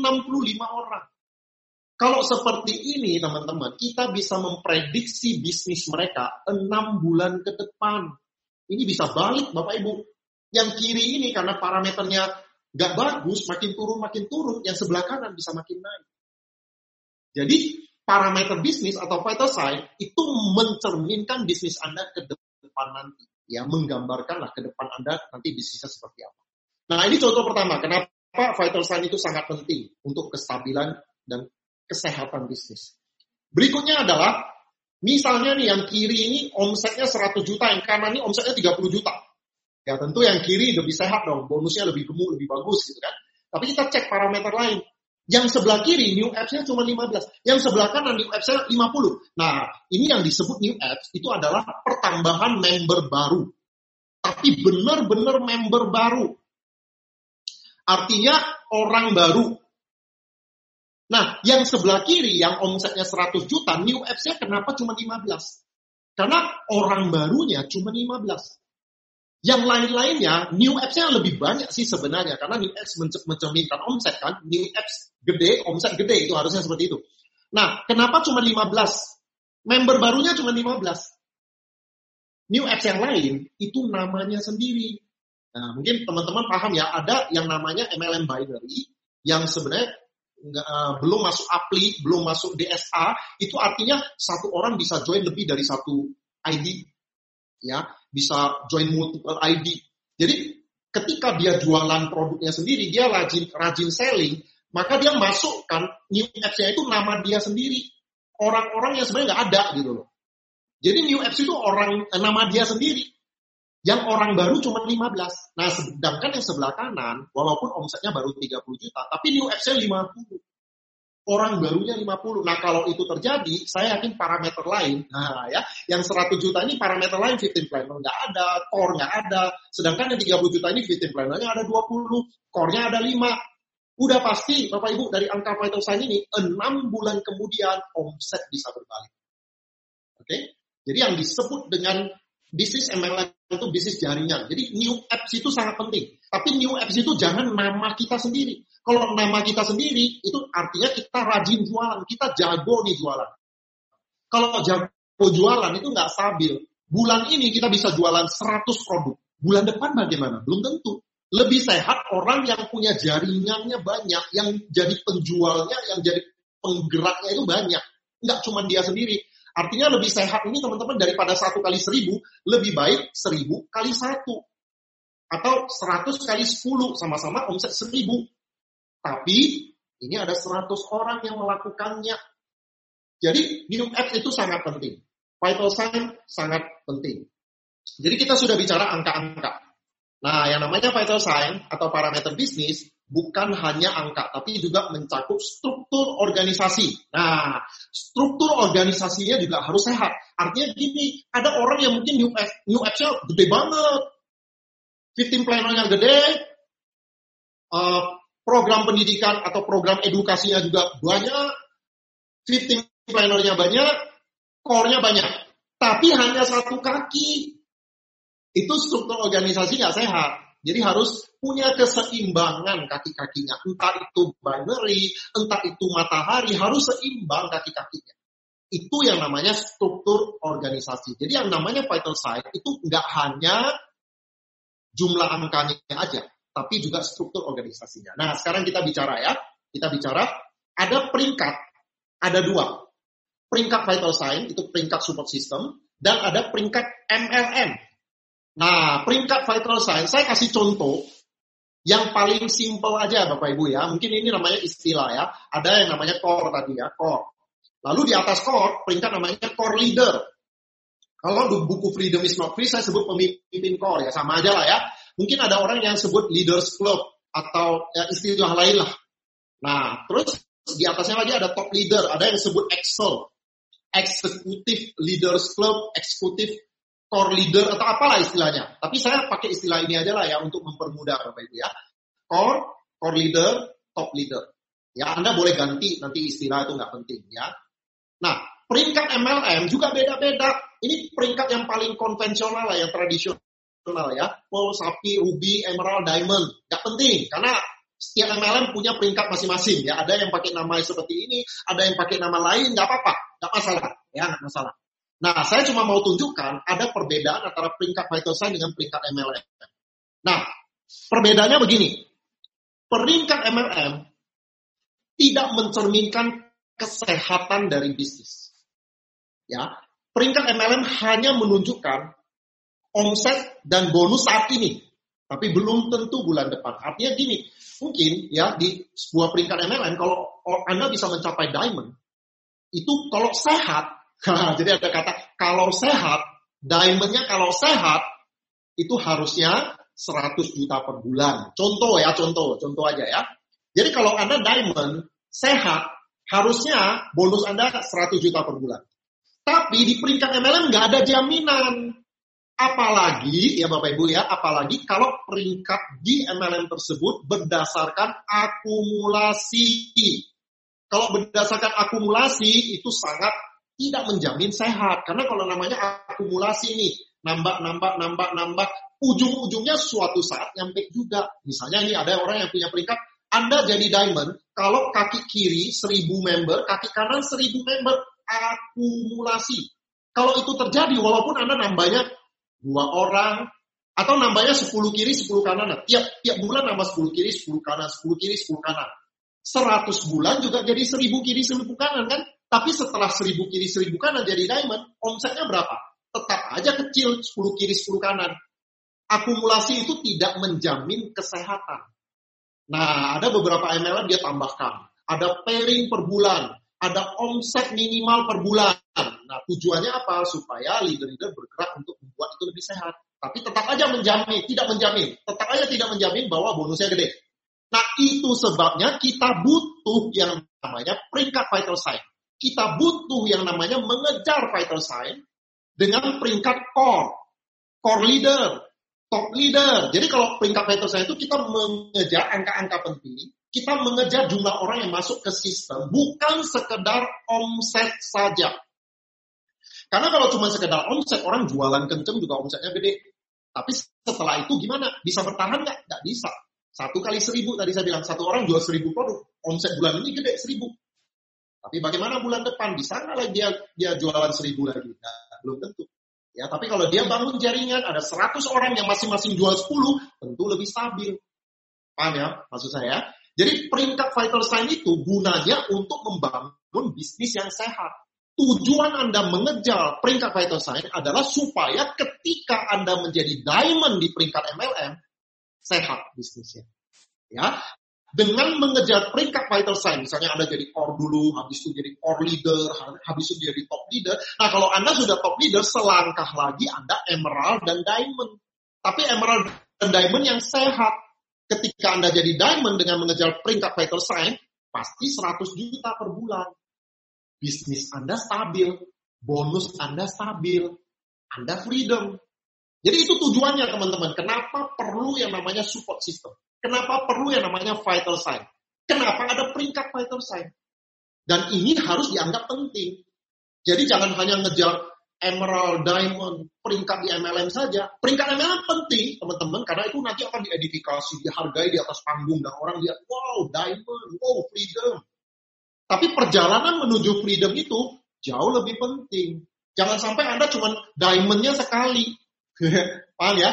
orang. Kalau seperti ini teman-teman, kita bisa memprediksi bisnis mereka enam bulan ke depan. Ini bisa balik Bapak Ibu. Yang kiri ini karena parameternya nggak bagus, makin turun makin turun, yang sebelah kanan bisa makin naik. Jadi parameter bisnis atau vital sign itu mencerminkan bisnis Anda ke depan nanti. Ya, menggambarkanlah ke depan Anda nanti bisnisnya seperti apa. Nah, ini contoh pertama. Kenapa vital sign itu sangat penting untuk kestabilan dan kesehatan bisnis. Berikutnya adalah, misalnya nih yang kiri ini omsetnya 100 juta, yang kanan ini omsetnya 30 juta. Ya tentu yang kiri lebih sehat dong, bonusnya lebih gemuk, lebih bagus gitu kan. Tapi kita cek parameter lain. Yang sebelah kiri new apps-nya cuma 15, yang sebelah kanan new apps-nya 50. Nah, ini yang disebut new apps itu adalah pertambahan member baru. Tapi benar-benar member baru. Artinya orang baru, Nah, yang sebelah kiri yang omsetnya 100 juta, new apps-nya kenapa cuma 15? Karena orang barunya cuma 15. Yang lain-lainnya, new apps-nya lebih banyak sih sebenarnya. Karena new apps mencerminkan omset kan. New apps gede, omset gede, itu harusnya seperti itu. Nah, kenapa cuma 15? Member barunya cuma 15. New apps yang lain, itu namanya sendiri. Nah, mungkin teman-teman paham ya, ada yang namanya MLM binary, yang sebenarnya nggak, uh, belum masuk apli, belum masuk DSA, itu artinya satu orang bisa join lebih dari satu ID, ya, bisa join multiple ID. Jadi ketika dia jualan produknya sendiri, dia rajin rajin selling, maka dia masukkan new apps-nya itu nama dia sendiri. Orang-orang yang sebenarnya nggak ada gitu loh. Jadi new apps itu orang eh, nama dia sendiri. Yang orang baru cuma 15. Nah, sedangkan yang sebelah kanan, walaupun omsetnya baru 30 juta, tapi new apps-nya 50. Orang barunya 50. Nah, kalau itu terjadi, saya yakin parameter lain, nah ya, yang 100 juta ini parameter lain 15 planner nggak ada, core nggak ada. Sedangkan yang 30 juta ini 15 plannernya ada 20, core-nya ada 5. Udah pasti, Bapak Ibu, dari angka vital sign ini, 6 bulan kemudian omset bisa berbalik. Oke? Okay? Jadi yang disebut dengan bisnis MLM itu bisnis jaringan. Jadi new apps itu sangat penting. Tapi new apps itu jangan nama kita sendiri. Kalau nama kita sendiri, itu artinya kita rajin jualan. Kita jago nih jualan. Kalau jago jualan itu nggak stabil. Bulan ini kita bisa jualan 100 produk. Bulan depan bagaimana? Belum tentu. Lebih sehat orang yang punya jaringannya banyak, yang jadi penjualnya, yang jadi penggeraknya itu banyak. Nggak cuma dia sendiri. Artinya lebih sehat ini teman-teman daripada satu kali seribu, lebih baik seribu kali satu. Atau seratus kali sepuluh, sama-sama omset seribu. Tapi ini ada seratus orang yang melakukannya. Jadi new apps itu sangat penting. Vital sign sangat penting. Jadi kita sudah bicara angka-angka. Nah, yang namanya vital sign atau parameter bisnis bukan hanya angka, tapi juga mencakup struktur organisasi. Nah, struktur organisasinya juga harus sehat. Artinya gini, ada orang yang mungkin new apps, new gede banget. 15 planner-nya gede, uh, program pendidikan atau program edukasinya juga banyak, 15 planner-nya banyak, core-nya banyak. Tapi hanya satu kaki. Itu struktur organisasi nggak sehat. Jadi harus punya keseimbangan kaki-kakinya. Entah itu binary, entah itu matahari, harus seimbang kaki-kakinya. Itu yang namanya struktur organisasi. Jadi yang namanya vital sign itu nggak hanya jumlah angkanya aja, tapi juga struktur organisasinya. Nah, sekarang kita bicara ya. Kita bicara, ada peringkat, ada dua. Peringkat vital sign, itu peringkat support system, dan ada peringkat MLM, Nah, peringkat vital sign, saya kasih contoh yang paling simple aja Bapak Ibu ya. Mungkin ini namanya istilah ya. Ada yang namanya core tadi ya, core. Lalu di atas core, peringkat namanya core leader. Kalau di buku Freedom is not free, saya sebut pemimpin core ya. Sama aja lah ya. Mungkin ada orang yang sebut leaders club atau ya, istilah lain lah. Nah, terus di atasnya lagi ada top leader. Ada yang sebut Excel. Executive Leaders Club, Executive core leader atau apalah istilahnya. Tapi saya pakai istilah ini aja lah ya untuk mempermudah Bapak Ibu ya. Core, core leader, top leader. Ya, Anda boleh ganti nanti istilah itu nggak penting ya. Nah, peringkat MLM juga beda-beda. Ini peringkat yang paling konvensional lah, yang tradisional ya. Pearl, sapi, ruby, emerald, diamond. Gak penting karena setiap MLM punya peringkat masing-masing ya. Ada yang pakai nama seperti ini, ada yang pakai nama lain, nggak apa-apa, nggak masalah, ya nggak masalah. Nah, saya cuma mau tunjukkan ada perbedaan antara peringkat sign dengan peringkat MLM. Nah, perbedaannya begini. Peringkat MLM tidak mencerminkan kesehatan dari bisnis. Ya, peringkat MLM hanya menunjukkan omset dan bonus saat ini, tapi belum tentu bulan depan. Artinya gini, mungkin ya di sebuah peringkat MLM kalau Anda bisa mencapai diamond, itu kalau sehat, <laughs> jadi ada kata kalau sehat, diamondnya kalau sehat itu harusnya 100 juta per bulan. Contoh ya, contoh, contoh aja ya. Jadi kalau Anda diamond sehat, harusnya bonus Anda 100 juta per bulan. Tapi di peringkat MLM nggak ada jaminan. Apalagi, ya Bapak Ibu ya, apalagi kalau peringkat di MLM tersebut berdasarkan akumulasi. Kalau berdasarkan akumulasi itu sangat tidak menjamin sehat. Karena kalau namanya akumulasi nih, nambah, nambah, nambah, nambah, ujung-ujungnya suatu saat nyampe juga. Misalnya ini ada orang yang punya peringkat, Anda jadi diamond, kalau kaki kiri 1000 member, kaki kanan 1000 member, akumulasi. Kalau itu terjadi, walaupun Anda nambahnya dua orang, atau nambahnya 10 kiri, 10 kanan. Nah, tiap, tiap bulan nambah 10 kiri, 10 kanan, 10 kiri, 10 kanan. 100 bulan juga jadi 1000 kiri, 1000 kanan kan? Tapi setelah 1000 kiri, 1000 kanan jadi diamond, omsetnya berapa? Tetap aja kecil, 10 kiri, 10 kanan. Akumulasi itu tidak menjamin kesehatan. Nah, ada beberapa MLM dia tambahkan. Ada pairing per bulan, ada omset minimal per bulan. Nah, tujuannya apa? Supaya leader-leader bergerak untuk membuat itu lebih sehat. Tapi tetap aja menjamin, tidak menjamin. Tetap aja tidak menjamin bahwa bonusnya gede. Nah, itu sebabnya kita butuh yang namanya peringkat vital sign. Kita butuh yang namanya mengejar vital sign dengan peringkat core. Core leader, top leader. Jadi kalau peringkat vital sign itu kita mengejar angka-angka penting, kita mengejar jumlah orang yang masuk ke sistem, bukan sekedar omset saja. Karena kalau cuma sekedar omset, orang jualan kenceng juga omsetnya gede. Tapi setelah itu gimana? Bisa bertahan nggak? Nggak bisa. Satu kali seribu tadi saya bilang, satu orang jual seribu produk. Omset bulan ini gede seribu. Tapi bagaimana bulan depan? Bisa nggak lagi dia, dia jualan seribu lagi? Nah, belum tentu. Ya, tapi kalau dia bangun jaringan, ada 100 orang yang masing-masing jual 10, tentu lebih stabil. Paham ya maksud saya? Jadi peringkat vital sign itu gunanya untuk membangun bisnis yang sehat. Tujuan Anda mengejar peringkat vital sign adalah supaya ketika Anda menjadi diamond di peringkat MLM, sehat bisnisnya. Ya, dengan mengejar peringkat vital sign, misalnya Anda jadi core dulu, habis itu jadi core leader, habis itu jadi top leader. Nah, kalau Anda sudah top leader, selangkah lagi Anda emerald dan diamond. Tapi emerald dan diamond yang sehat. Ketika Anda jadi diamond dengan mengejar peringkat vital sign, pasti 100 juta per bulan bisnis Anda stabil, bonus Anda stabil, Anda freedom. Jadi itu tujuannya teman-teman. Kenapa perlu yang namanya support system? Kenapa perlu yang namanya vital sign? Kenapa ada peringkat vital sign? Dan ini harus dianggap penting. Jadi jangan hanya ngejar emerald, diamond, peringkat di MLM saja. Peringkat MLM penting, teman-teman, karena itu nanti akan diedifikasi, dihargai di atas panggung, dan orang lihat, wow, diamond, wow, freedom. Tapi perjalanan menuju freedom itu jauh lebih penting. Jangan sampai Anda cuma diamondnya sekali. <laughs> Paham ya?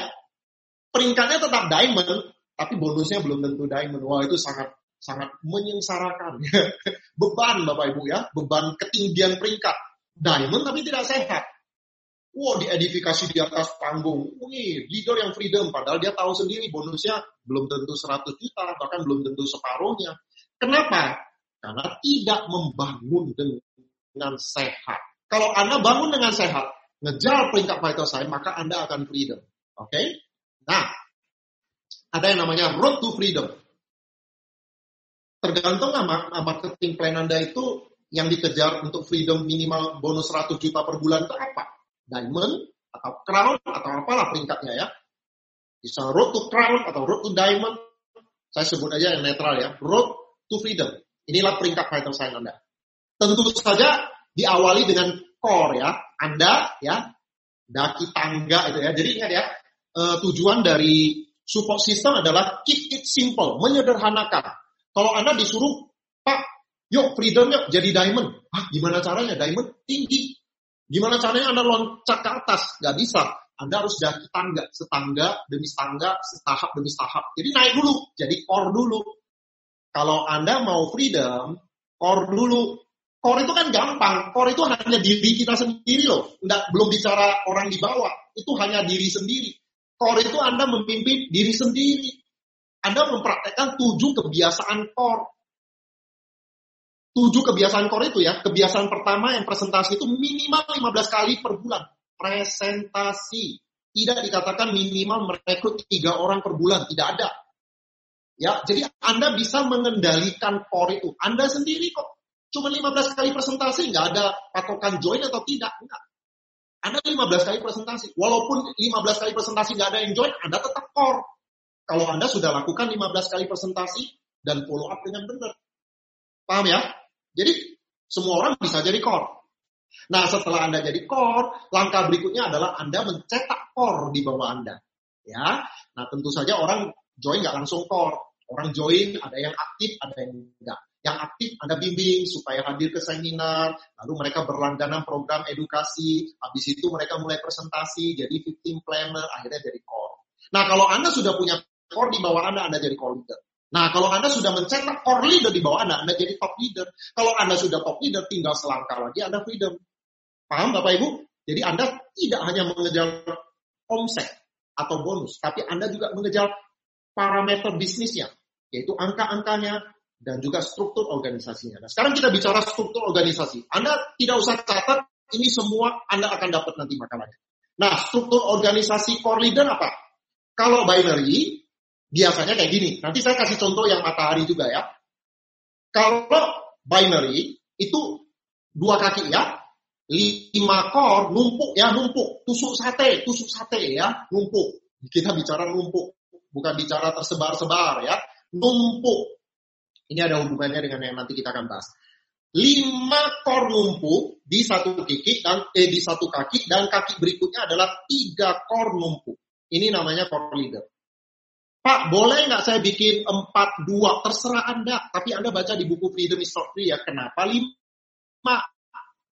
Peringkatnya tetap diamond, tapi bonusnya belum tentu diamond. Wah itu sangat sangat menyengsarakan. <laughs> beban Bapak Ibu ya, beban ketinggian peringkat. Diamond tapi tidak sehat. Wow, diedifikasi di atas panggung. Wih, leader yang freedom. Padahal dia tahu sendiri bonusnya belum tentu 100 juta, bahkan belum tentu separuhnya. Kenapa? Karena tidak membangun dengan sehat. Kalau Anda bangun dengan sehat, ngejar peringkat vital sign, maka Anda akan freedom. Oke? Okay? Nah, ada yang namanya road to freedom. Tergantung nama marketing plan Anda itu yang dikejar untuk freedom minimal bonus 100 juta per bulan itu apa? Diamond atau crown atau apalah peringkatnya ya. Bisa road to crown atau road to diamond. Saya sebut aja yang netral ya. Road to freedom. Inilah peringkat vital sign Anda. Tentu saja diawali dengan core ya. Anda ya daki tangga itu ya. Jadi ingat ya, uh, tujuan dari support system adalah keep it simple, menyederhanakan. Kalau Anda disuruh, Pak, yuk freedom yuk jadi diamond. Ah, gimana caranya? Diamond tinggi. Gimana caranya Anda loncat ke atas? Gak bisa. Anda harus daki tangga, setangga demi setangga, setahap demi setahap. Jadi naik dulu, jadi core dulu. Kalau Anda mau freedom, core dulu. Core itu kan gampang. Core itu hanya diri kita sendiri loh. Nggak, belum bicara orang di bawah. Itu hanya diri sendiri. Core itu Anda memimpin diri sendiri. Anda mempraktekkan tujuh kebiasaan core. Tujuh kebiasaan core itu ya. Kebiasaan pertama yang presentasi itu minimal 15 kali per bulan. Presentasi. Tidak dikatakan minimal merekrut tiga orang per bulan. Tidak ada. Ya, jadi Anda bisa mengendalikan core itu. Anda sendiri kok. Cuma 15 kali presentasi, nggak ada patokan join atau tidak. Enggak. Anda 15 kali presentasi. Walaupun 15 kali presentasi nggak ada yang join, Anda tetap core. Kalau Anda sudah lakukan 15 kali presentasi dan follow up dengan benar. Paham ya? Jadi semua orang bisa jadi core. Nah setelah Anda jadi core, langkah berikutnya adalah Anda mencetak core di bawah Anda. Ya, nah tentu saja orang join nggak langsung core. Orang join ada yang aktif, ada yang enggak yang aktif Anda bimbing supaya hadir ke seminar, lalu mereka berlangganan program edukasi, habis itu mereka mulai presentasi, jadi victim planner, akhirnya jadi core. Nah, kalau Anda sudah punya core di bawah Anda, Anda jadi core leader. Nah, kalau Anda sudah mencetak core leader di bawah Anda, Anda jadi top leader. Kalau Anda sudah top leader, tinggal selangkah lagi Anda freedom. Paham Bapak Ibu? Jadi Anda tidak hanya mengejar omset atau bonus, tapi Anda juga mengejar parameter bisnisnya, yaitu angka-angkanya, dan juga struktur organisasinya. Nah, sekarang kita bicara struktur organisasi. Anda tidak usah catat, ini semua Anda akan dapat nanti makalahnya. Nah, struktur organisasi core leader apa? Kalau binary, biasanya kayak gini. Nanti saya kasih contoh yang matahari juga ya. Kalau binary, itu dua kaki ya, lima core, numpuk ya, numpuk. Tusuk sate, tusuk sate ya, numpuk. Kita bicara numpuk, bukan bicara tersebar-sebar ya. Numpuk, ini ada hubungannya dengan yang nanti kita akan bahas. Lima kor numpuk di satu kaki dan eh, di satu kaki dan kaki berikutnya adalah tiga kor numpuk. Ini namanya core leader. Pak, boleh nggak saya bikin empat dua? Terserah Anda. Tapi Anda baca di buku Freedom is free ya. Kenapa lima?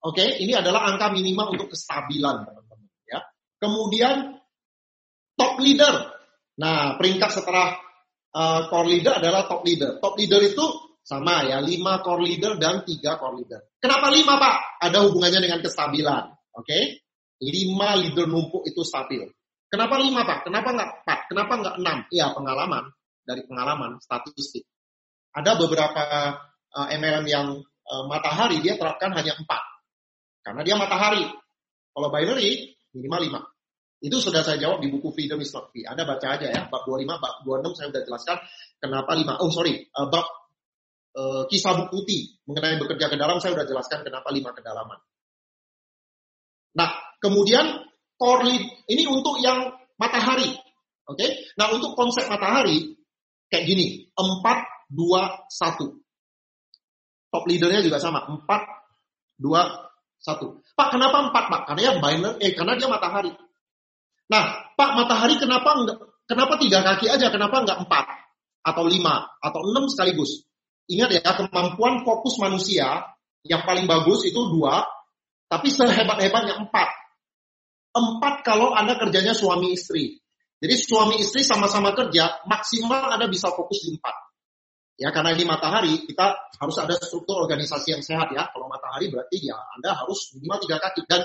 Oke, okay? ini adalah angka minimal untuk kestabilan teman-teman. Ya. Kemudian top leader. Nah, peringkat setelah uh, core leader adalah top leader. Top leader itu sama ya, 5 core leader dan 3 core leader. Kenapa 5 Pak? Ada hubungannya dengan kestabilan. Oke? Okay? 5 leader numpuk itu stabil. Kenapa 5 Pak? Kenapa enggak 4? Kenapa enggak 6? Iya, pengalaman. Dari pengalaman, statistik. Ada beberapa uh, eh, MLM yang uh, matahari, dia terapkan hanya 4. Karena dia matahari. Kalau binary, minimal 5. Itu sudah saya jawab di buku Freedom is not free. Anda baca aja ya, bab 25, bab 26 saya sudah jelaskan kenapa 5. Oh sorry, uh, bab uh, kisah buku putih mengenai bekerja ke dalam saya sudah jelaskan kenapa 5 kedalaman. Nah, kemudian core lead, ini untuk yang matahari. Oke, okay? nah untuk konsep matahari kayak gini, 4, 2, 1. Top leadernya juga sama, 4, 2, 1. Pak, kenapa 4, Pak? Karena ya binary, eh, karena dia matahari. Nah, Pak Matahari kenapa enggak, kenapa tiga kaki aja, kenapa enggak empat atau lima atau enam sekaligus? Ingat ya, kemampuan fokus manusia yang paling bagus itu dua, tapi sehebat-hebatnya empat. Empat kalau Anda kerjanya suami istri. Jadi suami istri sama-sama kerja, maksimal Anda bisa fokus di empat. Ya, karena ini matahari, kita harus ada struktur organisasi yang sehat ya. Kalau matahari berarti ya Anda harus minimal tiga kaki. Dan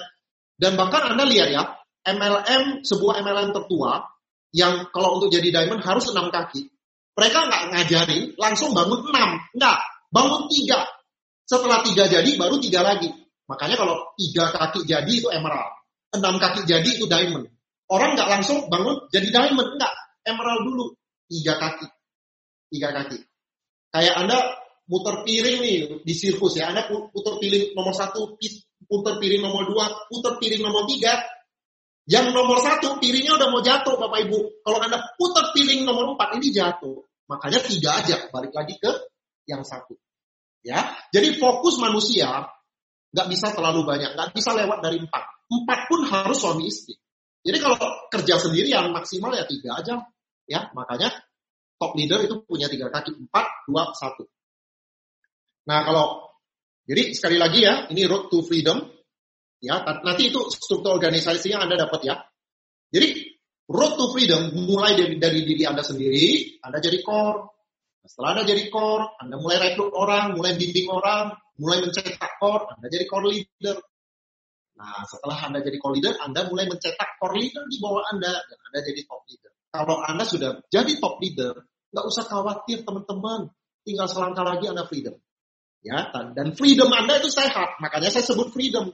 dan bahkan Anda lihat ya, MLM, sebuah MLM tertua, yang kalau untuk jadi diamond harus enam kaki. Mereka nggak ngajarin, langsung bangun enam. Nggak, bangun tiga. Setelah tiga jadi, baru tiga lagi. Makanya kalau tiga kaki jadi itu emerald. Enam kaki jadi itu diamond. Orang nggak langsung bangun jadi diamond. Nggak, emerald dulu. Tiga kaki. Tiga kaki. Kayak Anda muter piring nih di sirkus ya. Anda putar piring nomor satu, putar piring nomor dua, putar piring nomor tiga, yang nomor satu, piringnya udah mau jatuh Bapak Ibu. Kalau Anda putar piring nomor empat, ini jatuh. Makanya tiga aja, balik lagi ke yang satu. Ya, Jadi fokus manusia nggak bisa terlalu banyak, nggak bisa lewat dari empat. Empat pun harus suami istri. Jadi kalau kerja sendirian maksimal ya tiga aja. Ya, makanya top leader itu punya tiga kaki. Empat, dua, satu. Nah kalau, jadi sekali lagi ya, ini road to freedom. Ya, nanti itu struktur organisasi yang Anda dapat ya. Jadi road to freedom mulai dari, dari diri Anda sendiri, Anda jadi core. Setelah Anda jadi core, Anda mulai rekrut orang, mulai bimbing orang, mulai mencetak core, Anda jadi core leader. Nah, setelah Anda jadi core leader, Anda mulai mencetak core leader di bawah Anda, dan Anda jadi top leader. Kalau Anda sudah jadi top leader, nggak usah khawatir teman-teman, tinggal selangkah lagi Anda freedom. Ya, dan freedom Anda itu sehat, makanya saya sebut freedom.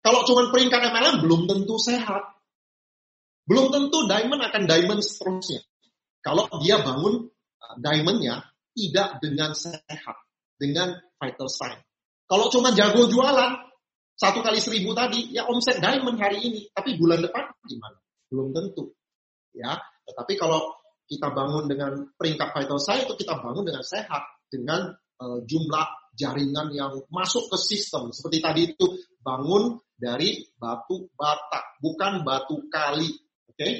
Kalau cuma peringkat MLM belum tentu sehat. Belum tentu diamond akan diamond seterusnya. Kalau dia bangun uh, diamondnya tidak dengan sehat, dengan vital sign. Kalau cuma jago jualan, satu kali seribu tadi, ya omset diamond hari ini, tapi bulan depan gimana? Belum tentu. Ya, tetapi kalau kita bangun dengan peringkat vital sign itu kita bangun dengan sehat, dengan uh, jumlah jaringan yang masuk ke sistem. Seperti tadi itu bangun dari batu bata, bukan batu kali. Oke? Okay?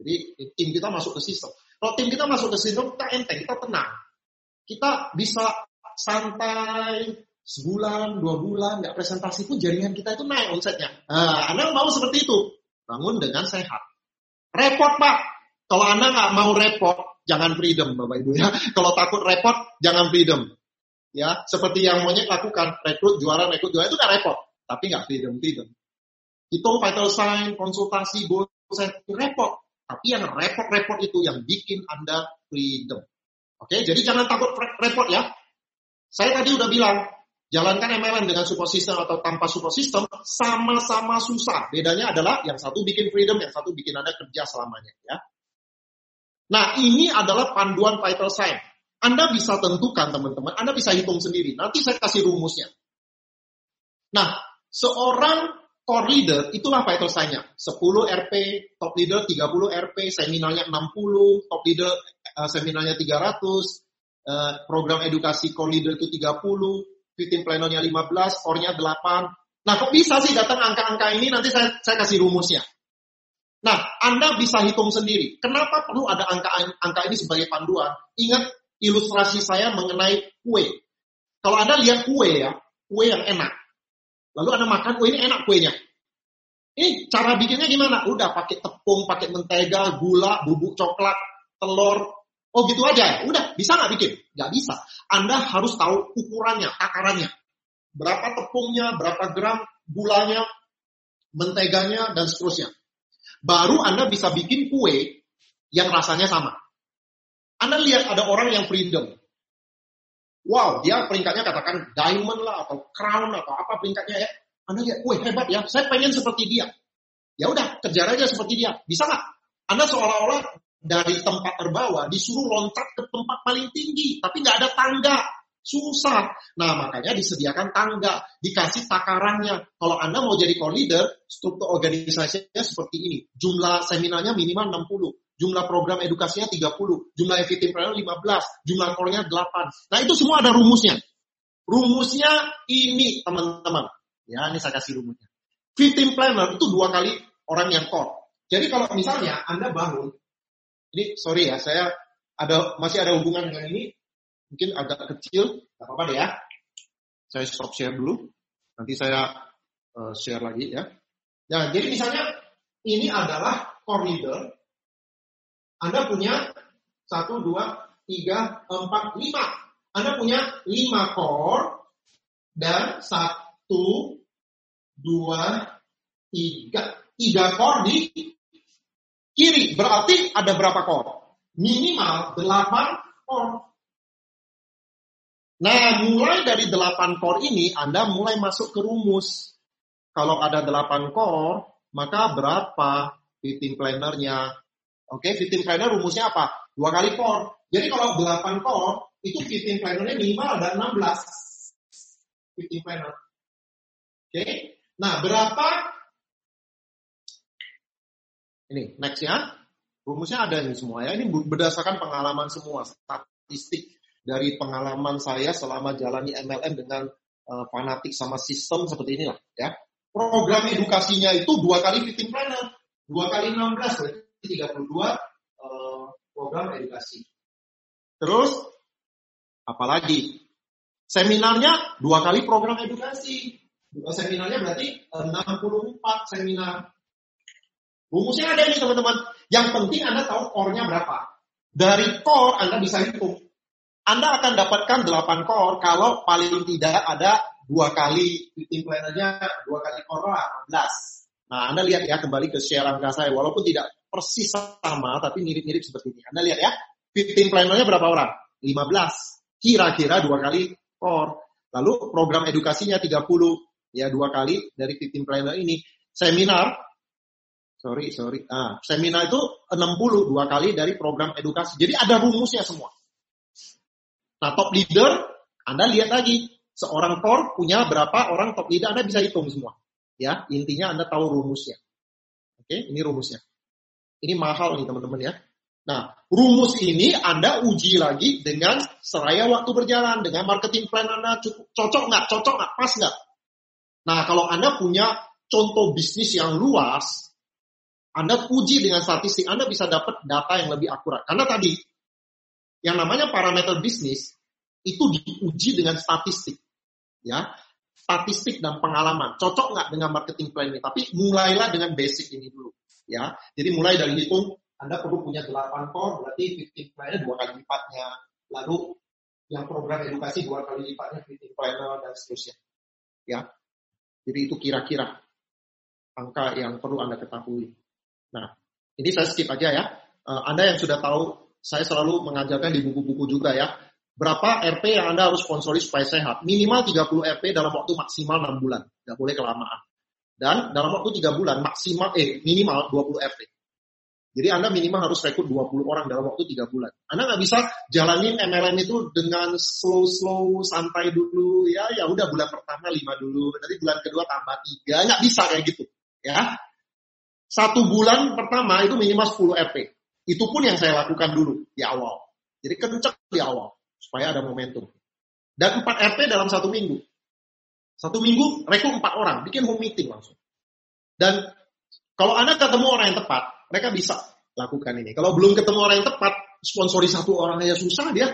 Jadi tim kita masuk ke sistem. Kalau tim kita masuk ke sistem, kita enteng, kita tenang. Kita bisa santai sebulan, dua bulan, nggak presentasi pun jaringan kita itu naik omsetnya. Nah, Anda mau seperti itu, bangun dengan sehat. Repot Pak, kalau Anda nggak mau repot, jangan freedom Bapak Ibu ya. <laughs> Kalau takut repot, jangan freedom. Ya, seperti yang monyet lakukan, rekrut, juara, rekrut, juara itu nggak repot tapi nggak freedom freedom. Hitung vital sign, konsultasi, saya repot. Tapi yang repot-repot itu yang bikin Anda freedom. Oke, jadi jangan takut repot ya. Saya tadi udah bilang, jalankan MLM dengan support system atau tanpa support system sama-sama susah. Bedanya adalah yang satu bikin freedom, yang satu bikin Anda kerja selamanya ya. Nah, ini adalah panduan vital sign. Anda bisa tentukan teman-teman, Anda bisa hitung sendiri. Nanti saya kasih rumusnya. Nah, Seorang core leader itulah sign-nya. 10 RP, top leader 30 RP, seminarnya 60, top leader uh, seminarnya 300, uh, eh, program edukasi core leader itu 30, fitting planner-nya 15, core-nya 8. Nah, kok bisa sih datang angka-angka ini? Nanti saya, saya kasih rumusnya. Nah, Anda bisa hitung sendiri. Kenapa perlu ada angka angka ini sebagai panduan? Ingat ilustrasi saya mengenai kue. Kalau Anda lihat kue ya, kue yang enak. Lalu Anda makan, oh ini enak kuenya. Ini cara bikinnya gimana? Udah pakai tepung, pakai mentega, gula, bubuk coklat, telur. Oh gitu aja. Udah, bisa nggak bikin? Nggak bisa. Anda harus tahu ukurannya, takarannya. Berapa tepungnya, berapa gram gulanya, menteganya, dan seterusnya. Baru Anda bisa bikin kue yang rasanya sama. Anda lihat ada orang yang freedom. Wow, dia peringkatnya katakan diamond lah atau crown atau apa peringkatnya ya. Anda lihat, wah hebat ya, saya pengen seperti dia. Ya udah, kejar aja seperti dia. Bisa nggak? Anda seolah-olah dari tempat terbawah disuruh loncat ke tempat paling tinggi, tapi nggak ada tangga. Susah. Nah, makanya disediakan tangga, dikasih takarannya. Kalau Anda mau jadi core leader, struktur organisasinya seperti ini. Jumlah seminarnya minimal 60 jumlah program edukasinya 30, jumlah FIT planner 15, jumlah core-nya 8. Nah, itu semua ada rumusnya. Rumusnya ini, teman-teman. Ya, ini saya kasih rumusnya. Fitting planner itu dua kali orang yang core. Jadi kalau misalnya Anda bangun, ini sorry ya, saya ada masih ada hubungan dengan ini, mungkin agak kecil, nggak apa-apa ya. Saya stop share dulu, nanti saya uh, share lagi ya. Ya, jadi misalnya ini adalah core leader, anda punya satu, dua, tiga, empat, lima. Anda punya lima core dan satu, dua, tiga. Tiga core di kiri. Berarti ada berapa core? Minimal delapan core. Nah, mulai dari delapan core ini, Anda mulai masuk ke rumus. Kalau ada delapan core, maka berapa fitting plannernya, Oke, okay, fitting planner rumusnya apa? Dua kali core. Jadi kalau 8 core, itu fitting plannernya minimal ada 16 fitting planner. Oke, okay? nah berapa? Ini next ya. Rumusnya ada ini semua ya. Ini berdasarkan pengalaman semua, statistik dari pengalaman saya selama jalani MLM dengan uh, fanatik sama sistem seperti inilah ya. Program edukasinya itu dua kali fitting planner. Dua kali 16 berarti 32 uh, program edukasi. Terus, apalagi? Seminarnya dua kali program edukasi. Dua seminarnya berarti 64 seminar. Rumusnya ada nih teman-teman. Yang penting Anda tahu core-nya berapa. Dari core Anda bisa hitung. Anda akan dapatkan 8 core kalau paling tidak ada dua kali meeting plannernya dua kali core 18. Nah, Anda lihat ya kembali ke share angka saya. Walaupun tidak persis sama, tapi mirip-mirip seperti ini. Anda lihat ya, 15 plannernya berapa orang? 15. Kira-kira dua kali core. Lalu program edukasinya 30. Ya, dua kali dari 15 planner ini. Seminar sorry, sorry. Ah, seminar itu 60 dua kali dari program edukasi. Jadi ada rumusnya semua. Nah, top leader, Anda lihat lagi. Seorang core punya berapa orang top leader, Anda bisa hitung semua. Ya, intinya Anda tahu rumusnya. Oke, ini rumusnya. Ini mahal nih teman-teman ya. Nah, rumus ini Anda uji lagi dengan seraya waktu berjalan, dengan marketing plan Anda cukup cocok nggak, cocok nggak, pas nggak. Nah, kalau Anda punya contoh bisnis yang luas, anda uji dengan statistik, Anda bisa dapat data yang lebih akurat. Karena tadi, yang namanya parameter bisnis, itu diuji dengan statistik. ya Statistik dan pengalaman. Cocok nggak dengan marketing plan ini? Tapi mulailah dengan basic ini dulu. ya Jadi mulai dari hitung, Anda perlu punya 8 core, berarti 15 planner dua kali lipatnya. Lalu yang program edukasi dua kali lipatnya 15 planner dan seterusnya. Ya, jadi itu kira-kira angka yang perlu Anda ketahui. Nah, ini saya skip aja ya. Uh, Anda yang sudah tahu, saya selalu mengajarkan di buku-buku juga ya. Berapa RP yang Anda harus sponsori supaya sehat? Minimal 30 RP dalam waktu maksimal 6 bulan. Nggak boleh kelamaan. Dan dalam waktu 3 bulan maksimal, eh minimal 20 RP. Jadi Anda minimal harus rekrut 20 orang dalam waktu 3 bulan. Anda nggak bisa jalanin MLM itu dengan slow-slow, santai dulu. Ya, ya udah bulan pertama 5 dulu. Nanti bulan kedua tambah 3. Nggak bisa kayak gitu. Ya, satu bulan pertama itu minimal 10 RP. Itu pun yang saya lakukan dulu di awal. Jadi kenceng di awal supaya ada momentum. Dan 4 RP dalam satu minggu. Satu minggu rekrut 4 orang, bikin home meeting langsung. Dan kalau Anda ketemu orang yang tepat, mereka bisa lakukan ini. Kalau belum ketemu orang yang tepat, sponsori satu orang aja susah dia.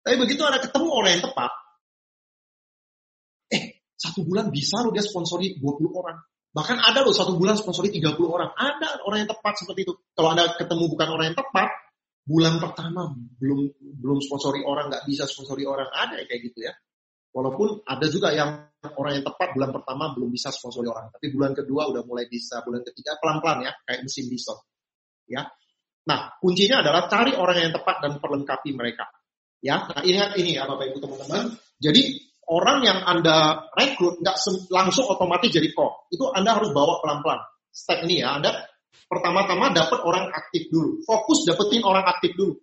Tapi begitu ada ketemu orang yang tepat, eh satu bulan bisa loh dia sponsori 20 orang. Bahkan ada loh satu bulan sponsori 30 orang. Ada orang yang tepat seperti itu. Kalau Anda ketemu bukan orang yang tepat, bulan pertama belum belum sponsori orang, nggak bisa sponsori orang. Ada kayak gitu ya. Walaupun ada juga yang orang yang tepat bulan pertama belum bisa sponsori orang. Tapi bulan kedua udah mulai bisa. Bulan ketiga pelan-pelan ya, kayak mesin diesel. Ya. Nah, kuncinya adalah cari orang yang tepat dan perlengkapi mereka. Ya, nah ingat ini ya Bapak Ibu teman-teman. Jadi orang yang Anda rekrut nggak langsung otomatis jadi core. Itu Anda harus bawa pelan-pelan. Step ini ya, Anda pertama-tama dapat orang aktif dulu. Fokus dapetin orang aktif dulu.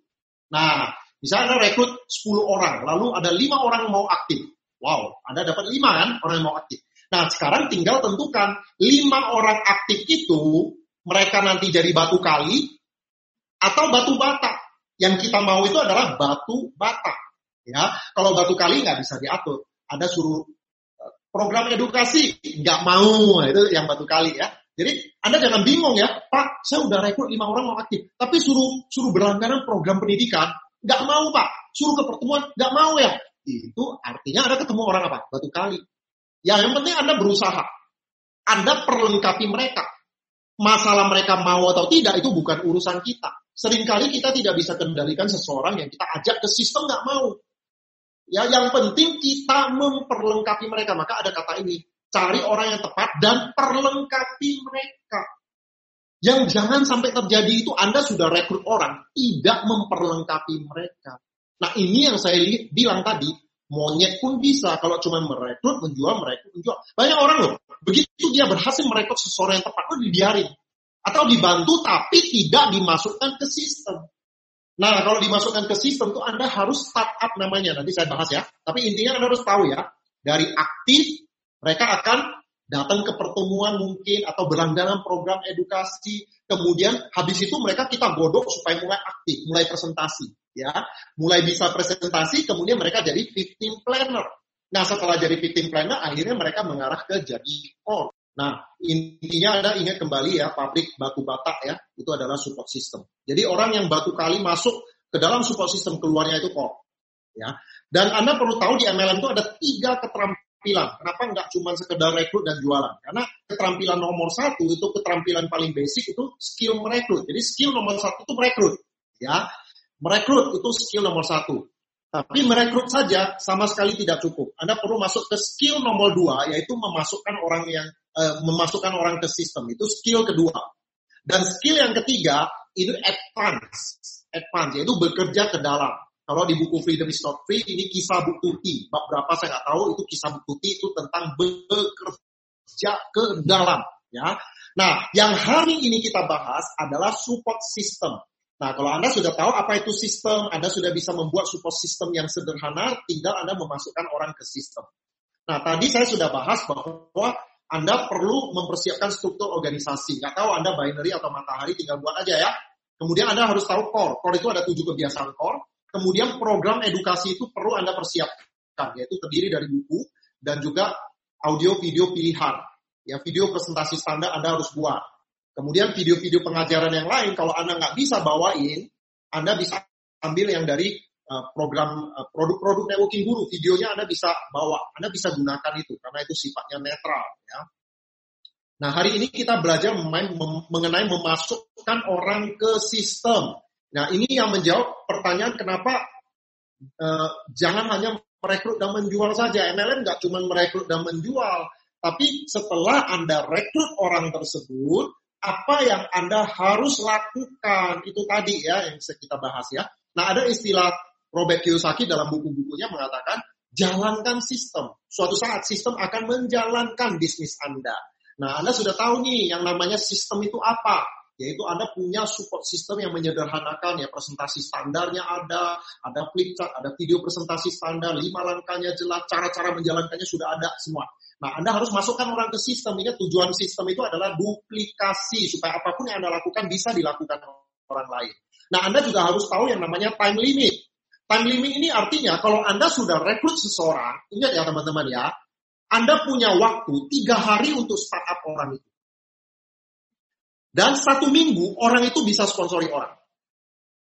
Nah, misalnya Anda rekrut 10 orang, lalu ada 5 orang mau aktif. Wow, Anda dapat 5 kan orang yang mau aktif. Nah, sekarang tinggal tentukan 5 orang aktif itu mereka nanti jadi batu kali atau batu bata. Yang kita mau itu adalah batu bata. Ya, kalau batu kali nggak bisa diatur ada suruh eh, program edukasi nggak mau itu yang batu kali ya jadi anda jangan bingung ya. Pak saya udah rekrut lima orang mau aktif. Tapi suruh suruh berlangganan program pendidikan nggak mau pak. Suruh ke pertemuan nggak mau ya. Itu artinya anda ketemu orang apa? Batu kali. Ya yang penting anda berusaha. Anda perlengkapi mereka. Masalah mereka mau atau tidak itu bukan urusan kita. Seringkali kita tidak bisa kendalikan seseorang yang kita ajak ke sistem nggak mau. Ya, yang penting kita memperlengkapi mereka. Maka ada kata ini, cari orang yang tepat dan perlengkapi mereka. Yang jangan sampai terjadi itu Anda sudah rekrut orang, tidak memperlengkapi mereka. Nah ini yang saya bilang tadi, monyet pun bisa kalau cuma merekrut, menjual, merekrut, menjual. Banyak orang loh, begitu dia berhasil merekrut seseorang yang tepat, itu dibiarin. Atau dibantu tapi tidak dimasukkan ke sistem. Nah, kalau dimasukkan ke sistem itu Anda harus startup namanya. Nanti saya bahas ya. Tapi intinya Anda harus tahu ya, dari aktif mereka akan datang ke pertemuan mungkin atau berlangganan program edukasi. Kemudian habis itu mereka kita godok supaya mulai aktif, mulai presentasi, ya. Mulai bisa presentasi, kemudian mereka jadi 15 planner. Nah, setelah jadi 15 planner, akhirnya mereka mengarah ke jadi core. Nah, intinya Anda ingat kembali ya, pabrik batu bata ya, itu adalah support system. Jadi orang yang batu kali masuk ke dalam support system keluarnya itu core. Ya. Dan Anda perlu tahu di MLM itu ada tiga keterampilan. Kenapa nggak cuma sekedar rekrut dan jualan? Karena keterampilan nomor satu itu keterampilan paling basic itu skill merekrut. Jadi skill nomor satu itu merekrut. Ya, merekrut itu skill nomor satu. Tapi merekrut saja sama sekali tidak cukup. Anda perlu masuk ke skill nomor dua, yaitu memasukkan orang yang uh, memasukkan orang ke sistem. Itu skill kedua. Dan skill yang ketiga itu advance, advance yaitu bekerja ke dalam. Kalau di buku Freedom is not free, ini kisah Bu Tuti. Bab berapa saya nggak tahu, itu kisah Bu Tuti itu tentang bekerja ke dalam. Ya. Nah, yang hari ini kita bahas adalah support system. Nah, kalau Anda sudah tahu apa itu sistem, Anda sudah bisa membuat support system yang sederhana, tinggal Anda memasukkan orang ke sistem. Nah, tadi saya sudah bahas bahwa Anda perlu mempersiapkan struktur organisasi. Nggak tahu Anda binary atau matahari, tinggal buat aja ya. Kemudian Anda harus tahu core. Core itu ada tujuh kebiasaan core. Kemudian program edukasi itu perlu Anda persiapkan, yaitu terdiri dari buku dan juga audio video pilihan. Ya, video presentasi standar Anda harus buat. Kemudian video-video pengajaran yang lain, kalau Anda nggak bisa bawain, Anda bisa ambil yang dari uh, program uh, produk-produk networking guru, videonya Anda bisa bawa, Anda bisa gunakan itu karena itu sifatnya netral. Ya. Nah hari ini kita belajar mengenai memasukkan orang ke sistem. Nah ini yang menjawab pertanyaan kenapa uh, jangan hanya merekrut dan menjual saja. MLM nggak cuma merekrut dan menjual, tapi setelah Anda rekrut orang tersebut, apa yang Anda harus lakukan. Itu tadi ya yang kita bahas ya. Nah ada istilah Robert Kiyosaki dalam buku-bukunya mengatakan, jalankan sistem. Suatu saat sistem akan menjalankan bisnis Anda. Nah Anda sudah tahu nih yang namanya sistem itu apa yaitu Anda punya support system yang menyederhanakan ya presentasi standarnya ada, ada flip chart, ada video presentasi standar, lima langkahnya jelas, cara-cara menjalankannya sudah ada semua. Nah, Anda harus masukkan orang ke sistem. Ini tujuan sistem itu adalah duplikasi supaya apa pun yang Anda lakukan bisa dilakukan orang lain. Nah, Anda juga harus tahu yang namanya time limit. Time limit ini artinya kalau Anda sudah rekrut seseorang, ingat ya teman-teman ya, Anda punya waktu tiga hari untuk startup orang itu. Dan satu minggu orang itu bisa sponsori orang.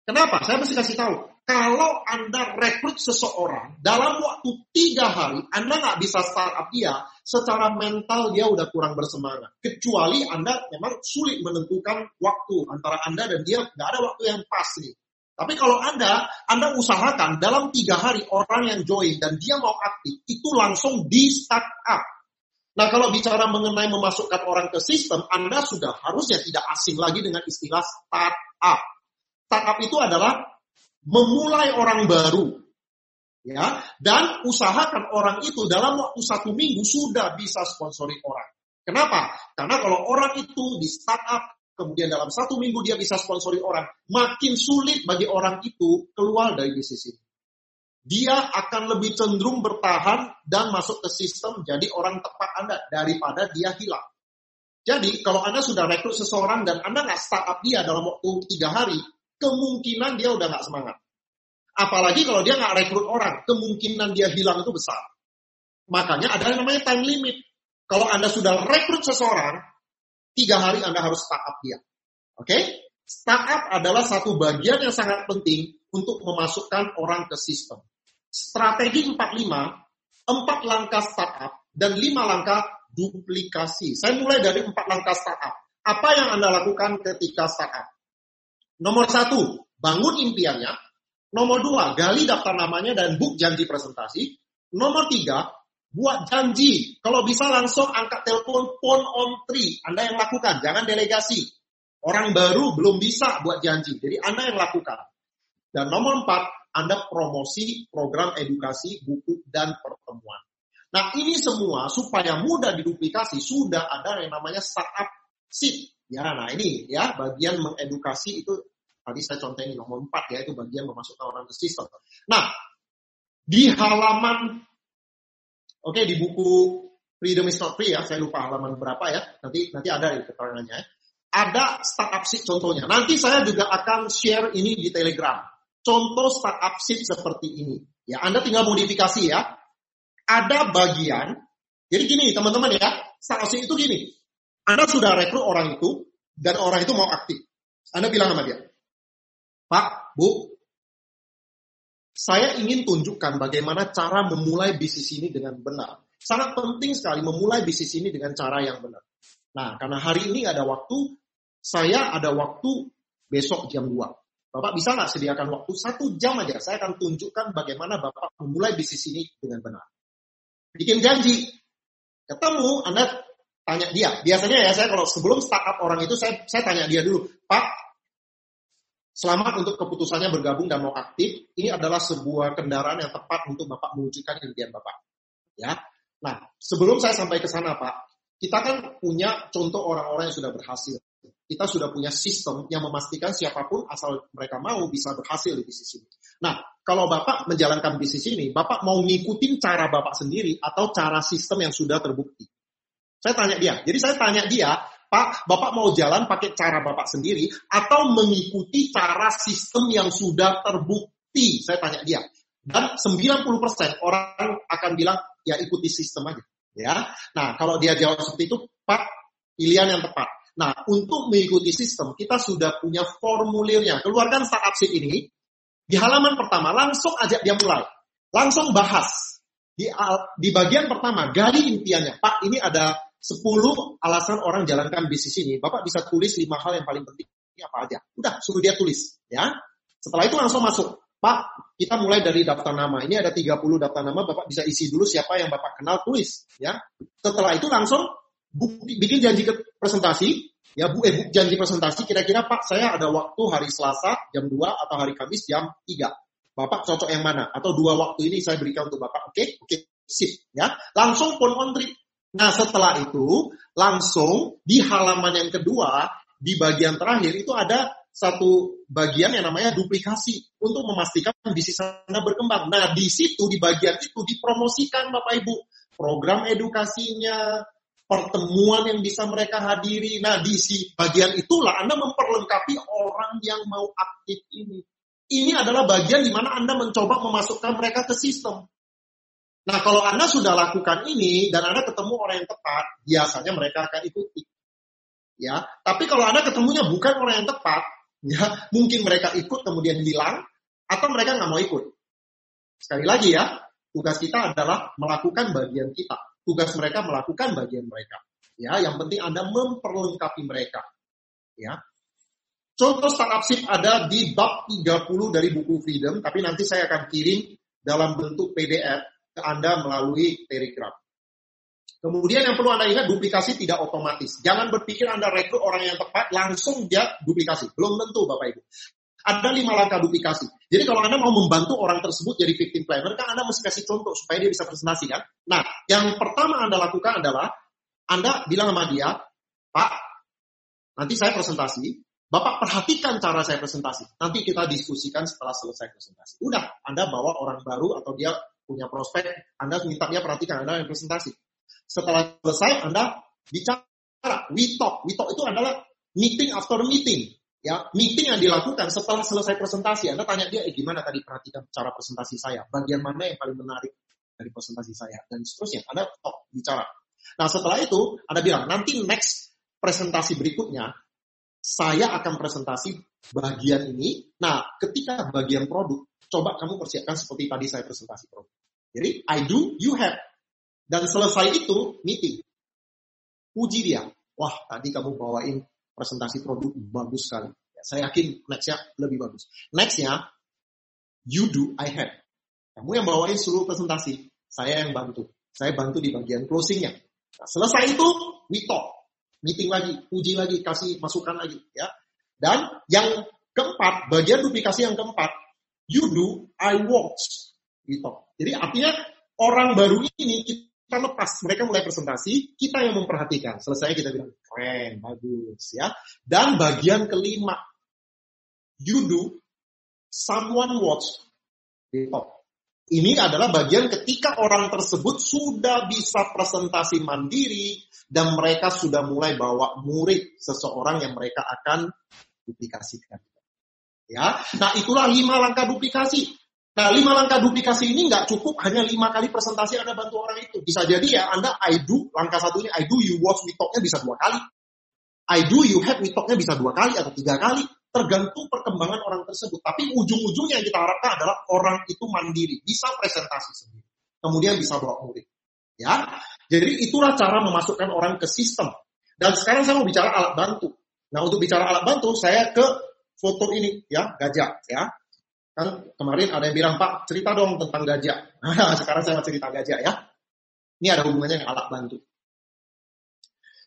Kenapa? Saya mesti kasih tahu. Kalau Anda rekrut seseorang dalam waktu tiga hari, Anda nggak bisa startup dia, secara mental dia udah kurang bersemangat. Kecuali Anda memang sulit menentukan waktu antara Anda dan dia, nggak ada waktu yang pas nih. Tapi kalau Anda, Anda usahakan dalam tiga hari orang yang join dan dia mau aktif, itu langsung di startup. Nah kalau bicara mengenai memasukkan orang ke sistem, Anda sudah harusnya tidak asing lagi dengan istilah startup startup itu adalah memulai orang baru. Ya, dan usahakan orang itu dalam waktu satu minggu sudah bisa sponsori orang. Kenapa? Karena kalau orang itu di startup, kemudian dalam satu minggu dia bisa sponsori orang, makin sulit bagi orang itu keluar dari bisnis ini. Dia akan lebih cenderung bertahan dan masuk ke sistem jadi orang tepat Anda daripada dia hilang. Jadi kalau Anda sudah rekrut seseorang dan Anda nggak startup dia dalam waktu tiga hari, kemungkinan dia udah nggak semangat. Apalagi kalau dia nggak rekrut orang, kemungkinan dia hilang itu besar. Makanya ada yang namanya time limit. Kalau Anda sudah rekrut seseorang, tiga hari Anda harus startup dia. Oke? Okay? Startup adalah satu bagian yang sangat penting untuk memasukkan orang ke sistem. Strategi 45, empat langkah startup, dan lima langkah duplikasi. Saya mulai dari empat langkah startup. Apa yang Anda lakukan ketika startup? Nomor satu, bangun impiannya. Nomor dua, gali daftar namanya dan book janji presentasi. Nomor tiga, buat janji. Kalau bisa langsung angkat telepon phone on three. Anda yang lakukan, jangan delegasi. Orang baru belum bisa buat janji. Jadi Anda yang lakukan. Dan nomor empat, Anda promosi program edukasi, buku, dan pertemuan. Nah ini semua supaya mudah diduplikasi sudah ada yang namanya startup seed. Ya, nah ini ya bagian mengedukasi itu Tadi saya contohin nomor 4 ya, itu bagian memasukkan orang ke sistem. Nah, di halaman, oke okay, di buku Freedom is not free ya, saya lupa halaman berapa ya, nanti nanti ada di keterangannya. Ada startup seed contohnya. Nanti saya juga akan share ini di Telegram. Contoh startup seed seperti ini. Ya, Anda tinggal modifikasi ya. Ada bagian, jadi gini teman-teman ya, Start itu gini. Anda sudah rekrut orang itu, dan orang itu mau aktif. Anda bilang sama dia, Pak, Bu, saya ingin tunjukkan bagaimana cara memulai bisnis ini dengan benar. Sangat penting sekali memulai bisnis ini dengan cara yang benar. Nah, karena hari ini ada waktu, saya ada waktu besok jam 2. Bapak bisa nggak sediakan waktu satu jam aja? Saya akan tunjukkan bagaimana Bapak memulai bisnis ini dengan benar. Bikin janji. Ketemu, Anda tanya dia. Biasanya ya saya kalau sebelum startup orang itu saya saya tanya dia dulu, Pak, Selamat untuk keputusannya bergabung dan mau aktif. Ini adalah sebuah kendaraan yang tepat untuk Bapak mewujudkan impian Bapak. Ya. Nah, sebelum saya sampai ke sana, Pak, kita kan punya contoh orang-orang yang sudah berhasil. Kita sudah punya sistem yang memastikan siapa pun asal mereka mau bisa berhasil di bisnis ini. Nah, kalau Bapak menjalankan bisnis ini, Bapak mau ngikutin cara Bapak sendiri atau cara sistem yang sudah terbukti? Saya tanya dia. Jadi saya tanya dia, Pak, Bapak mau jalan pakai cara Bapak sendiri atau mengikuti cara sistem yang sudah terbukti? Saya tanya dia. Dan 90% orang akan bilang, ya ikuti sistem aja. Ya, Nah, kalau dia jawab seperti itu, Pak, pilihan yang tepat. Nah, untuk mengikuti sistem, kita sudah punya formulirnya. Keluarkan startup sheet ini, di halaman pertama, langsung ajak dia mulai. Langsung bahas. Di, di bagian pertama, gali impiannya. Pak, ini ada 10 alasan orang jalankan bisnis ini. Bapak bisa tulis 5 hal yang paling penting. Ini apa aja. Udah, suruh dia tulis. ya. Setelah itu langsung masuk. Pak, kita mulai dari daftar nama. Ini ada 30 daftar nama, Bapak bisa isi dulu siapa yang Bapak kenal, tulis. ya. Setelah itu langsung bukti, bikin janji ke presentasi. Ya, Bu, eh, janji presentasi kira-kira Pak, saya ada waktu hari Selasa jam 2 atau hari Kamis jam 3. Bapak cocok yang mana? Atau dua waktu ini saya berikan untuk Bapak. Oke, oke, sip. Ya, langsung phone on Nah setelah itu langsung di halaman yang kedua di bagian terakhir itu ada satu bagian yang namanya duplikasi untuk memastikan bisnis Anda berkembang. Nah, di situ di bagian itu dipromosikan Bapak Ibu program edukasinya, pertemuan yang bisa mereka hadiri. Nah, di si bagian itulah Anda memperlengkapi orang yang mau aktif ini. Ini adalah bagian di mana Anda mencoba memasukkan mereka ke sistem. Nah, kalau Anda sudah lakukan ini dan Anda ketemu orang yang tepat, biasanya mereka akan ikuti. Ya, tapi kalau Anda ketemunya bukan orang yang tepat, <laughs> ya, mungkin mereka ikut kemudian hilang atau mereka nggak mau ikut. Sekali lagi ya, tugas kita adalah melakukan bagian kita. Tugas mereka melakukan bagian mereka. Ya, yang penting Anda memperlengkapi mereka. Ya. Contoh startup ship ada di bab 30 dari buku Freedom, tapi nanti saya akan kirim dalam bentuk PDF ke Anda melalui Telegram. Kemudian yang perlu Anda ingat, duplikasi tidak otomatis. Jangan berpikir Anda rekrut orang yang tepat, langsung dia duplikasi. Belum tentu Bapak Ibu. Ada lima langkah duplikasi. Jadi kalau Anda mau membantu orang tersebut jadi victim planner, kan Anda mesti kasih contoh supaya dia bisa presentasi kan. Nah, yang pertama Anda lakukan adalah, Anda bilang sama dia, Pak, nanti saya presentasi, Bapak perhatikan cara saya presentasi. Nanti kita diskusikan setelah selesai presentasi. Udah, Anda bawa orang baru atau dia punya prospek, Anda minta dia perhatikan, Anda yang presentasi. Setelah selesai, Anda bicara, we talk. We talk itu adalah meeting after meeting. Ya, meeting yang dilakukan setelah selesai presentasi. Anda tanya dia, eh gimana tadi perhatikan cara presentasi saya? Bagian mana yang paling menarik dari presentasi saya? Dan seterusnya, Anda talk, bicara. Nah, setelah itu, Anda bilang, nanti next presentasi berikutnya, saya akan presentasi bagian ini. Nah, ketika bagian produk, coba kamu persiapkan seperti tadi saya presentasi produk. Jadi, I do, you have. Dan selesai itu, meeting. Puji dia. Wah, tadi kamu bawain presentasi produk bagus sekali. Ya, saya yakin nextnya lebih bagus. Nextnya, you do, I have. Kamu yang bawain seluruh presentasi. Saya yang bantu. Saya bantu di bagian closingnya. Nah, selesai itu, we talk meeting lagi, uji lagi, kasih masukan lagi, ya. Dan yang keempat, bagian duplikasi yang keempat, you do, I watch, gitu. Jadi artinya orang baru ini kita lepas, mereka mulai presentasi, kita yang memperhatikan. Selesai kita bilang keren, bagus, ya. Dan bagian kelima, you do, someone watch. Ini adalah bagian ketika orang tersebut sudah bisa presentasi mandiri dan mereka sudah mulai bawa murid seseorang yang mereka akan duplikasikan. Ya, nah itulah lima langkah duplikasi. Nah, lima langkah duplikasi ini nggak cukup hanya lima kali presentasi Anda bantu orang itu. Bisa jadi ya Anda I do, langkah satunya I do, you watch we talk-nya bisa dua kali. I do, you have we talk-nya bisa dua kali atau tiga kali. Tergantung perkembangan orang tersebut. Tapi ujung-ujungnya yang kita harapkan adalah orang itu mandiri. Bisa presentasi sendiri. Kemudian bisa bawa murid. Ya, Jadi itulah cara memasukkan orang ke sistem. Dan sekarang saya mau bicara alat bantu. Nah untuk bicara alat bantu, saya ke foto ini ya gajah ya Kan kemarin ada yang bilang, Pak, cerita dong tentang gajah. <laughs> Nah, sekarang saya mau cerita gajah ya. Ini ada hubungannya dengan alat bantu.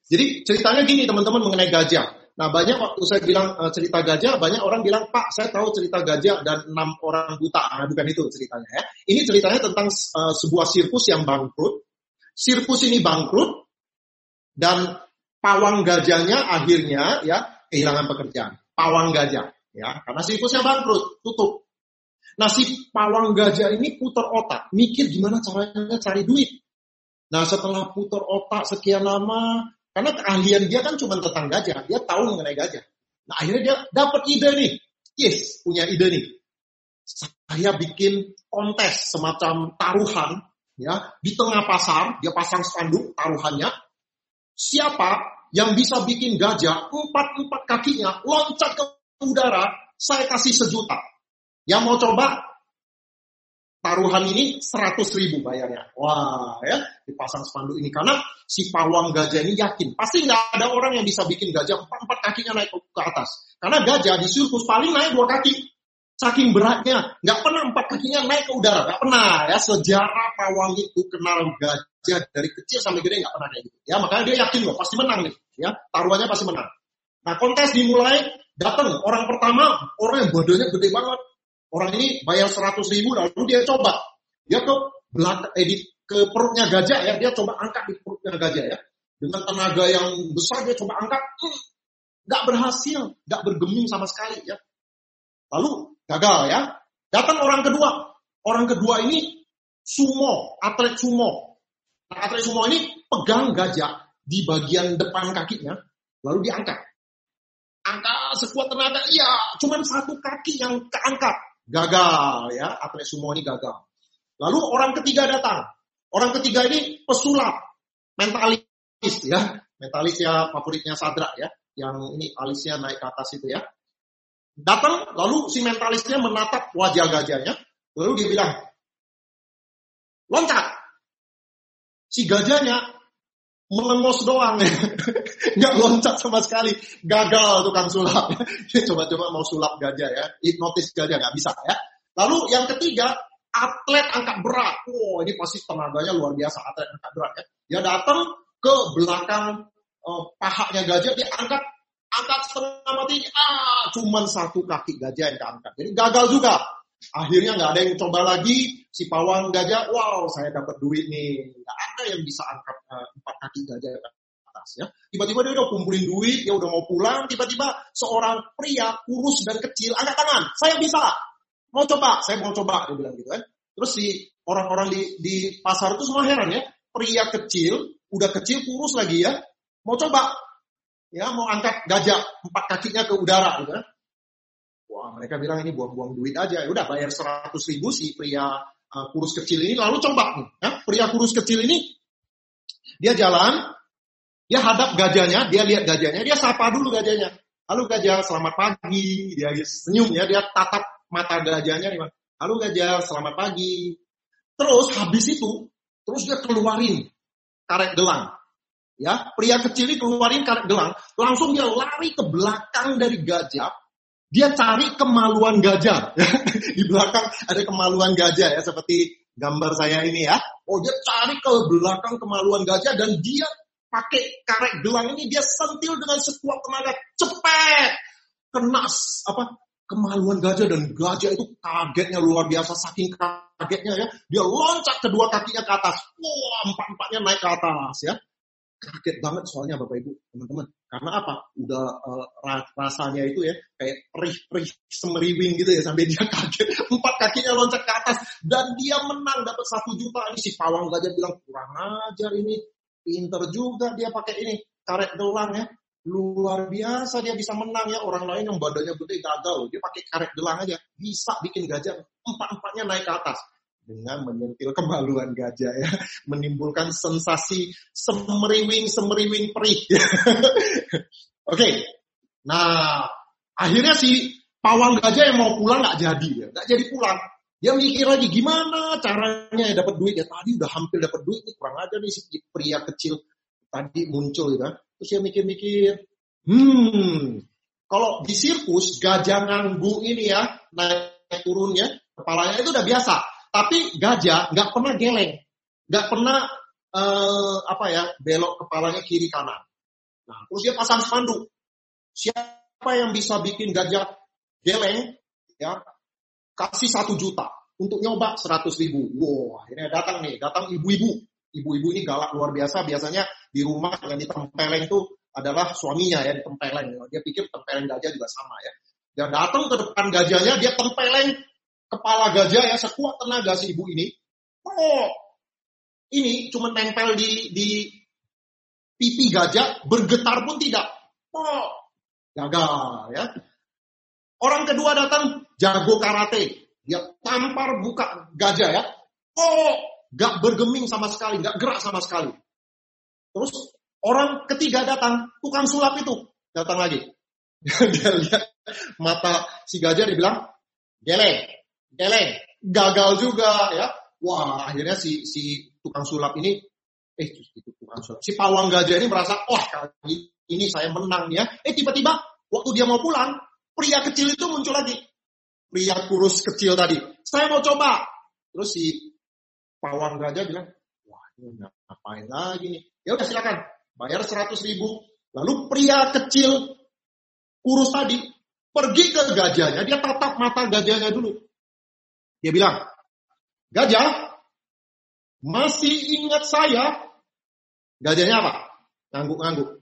Jadi ceritanya gini teman-teman mengenai gajah. Nah banyak waktu saya bilang uh, cerita gajah, banyak orang bilang, Pak, saya tahu cerita gajah dan enam orang buta. Nah, bukan itu ceritanya ya. Ini ceritanya tentang uh, sebuah sirkus yang bangkrut. Sirkus ini bangkrut dan pawang gajahnya akhirnya ya kehilangan pekerjaan. Pawang gajah ya karena sirkusnya bangkrut, tutup. Nah si pawang gajah ini putar otak, mikir gimana caranya cari duit. Nah setelah putar otak sekian lama, karena keahlian dia kan cuma tentang gajah, dia tahu mengenai gajah. Nah akhirnya dia dapat ide nih, yes punya ide nih. Saya bikin kontes semacam taruhan, ya di tengah pasar, dia pasang spanduk taruhannya. Siapa yang bisa bikin gajah empat empat kakinya loncat ke udara, saya kasih sejuta. Yang mau coba taruhan ini 100 ribu bayarnya. Wah ya, dipasang spanduk ini. Karena si pawang gajah ini yakin. Pasti nggak ada orang yang bisa bikin gajah empat-empat kakinya naik ke atas. Karena gajah di sirkus paling naik dua kaki. Saking beratnya, nggak pernah empat kakinya naik ke udara, nggak pernah ya. Sejarah pawang itu kenal gajah dari kecil sampai gede nggak pernah kayak gitu. Ya makanya dia yakin loh, pasti menang nih. Ya taruhannya pasti menang. Nah kontes dimulai, datang orang pertama, orang yang badannya gede banget, Orang ini bayar 100 ribu lalu dia coba. Dia ke belakang, eh, di, ke perutnya gajah ya, dia coba angkat di perutnya gajah ya. Dengan tenaga yang besar dia coba angkat, hmm, nggak berhasil, nggak bergeming sama sekali ya. Lalu gagal ya. Datang orang kedua. Orang kedua ini sumo, atlet sumo. Nah, atlet sumo ini pegang gajah di bagian depan kakinya, lalu diangkat. Angkat sekuat tenaga, iya, cuman satu kaki yang keangkat. Gagal ya, atlet sumo ini gagal. Lalu orang ketiga datang. Orang ketiga ini pesulap, mentalis ya. Mentalis ya favoritnya Sadra ya. Yang ini alisnya naik ke atas itu ya. Datang, lalu si mentalisnya menatap wajah gajahnya. Lalu dia bilang, loncat. Si gajahnya melengos doang. <laughs> Nggak loncat sama sekali. Gagal tukang sulap. <laughs> Coba-coba mau sulap gajah ya. Hipnotis gajah nggak bisa ya. Lalu yang ketiga atlet angkat berat. Wow ini pasti tenaganya luar biasa atlet angkat berat ya. Dia datang ke belakang uh, pahanya gajah dia angkat angkat setengah mati. Ah cuman satu kaki gajah yang keangkat jadi gagal juga Akhirnya nggak ada yang coba lagi, si pawang gajah, wow saya dapat duit nih. Nggak ada yang bisa angkat uh, empat kaki gajah ke atas ya. Tiba-tiba dia udah kumpulin duit, dia udah mau pulang, tiba-tiba seorang pria kurus dan kecil angkat tangan, saya bisa, mau coba, saya mau coba, dia bilang gitu kan. Terus si orang-orang di, di pasar itu semua heran ya, pria kecil, udah kecil kurus lagi ya, mau coba, ya mau angkat gajah empat kakinya ke udara gitu kan. Mereka bilang ini buang-buang duit aja. Ya udah bayar 100 ribu si pria uh, kurus kecil ini lalu coba nih. Ya, pria kurus kecil ini dia jalan, dia hadap gajahnya, dia lihat gajahnya, dia sapa dulu gajahnya. Halo gajah, selamat pagi. Dia senyum ya, dia tatap mata gajahnya nih, Halo gajah, selamat pagi. Terus habis itu, terus dia keluarin karet gelang. Ya, pria kecil ini keluarin karet gelang, langsung dia lari ke belakang dari gajah, dia cari kemaluan gajah. <laughs> Di belakang ada kemaluan gajah ya, seperti gambar saya ini ya. Oh dia cari ke belakang kemaluan gajah dan dia pakai karet gelang ini dia sentil dengan sekuat tenaga. Cepet! Kena apa kemaluan gajah dan gajah itu kagetnya luar biasa saking kagetnya ya. Dia loncat kedua kakinya ke atas. Wah empat empatnya naik ke atas ya kaget banget soalnya Bapak Ibu, teman-teman. Karena apa? Udah uh, rasanya itu ya kayak perih-perih semeriwing gitu ya sampai dia <laughs> kaget. Empat kakinya loncat ke atas dan dia menang dapat satu juta. Ini si pawang gajah bilang kurang ajar ini. Pinter juga dia pakai ini karet doang ya. luar biasa dia bisa menang ya orang lain yang badannya gede gagal dia pakai karet gelang aja bisa bikin gajah empat empatnya naik ke atas dengan menyentil kemaluan gajah ya. <laughs> Menimbulkan sensasi semeriwing semeriwing perih. <laughs> Oke. Okay. nah akhirnya si pawang gajah yang mau pulang nggak jadi ya. Nggak jadi pulang. Dia mikir lagi gimana caranya dapat duit? Ya tadi udah hampir dapat duit nih kurang aja nih si pria kecil tadi muncul ya. Terus dia mikir-mikir, hmm, kalau di sirkus gajah nganggu ini ya, naik turunnya, kepalanya itu udah biasa. Tapi gajah nggak pernah geleng, nggak pernah uh, apa ya belok kepalanya kiri kanan. Nah, terus dia pasang spanduk. Siapa yang bisa bikin gajah geleng, ya kasih satu juta untuk nyoba seratus ribu. Wow, akhirnya datang nih, datang ibu-ibu ibu-ibu ini galak luar biasa. Biasanya di rumah yang ditempeleng itu adalah suaminya ya ditempeleng. Dia pikir tempeleng gajah juga sama ya. Dia datang ke depan gajahnya, dia tempeleng kepala gajah ya sekuat tenaga si ibu ini. Oh, ini cuma nempel di, di pipi gajah, bergetar pun tidak. Oh, gagal ya. Orang kedua datang jago karate. Dia tampar buka gajah ya. Oh, Gak bergeming sama sekali, gak gerak sama sekali. Terus orang ketiga datang, tukang sulap itu datang lagi. <laughs> dia lihat mata si gajah, dia bilang, geleng, geleng, gagal juga ya. Wah, akhirnya si si tukang sulap ini, eh itu tukang sulap, si pawang gajah ini merasa, wah kali ini saya menang ya. Eh tiba-tiba waktu dia mau pulang, pria kecil itu muncul lagi. Pria kurus kecil tadi. Saya mau coba. Terus si pawang gajah bilang, wah ini ngapain lagi nih? Ya udah silakan, bayar seratus ribu. Lalu pria kecil kurus tadi pergi ke gajahnya, dia tatap mata gajahnya dulu. Dia bilang, gajah, masih ingat saya? Gajahnya apa? Ngangguk-ngangguk.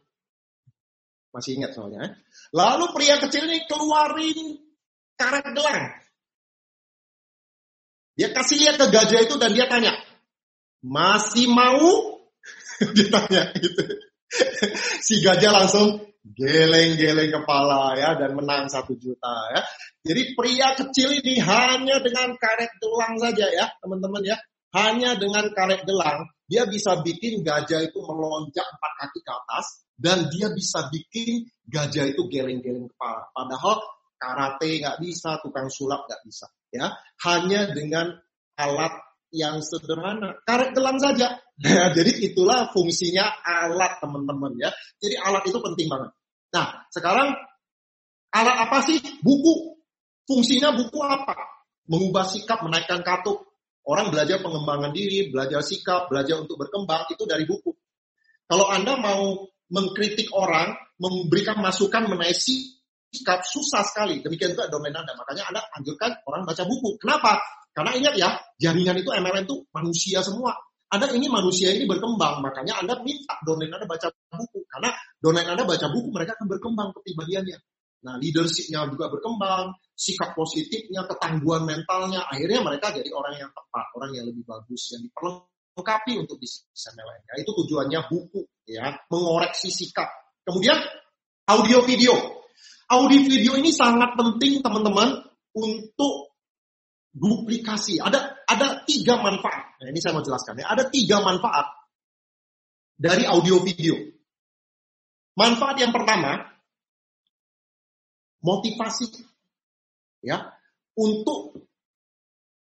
Masih ingat soalnya. Eh? Lalu pria kecil ini keluarin karet gelang. Dia kasih lihat ke gajah itu dan dia tanya, masih mau? <laughs> dia tanya gitu. si gajah langsung geleng-geleng kepala ya dan menang satu juta ya. Jadi pria kecil ini hanya dengan karet gelang saja ya teman-teman ya. Hanya dengan karet gelang dia bisa bikin gajah itu melonjak empat kaki ke atas dan dia bisa bikin gajah itu geleng-geleng kepala. Padahal karate nggak bisa, tukang sulap nggak bisa ya hanya dengan alat yang sederhana. Karet gelang saja. Ya, jadi itulah fungsinya alat teman-teman ya. Jadi alat itu penting banget. Nah sekarang alat apa sih? Buku. Fungsinya buku apa? Mengubah sikap menaikkan katup orang belajar pengembangan diri belajar sikap belajar untuk berkembang itu dari buku. Kalau anda mau mengkritik orang memberikan masukan mengenai sikap susah sekali. Demikian juga domain Anda. Makanya Anda anjurkan orang baca buku. Kenapa? Karena ingat ya, jaringan itu MLM itu manusia semua. Anda ini manusia ini berkembang, makanya Anda minta domain Anda baca buku. Karena domain Anda baca buku, mereka akan berkembang kepribadiannya. Nah, leadershipnya juga berkembang, sikap positifnya, ketangguhan mentalnya, akhirnya mereka jadi orang yang tepat, orang yang lebih bagus, yang diperlengkapi untuk bisnis MLM. Nah, itu tujuannya buku, ya, mengoreksi sikap. Kemudian audio video. Audio video ini sangat penting teman-teman untuk duplikasi. Ada ada tiga manfaat. Nah, ini saya mau jelaskan ya. Ada tiga manfaat dari audio video. Manfaat yang pertama, motivasi. Ya, untuk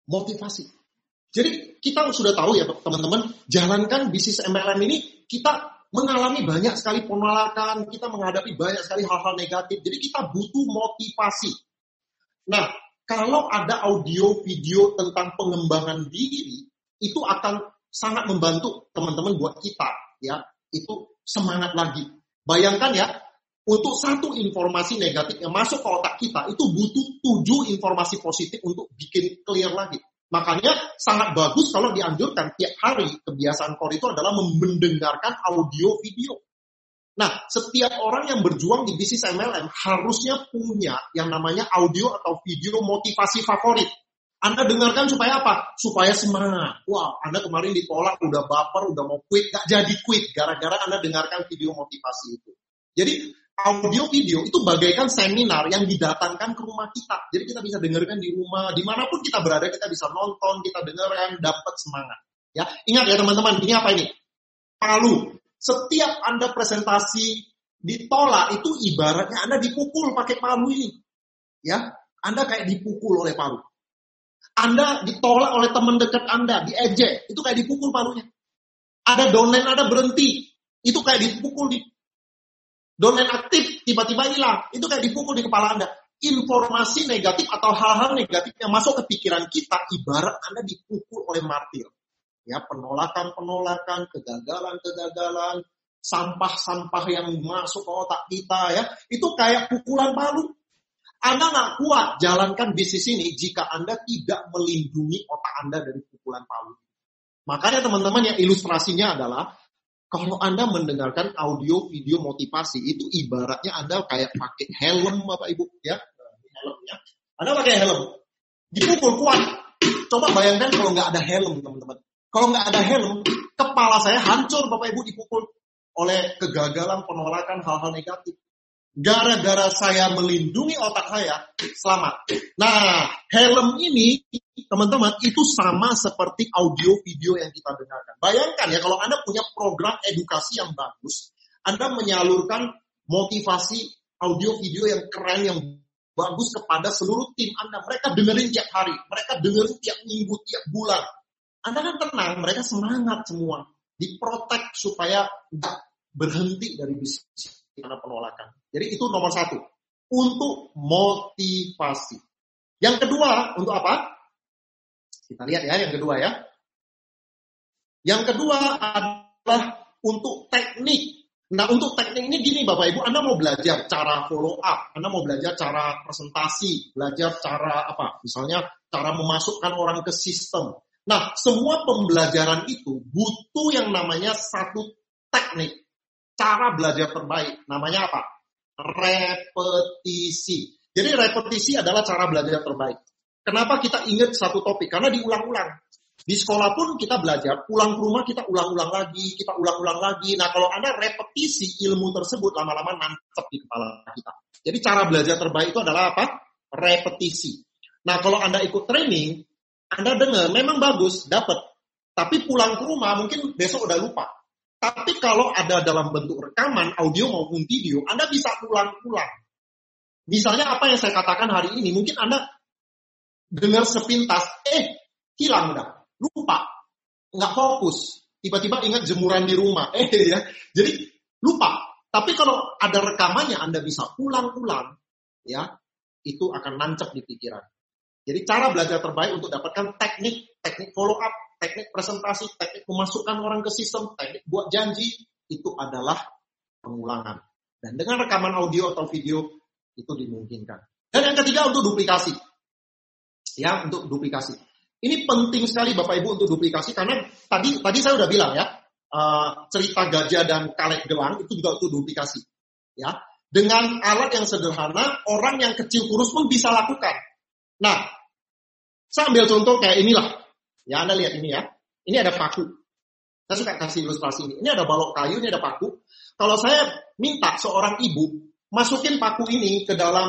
motivasi. Jadi kita sudah tahu ya teman-teman, jalankan bisnis MLM ini kita mengalami banyak sekali penolakan, kita menghadapi banyak sekali hal-hal negatif. Jadi kita butuh motivasi. Nah, kalau ada audio video tentang pengembangan diri, itu akan sangat membantu teman-teman buat kita, ya. Itu semangat lagi. Bayangkan ya, untuk satu informasi negatif yang masuk ke otak kita, itu butuh tujuh informasi positif untuk bikin clear lagi. Makanya sangat bagus kalau dianjurkan tiap hari kebiasaan core itu adalah mendengarkan audio video. Nah, setiap orang yang berjuang di bisnis MLM harusnya punya yang namanya audio atau video motivasi favorit. Anda dengarkan supaya apa? Supaya semangat. Wah, Anda kemarin ditolak, udah baper, udah mau quit, gak jadi quit gara-gara Anda dengarkan video motivasi itu. Jadi audio video itu bagaikan seminar yang didatangkan ke rumah kita. Jadi kita bisa dengarkan di rumah, di mana pun kita berada kita bisa nonton, kita dengarkan, dapat semangat. Ya, ingat ya teman-teman, ini apa ini? Palu. Setiap Anda presentasi ditolak itu ibaratnya Anda dipukul pakai palu ini. Ya, Anda kayak dipukul oleh palu. Anda ditolak oleh teman dekat Anda, diejek, itu kayak dipukul palunya. Ada downline, ada berhenti, itu kayak dipukul di Domain aktif tiba-tiba hilang, itu kayak dipukul di kepala Anda. Informasi negatif atau hal-hal negatif yang masuk ke pikiran kita ibarat Anda dipukul oleh martir. Ya, penolakan-penolakan, kegagalan-kegagalan, sampah-sampah yang masuk ke otak kita ya, itu kayak pukulan palu. Anda nggak kuat jalankan bisnis ini jika Anda tidak melindungi otak Anda dari pukulan palu. Makanya teman-teman yang ilustrasinya adalah kalau Anda mendengarkan audio video motivasi itu ibaratnya Anda kayak pakai helm Bapak Ibu ya. Helmnya. Anda pakai helm. Dipukul kuat. Coba bayangkan kalau nggak ada helm teman-teman. Kalau nggak ada helm, kepala saya hancur Bapak Ibu dipukul oleh kegagalan, penolakan, hal-hal negatif. Gara-gara saya melindungi otak saya, selamat. Nah, helm ini, teman-teman, itu sama seperti audio video yang kita dengarkan. Bayangkan ya, kalau Anda punya program edukasi yang bagus, Anda menyalurkan motivasi audio video yang keren, yang bagus kepada seluruh tim Anda. Mereka dengerin tiap hari, mereka dengerin tiap minggu, tiap bulan. Anda kan tenang, mereka semangat semua. Diprotek supaya nggak berhenti dari bisnis karena penolakan. Jadi itu nomor satu. Untuk motivasi. Yang kedua, untuk apa? Kita lihat ya yang kedua ya. Yang kedua adalah untuk teknik. Nah untuk teknik ini gini Bapak Ibu, Anda mau belajar cara follow up, Anda mau belajar cara presentasi, belajar cara apa? Misalnya cara memasukkan orang ke sistem. Nah semua pembelajaran itu butuh yang namanya satu teknik, cara belajar terbaik. Namanya apa? repetisi. Jadi repetisi adalah cara belajar terbaik. Kenapa kita ingat satu topik? Karena diulang-ulang. Di sekolah pun kita belajar, pulang ke rumah kita ulang-ulang lagi, kita ulang-ulang lagi. Nah kalau Anda repetisi ilmu tersebut lama-lama nancep di kepala kita. Jadi cara belajar terbaik itu adalah apa? Repetisi. Nah kalau Anda ikut training, Anda dengar memang bagus, dapat. Tapi pulang ke rumah mungkin besok udah lupa. Tapi kalau ada dalam bentuk rekaman, audio maupun video, Anda bisa ulang-ulang. Misalnya apa yang saya katakan hari ini, mungkin Anda dengar sepintas, eh hilang udah, lupa, nggak fokus, tiba-tiba ingat jemuran di rumah, <laughs> eh ya, jadi lupa. Tapi kalau ada rekamannya, Anda bisa ulang-ulang, ya, itu akan nancep di pikiran. Jadi cara belajar terbaik untuk dapatkan teknik, teknik follow up, teknik presentasi, teknik memasukkan orang ke sistem, teknik buat janji, itu adalah pengulangan. Dan dengan rekaman audio atau video, itu dimungkinkan. Dan yang ketiga untuk duplikasi. Ya, untuk duplikasi. Ini penting sekali Bapak Ibu untuk duplikasi karena tadi tadi saya udah bilang ya, uh, cerita gajah dan kalek gelang itu juga untuk duplikasi. Ya, dengan alat yang sederhana, orang yang kecil kurus pun bisa lakukan. Nah, saya ambil contoh kayak inilah. Ya, Anda lihat ini ya. Ini ada paku. Saya suka kasih ilustrasi ini. Ini ada balok kayu, ini ada paku. Kalau saya minta seorang ibu masukin paku ini ke dalam